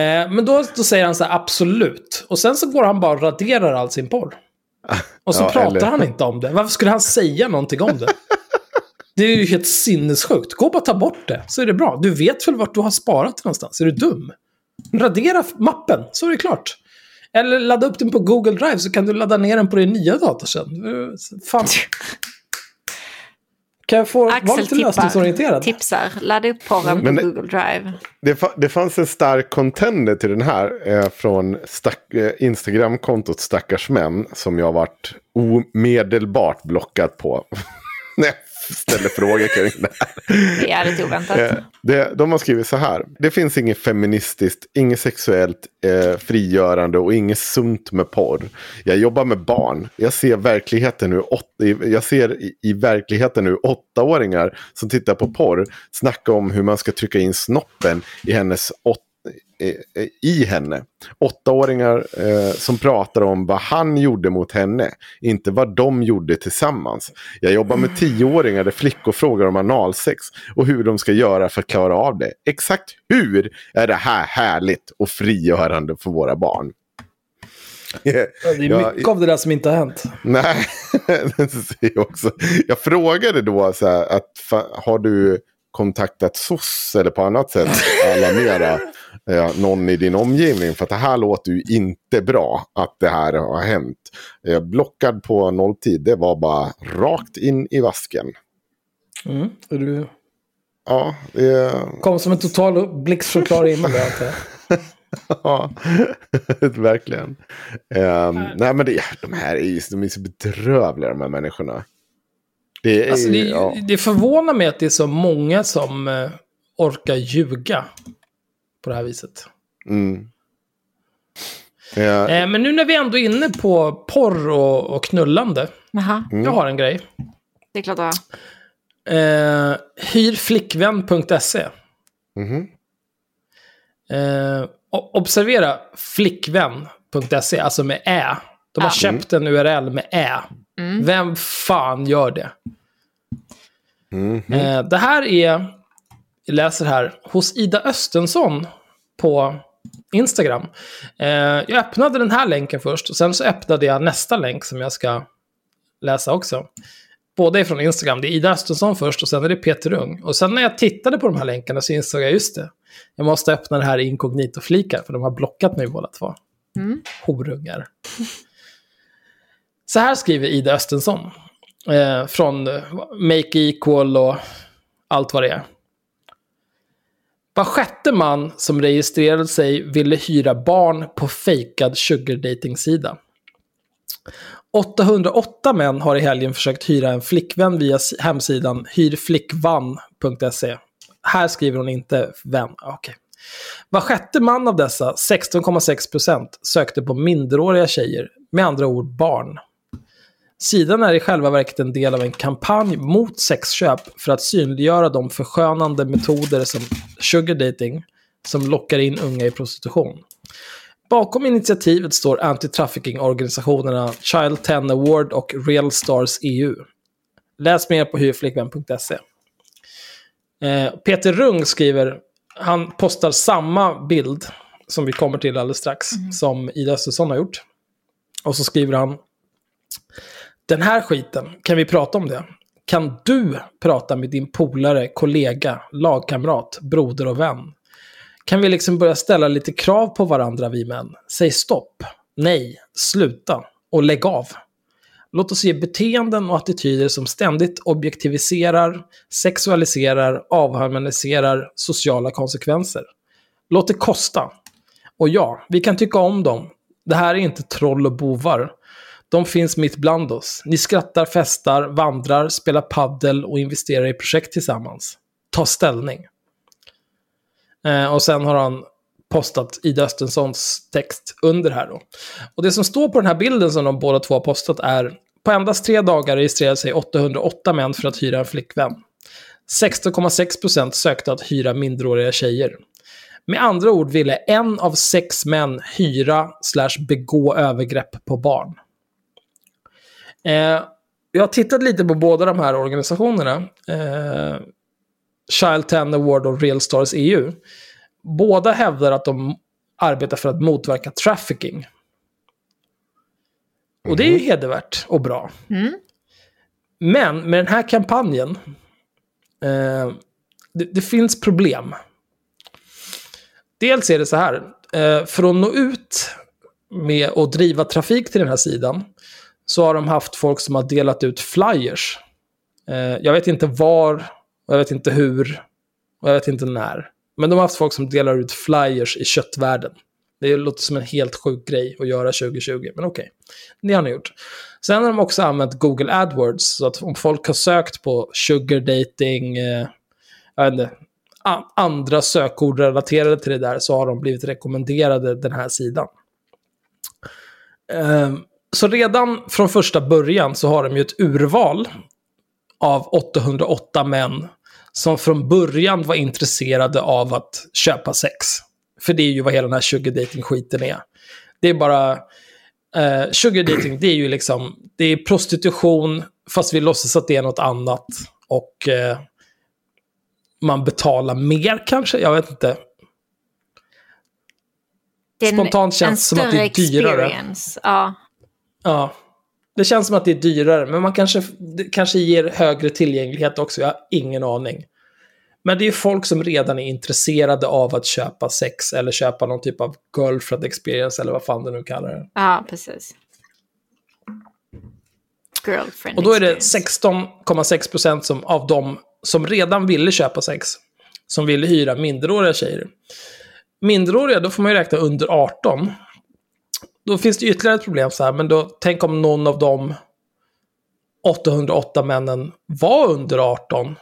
Eh, men då, då säger han så här, absolut. Och sen så går han bara och raderar all sin porr. Och så Ja, pratar eller- han inte om det. Varför skulle han säga någonting om det? Det är ju helt sinnessjukt. Gå och bara ta bort det, så är det bra. Du vet väl vart du har sparat någonstans? Är du dum? Radera mappen, så är det klart. Eller ladda upp den på Google Drive så kan du ladda ner den på din nya dator sen. Fan. (laughs) Kan jag få vara Axel lite lösningsorienterad? tipsar. Ladda upp porren på Google Drive. Det, det fanns en stark contender till den här eh, från stack, eh, Instagram-kontot Stackars män som jag varit omedelbart blockad på. (laughs) När jag ställer frågor kring det här. (laughs) Det är lite oväntat. Eh, det, de har skrivit så här. Det finns inget feministiskt, inget sexuellt eh, frigörande och inget sunt med porr. Jag jobbar med barn. Jag ser verkligheten nu, åt, jag ser i, i verkligheten nu åttaåringar som tittar på porr snacka om hur man ska trycka in snoppen i hennes åt, eh, i henne. Åttaåringar eh, som pratar om vad han gjorde mot henne, inte vad de gjorde tillsammans. Jag jobbar med tioåringar där flickor frågar om analsex och hur de ska göra för att klara av det. Exakt hur är det här härligt och frigörande för våra barn? Ja, Det är Ja, mycket av det där som inte har hänt. Nej, (laughs) jag också. Jag frågade då så här, att har du kontaktat SOS eller på annat sätt alarmera eh, någon i din omgivning? För att det här låter ju inte bra att det här har hänt. Eh, blockad på nolltid, det var bara rakt in i vasken. Mm. Och Du Ja, det... kom som en total blixtförklar himmel där, antar jag. (laughs) Ja, (laughs) verkligen. Um, nej, men det, de här är ju de är så bedrövliga, de här människorna. Det, är, Alltså det, ja. det förvånar mig att det är så många som eh, orkar ljuga på det här viset. Mm. Ja, Eh, men nu när vi ändå är inne på porr och, och knullande. Jaha, Jag har en grej. det är klart du har. Eh, hyrflickvän.se. mhm. Eh, observera flickvän.se, alltså med ä. De har Ja. köpt en URL med ä. Vem fan gör det? Mhm. Eh, det här är, läser här, hos Ida Östensson på Instagram. Eh, jag öppnade den här länken först och sen så öppnade jag nästa länk som jag ska läsa också. Båda är från Instagram. Det är Ida Östensson först och sen är det Peter Ung. Och sen när jag tittade på de här länkarna så insåg jag just det. Jag måste öppna det här i inkognito-flikar för de har blockat mig båda två. Horungar. Så här skriver Ida Östensson. Eh, från Make Equal och allt vad det är. Var sjätte man som registrerade sig ville hyra barn på fejkad sugardating-sida. 808 män har i helgen försökt hyra en flickvän via hemsidan hyrflickvann.se. Här skriver hon inte vän. Ah, okej. Var sjätte man av dessa, 16,6%, sökte på minderåriga tjejer, med andra ord barn. Sidan är i själva verket en del av en kampanj mot sexköp för att synliggöra de förskönande metoder som sugar dating som lockar in unga i prostitution. Bakom initiativet står anti-trafficking-organisationerna Child 10 Award och Real Stars EU. Läs mer på hyrflickvän.se. Eh, Peter Rung skriver, han postar samma bild som vi kommer till alldeles strax, som Ida Östensson har gjort. Och så skriver han, den här skiten, kan vi prata om det? Kan du prata med din polare, kollega, lagkamrat, broder och vän? Kan vi liksom börja ställa lite krav på varandra, vi män? Säg stopp, nej, sluta och lägg av. Låt oss ge beteenden och attityder som ständigt objektiviserar, sexualiserar, avharmoniserar sociala konsekvenser. Låt det kosta. Och ja, vi kan tycka om dem. Det här är inte troll och bovar. De finns mitt bland oss. Ni skrattar, festar, vandrar, spelar paddel och investerar i projekt tillsammans. Ta ställning. Eh, och sen har han postat Ida Östenssons text under här då. Och det som står på den här bilden som de båda två har postat är på endast tre dagar registrerade sig 808 män för att hyra en flickvän. 16,6% sökte att hyra minderåriga tjejer. Med andra ord ville en av sex män hyra slash begå övergrepp på barn. Eh, jag har tittat lite på båda de här organisationerna. Eh, Child 10 Award och Real Stars EU. Båda hävdar att de arbetar för att motverka trafficking. Och det är ju hedervärt och bra. Men med den här kampanjen, eh, det, det finns problem. dels är det så här. Eh, för att nå ut med att driva trafik till den här sidan så har de haft folk som har delat ut flyers. Eh, jag vet inte var, och jag vet inte hur, och jag vet inte när. Men de har haft folk som delar ut flyers i köttvärlden. Det låter som en helt sjuk grej att göra 2020, men okej. Det har ni gjort. Sen har de också använt Google AdWords, så att om folk har sökt på sugar dating, eh, jag vet inte, andra sökord relaterade till det där, så har de blivit rekommenderade den här sidan. Ehm, så redan från första början så har de ju ett urval av 808 män som från början var intresserade av att köpa sex. För det är ju vad hela den här sugar dating skiten är. Det är bara... Eh, sugar dating, det är ju liksom... Det är prostitution, fast vi låtsas att det är något annat. Och eh, man betalar mer kanske, jag vet inte. Det Spontant känns som att det är dyrare. experience. Ja. Ja. Det känns som att det är dyrare, men man kanske, kanske ger högre tillgänglighet också. Jag har ingen aning. Men det är folk som redan är intresserade av att köpa sex eller köpa någon typ av girlfriend experience eller vad fan du nu kallar det. ja, precis. Girlfriend Och då är det experience. 16,6% som, av dem som redan ville köpa sex. Som ville hyra minderåriga tjejer. Minderåriga, då får man ju räkna under 18. Då finns det ytterligare ett problem så här, men då, tänk om någon av de 808 männen var under 18.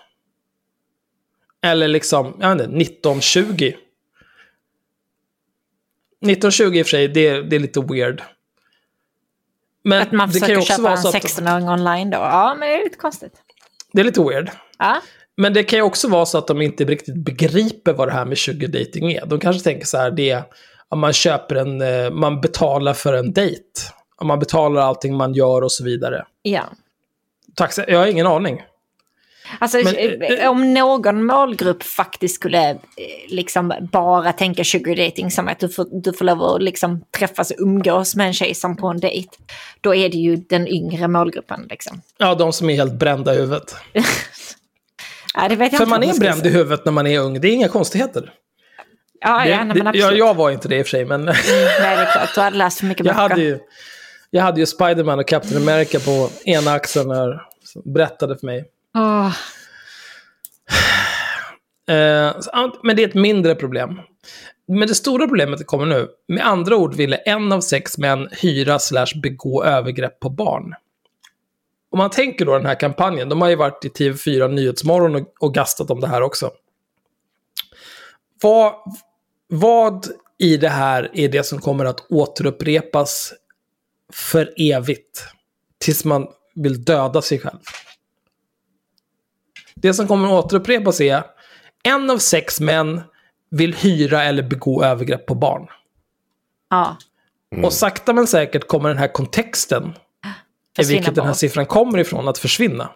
Eller liksom, jag vet inte, 1920. 1920 i och för sig, det, är- det är lite weird. Men Att man det kan ju försöker också köpa vara en så att- 16-åring online då. Ja, men det är lite konstigt. Det är lite weird. Ja, Men det kan ju också vara så att de inte riktigt begriper vad det här med sugar dating är. De kanske tänker så här, det är om man köper en, eh, man betalar för en dejt. Om man betalar allting man gör och så vidare. ja. Tack, så- jag har ingen aning. Alltså Men, eh, eh, om någon målgrupp faktiskt skulle liksom bara tänka sugar dating som att du får, du får lov att liksom träffas och umgås med en tjej som på en dejt. Då är det ju den yngre målgruppen liksom. (laughs) Ja, de som är helt brända i huvudet. Ja, För man är bränd i huvudet när man är ung. Det är inga konstigheter. Ja, ja, nej, men absolut. ja, jag var inte det i och för sig, men Nej, det är klart. Du hade läst för mycket jag böcker. hade ju, jag hade ju Spiderman och Captain America på ena axeln när berättade för mig. Eh, ja, men det är ett mindre problem. Men det stora problemet kommer nu. Med andra ord ville en av sex män hyra slash begå övergrepp på barn. Om man tänker då den här kampanjen, de har ju varit i TV4 Nyhetsmorgon och, och gastat om det här också. Vad, vad i det här är det som kommer att återupprepas för evigt? Tills man vill döda sig själv. Det som kommer att återupprepas är en av sex män vill hyra eller begå övergrepp på barn. ja. Och sakta men säkert kommer den här kontexten, i vilket den här siffran kommer ifrån, att försvinna.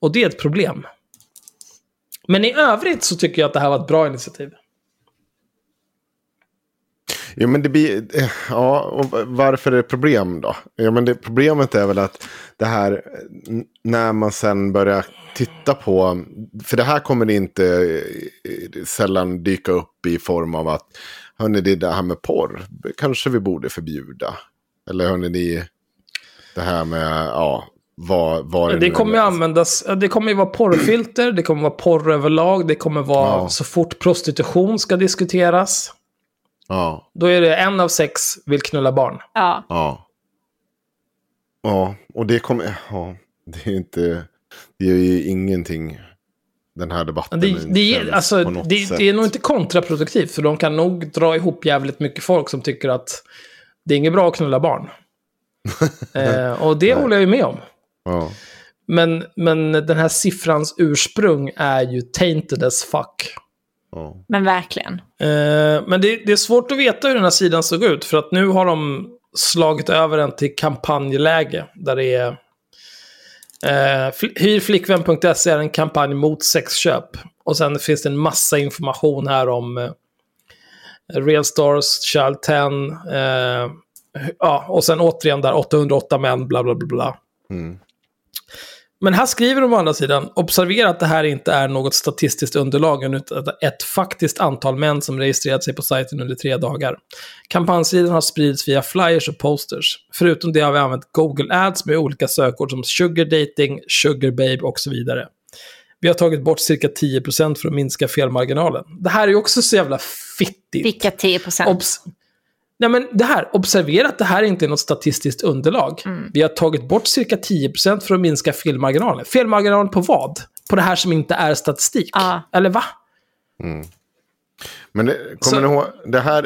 Och det är ett problem. Men i övrigt så tycker jag att det här var ett bra initiativ. Jo, men det blir... eh, Ja, och varför är det problem då? Ja, men det, problemet är väl att det här, när man sen börjar titta på... För det här kommer inte eh, sällan dyka upp i form av att, hörni, det är det här med porr, kanske vi borde förbjuda. Eller hörni, ni, det här med, ja, vad, vad Det nu kommer ju användas, det kommer ju vara porrfilter, det kommer vara porr överlag, det kommer vara Ja. så fort prostitution ska diskuteras. Ja, Då är det en av sex vill knulla barn. ja. ja. Ja, och det kommer... Ja, det är inte... Det gör ju ingenting, den här debatten. Det, det, alltså, det, det är nog inte kontraproduktivt, för de kan nog dra ihop jävligt mycket folk som tycker att det är inget bra att knulla barn. (laughs) eh, och det håller jag ju med om. Ja. Men, men den här siffrans ursprung är ju tainted as fuck. Ja. Men verkligen. Eh, men det, det är svårt att veta hur den här sidan såg ut, för att nu har de slagit över den till kampanjläge, där det är... Eh, fl- hyrflickvän.se är en kampanj mot sexköp. Och sen finns det en massa information här om eh, Real Stars, Child 10, eh, ja, och sen återigen där 808 män, bla bla bla bla. Mm. Men här skriver de å andra sidan, observera att det här inte är något statistiskt underlag, utan ett faktiskt antal män som registrerat sig på sajten under tre dagar. Kampanjsidan har spridits via flyers och posters. Förutom det har vi använt Google Ads med olika sökord som sugar dating, sugar babe och så vidare. Vi har tagit bort cirka 10% för att minska felmarginalen. Det här är ju också så jävla fittigt. Vilka 10 procent? Obs Nej men det här, observera att det här inte är något statistiskt underlag. Mm. Vi har tagit bort cirka 10% för att minska felmarginalen. Felmarginalen på vad? På det här som inte är statistik? Ja. Eller va? Men det, kommer Så- ni ihåg, det här,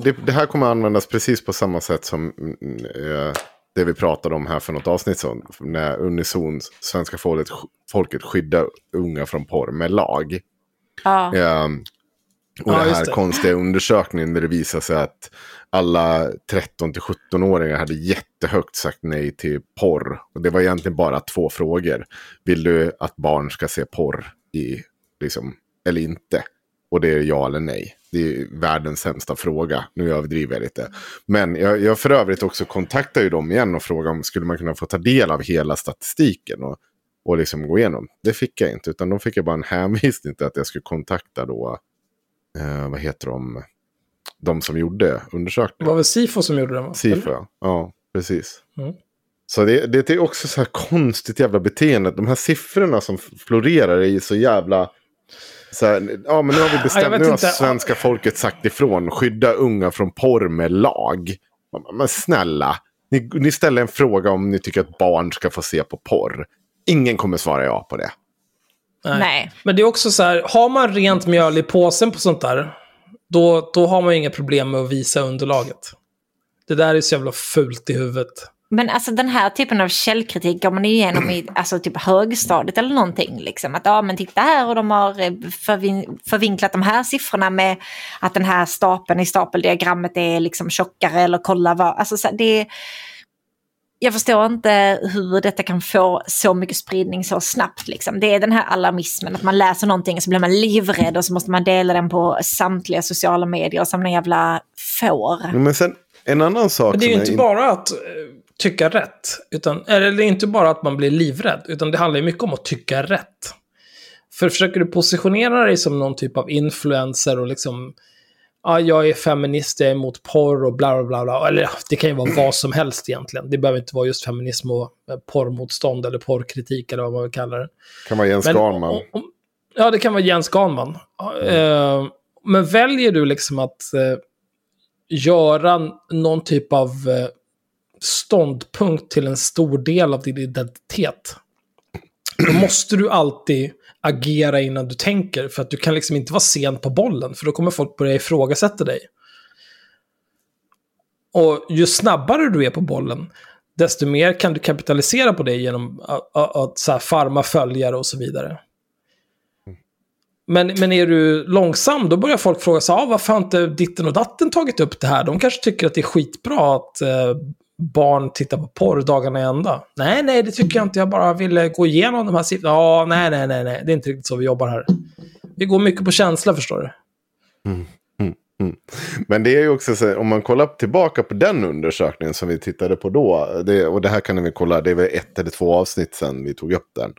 det, det här kommer användas precis på samma sätt som mm, eh, det vi pratade om här för något avsnitt sedan. När Unison, svenska folket, folket skyddar unga från porr med lag. Ja. Ehm, och Ja, det just här det. konstiga undersökningen där det visar sig att alla 13-17-åringar hade jättehögt sagt nej till porr. Och det var egentligen bara två frågor. Vill du att barn ska se porr i, liksom, eller inte? Och det är ja eller nej. Det är världens sämsta fråga. Nu överdriver jag lite. Men jag, jag för övrigt också kontaktar ju dem igen och frågar om skulle man kunna få ta del av hela statistiken. Och, och liksom gå igenom. Det fick jag inte. Utan de fick jag bara en hänvisning till att jag skulle kontakta då. Eh, vad heter de? De som gjorde Det undersökningen. var väl Sifo som gjorde den va? Sifo, ja. ja. Precis. Mm. Så det, det är också så här konstigt jävla beteende. De här siffrorna som florerar är ju så jävla... Så här, ja, men nu har vi bestämt, nu har inte. svenska folket sagt ifrån. Skydda unga från porr med lag. Men snälla, ni, ni ställer en fråga om ni tycker att barn ska få se på porr. Ingen kommer svara ja på det. Nej. Men det är också så här, har man rent mjöl i påsen på sånt där, då, då har man ju inga problem med att visa underlaget. Det där är så jävla fult i huvudet. Men alltså den här typen av källkritik går man igenom i alltså, typ högstadiet eller någonting. Liksom. Att ja, men titta här och de har eh, förvin- förvinklat de här siffrorna med att den här stapeln i stapeldiagrammet är liksom tjockare eller kolla vad. Alltså, så det, jag förstår inte hur detta kan få så mycket spridning så snabbt. Liksom. Det är den här alarmismen, att man läser någonting och så blir man livrädd och så måste man dela den på samtliga sociala medier som en jävla får. Men sen en annan sak. Men det är ju inte in- bara att eh, tycka rätt. Utan, eller det är inte bara att man blir livrädd. Utan det handlar ju mycket om att tycka rätt. För försöker du positionera dig som någon typ av influencer och liksom... Ja, jag är feminist, jag är emot porr och bla bla bla. Eller det kan ju vara vad som helst egentligen. Det behöver inte vara just feminism och eh, porrmotstånd eller porrkritik eller vad man vill kalla det. Kan vara Jens Garnman. om- Ja, det kan vara Jens Garnman. Eh, men väljer du liksom att eh, göra någon typ av ståndpunkt till en stor del av din identitet, då måste du alltid agera innan du tänker. För att du kan liksom inte vara sen på bollen, för då kommer folk börja ifrågasätta dig. Och ju snabbare du är på bollen, desto mer kan du kapitalisera på det genom att, att, att så här, farma följare och så vidare. Men, men är du långsam, då börjar folk fråga sig, ah, varför har inte ditten och datten tagit upp det här? De kanske tycker att det är skitbra att eh, barn tittar på porr dagarna i ända. Nej, nej, det tycker jag inte. Jag bara ville gå igenom de här siffrorna. Ja, nej, nej, nej, nej. Det är inte riktigt så vi jobbar här. Vi går mycket på känsla, förstår du. Mm, mm, mm. Men det är ju också så, om man kollar tillbaka på den undersökningen som vi tittade på då. Det, och det här kan ni väl kolla, det är väl ett eller två avsnitt sedan vi tog upp den.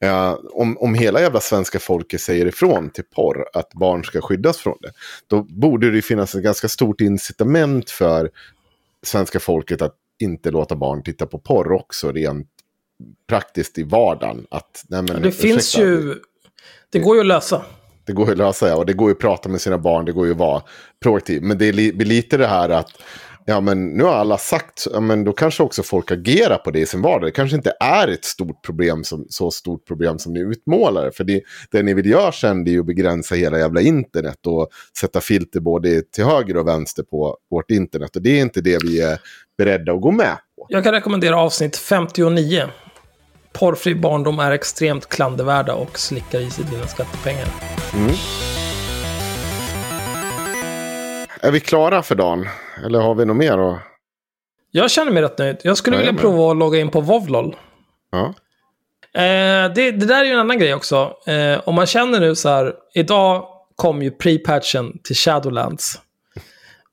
Eh, om, om hela jävla svenska folket säger ifrån till porr att barn ska skyddas från det. Då borde det finnas ett ganska stort incitament för svenska folket att inte låta barn titta på porr också rent praktiskt i vardagen. Att, nej men, Det finns ursäkta, ju... Det går ju att lösa. det går ju att lösa ja, och det går ju att prata med sina barn, det går ju att vara proaktiv. Men det blir lite det här att, ja men nu har alla sagt, ja men då kanske också folk agerar på det i sin vardag. Det kanske inte är ett stort problem, som, så stort problem som ni utmålar. För det, det ni vill göra sen det är ju att begränsa hela jävla internet och sätta filter både till höger och vänster på vårt internet. Och det är inte det vi är beredda att gå med på. Jag kan rekommendera avsnitt 59. Porrfri barndom är extremt klandervärda och slickar i sig dina skattepengar. Är vi klara för dagen? Eller har vi något mer? Att... Jag känner mig rätt nöjd. Jag skulle Ja, jag vilja med. prova att logga in på Vovlol. Ja. Eh, det, det där är ju en annan grej också. Eh, om man känner nu så här, idag kom ju pre-patchen till Shadowlands.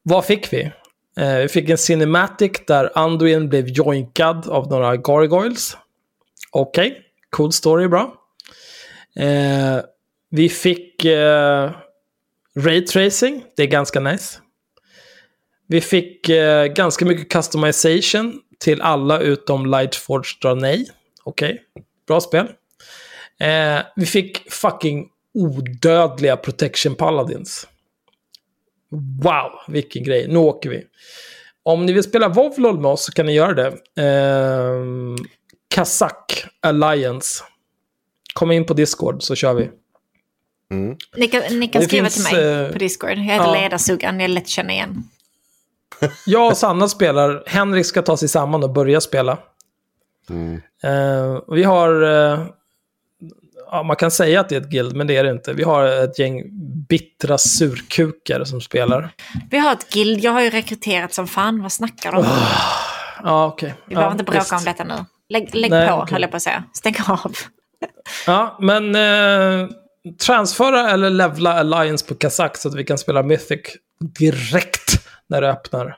Vad fick vi? Eh, vi fick en cinematic där Anduin blev joinkad av några gargoyles. Okej, Cool story, bra. Eh, vi fick Raytracing, Ray Tracing, det är ganska nice. Vi fick eh, ganska mycket customization till alla utom Lightforge drar nej. Okej, bra spel. Eh, vi fick fucking odödliga Protection Paladins. Wow, vilken grej. Nu åker vi. Om ni vill spela Vovlol med oss så kan ni göra det. Eh, Kazak Alliance. Kom in på Discord så kör vi. Ni kan, ni kan Det skriva finns, till mig eh, på Discord. Jag heter ja. Ledarsuggan, jag är lätt att känna igen. (laughs) Jag och Sanna spelar. Henrik ska ta sig samman och börja spela. Eh, vi har... eh, ja, man kan säga att det är ett guild, men det är det inte. Vi har ett gäng bittra surkukar som spelar. Vi har ett guild, jag har ju rekryterat som fan. Vad snackar de om? Ja, okej. Vi behöver ja, inte bråka visst. om detta nu. Lägg, lägg Nej, på, okej. höll jag på att säga. Stäng av. Ja, men eh, transfera eller levla Alliance på Kazak så att vi kan spela Mythic direkt när det öppnar.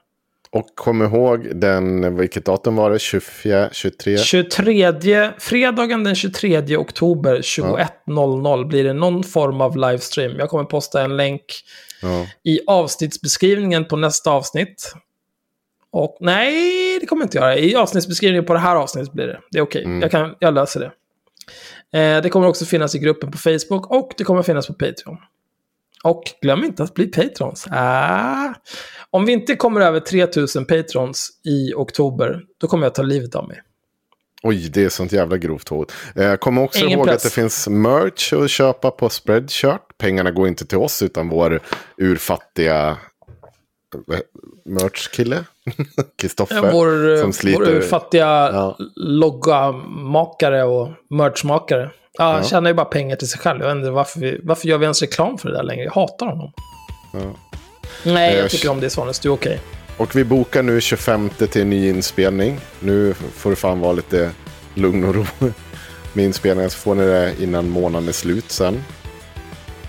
Och kom ihåg den, vilket datum var det? 24, 23? 23, fredagen den 23 oktober 21.00 blir det någon form av livestream. Jag kommer posta en länk Ja. i avsnittsbeskrivningen på nästa avsnitt. Och nej, det kommer jag inte göra. I avsnittsbeskrivningen på det här avsnittet blir det. Det är okej. Jag, kan, jag löser det. Eh, det kommer också finnas i gruppen på Facebook och det kommer finnas på Patreon. Och glöm inte att bli patrons. Ah. Om vi inte kommer över 3000 patrons i oktober, då kommer jag ta livet av mig. Oj, det är sånt jävla grovt hot. Eh, kom också Ingen ihåg press. att det finns merch att köpa på Spreadshirt. Pengarna går inte till oss utan vår urfattiga eh, merch-kille. (laughs) Kristoffer. Vår, som sliter. vår fattiga Ja. loggamakare och merchmakare. Ja, han Ja. tjänar ju bara pengar till sig själv. Jag inte varför, vi, varför gör vi ens reklam för det där längre? Jag hatar honom. Nej, Eh, jag tycker om det Svanes. Du är okej. Och vi bokar nu 25 till en ny inspelning. Nu får det fan vara lite lugn och ro (laughs) med inspelningen. Så får ni det innan månaden är slut sen.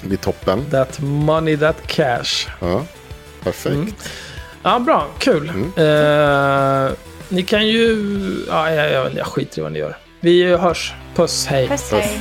Det blir toppen. That money, that cash. Ja, perfekt. Ja, bra. Kul. Mm. Eh, ni kan ju... Ja, jag, jag, jag skiter i vad ni gör. Vi hörs. Puss, hej. Puss, hej.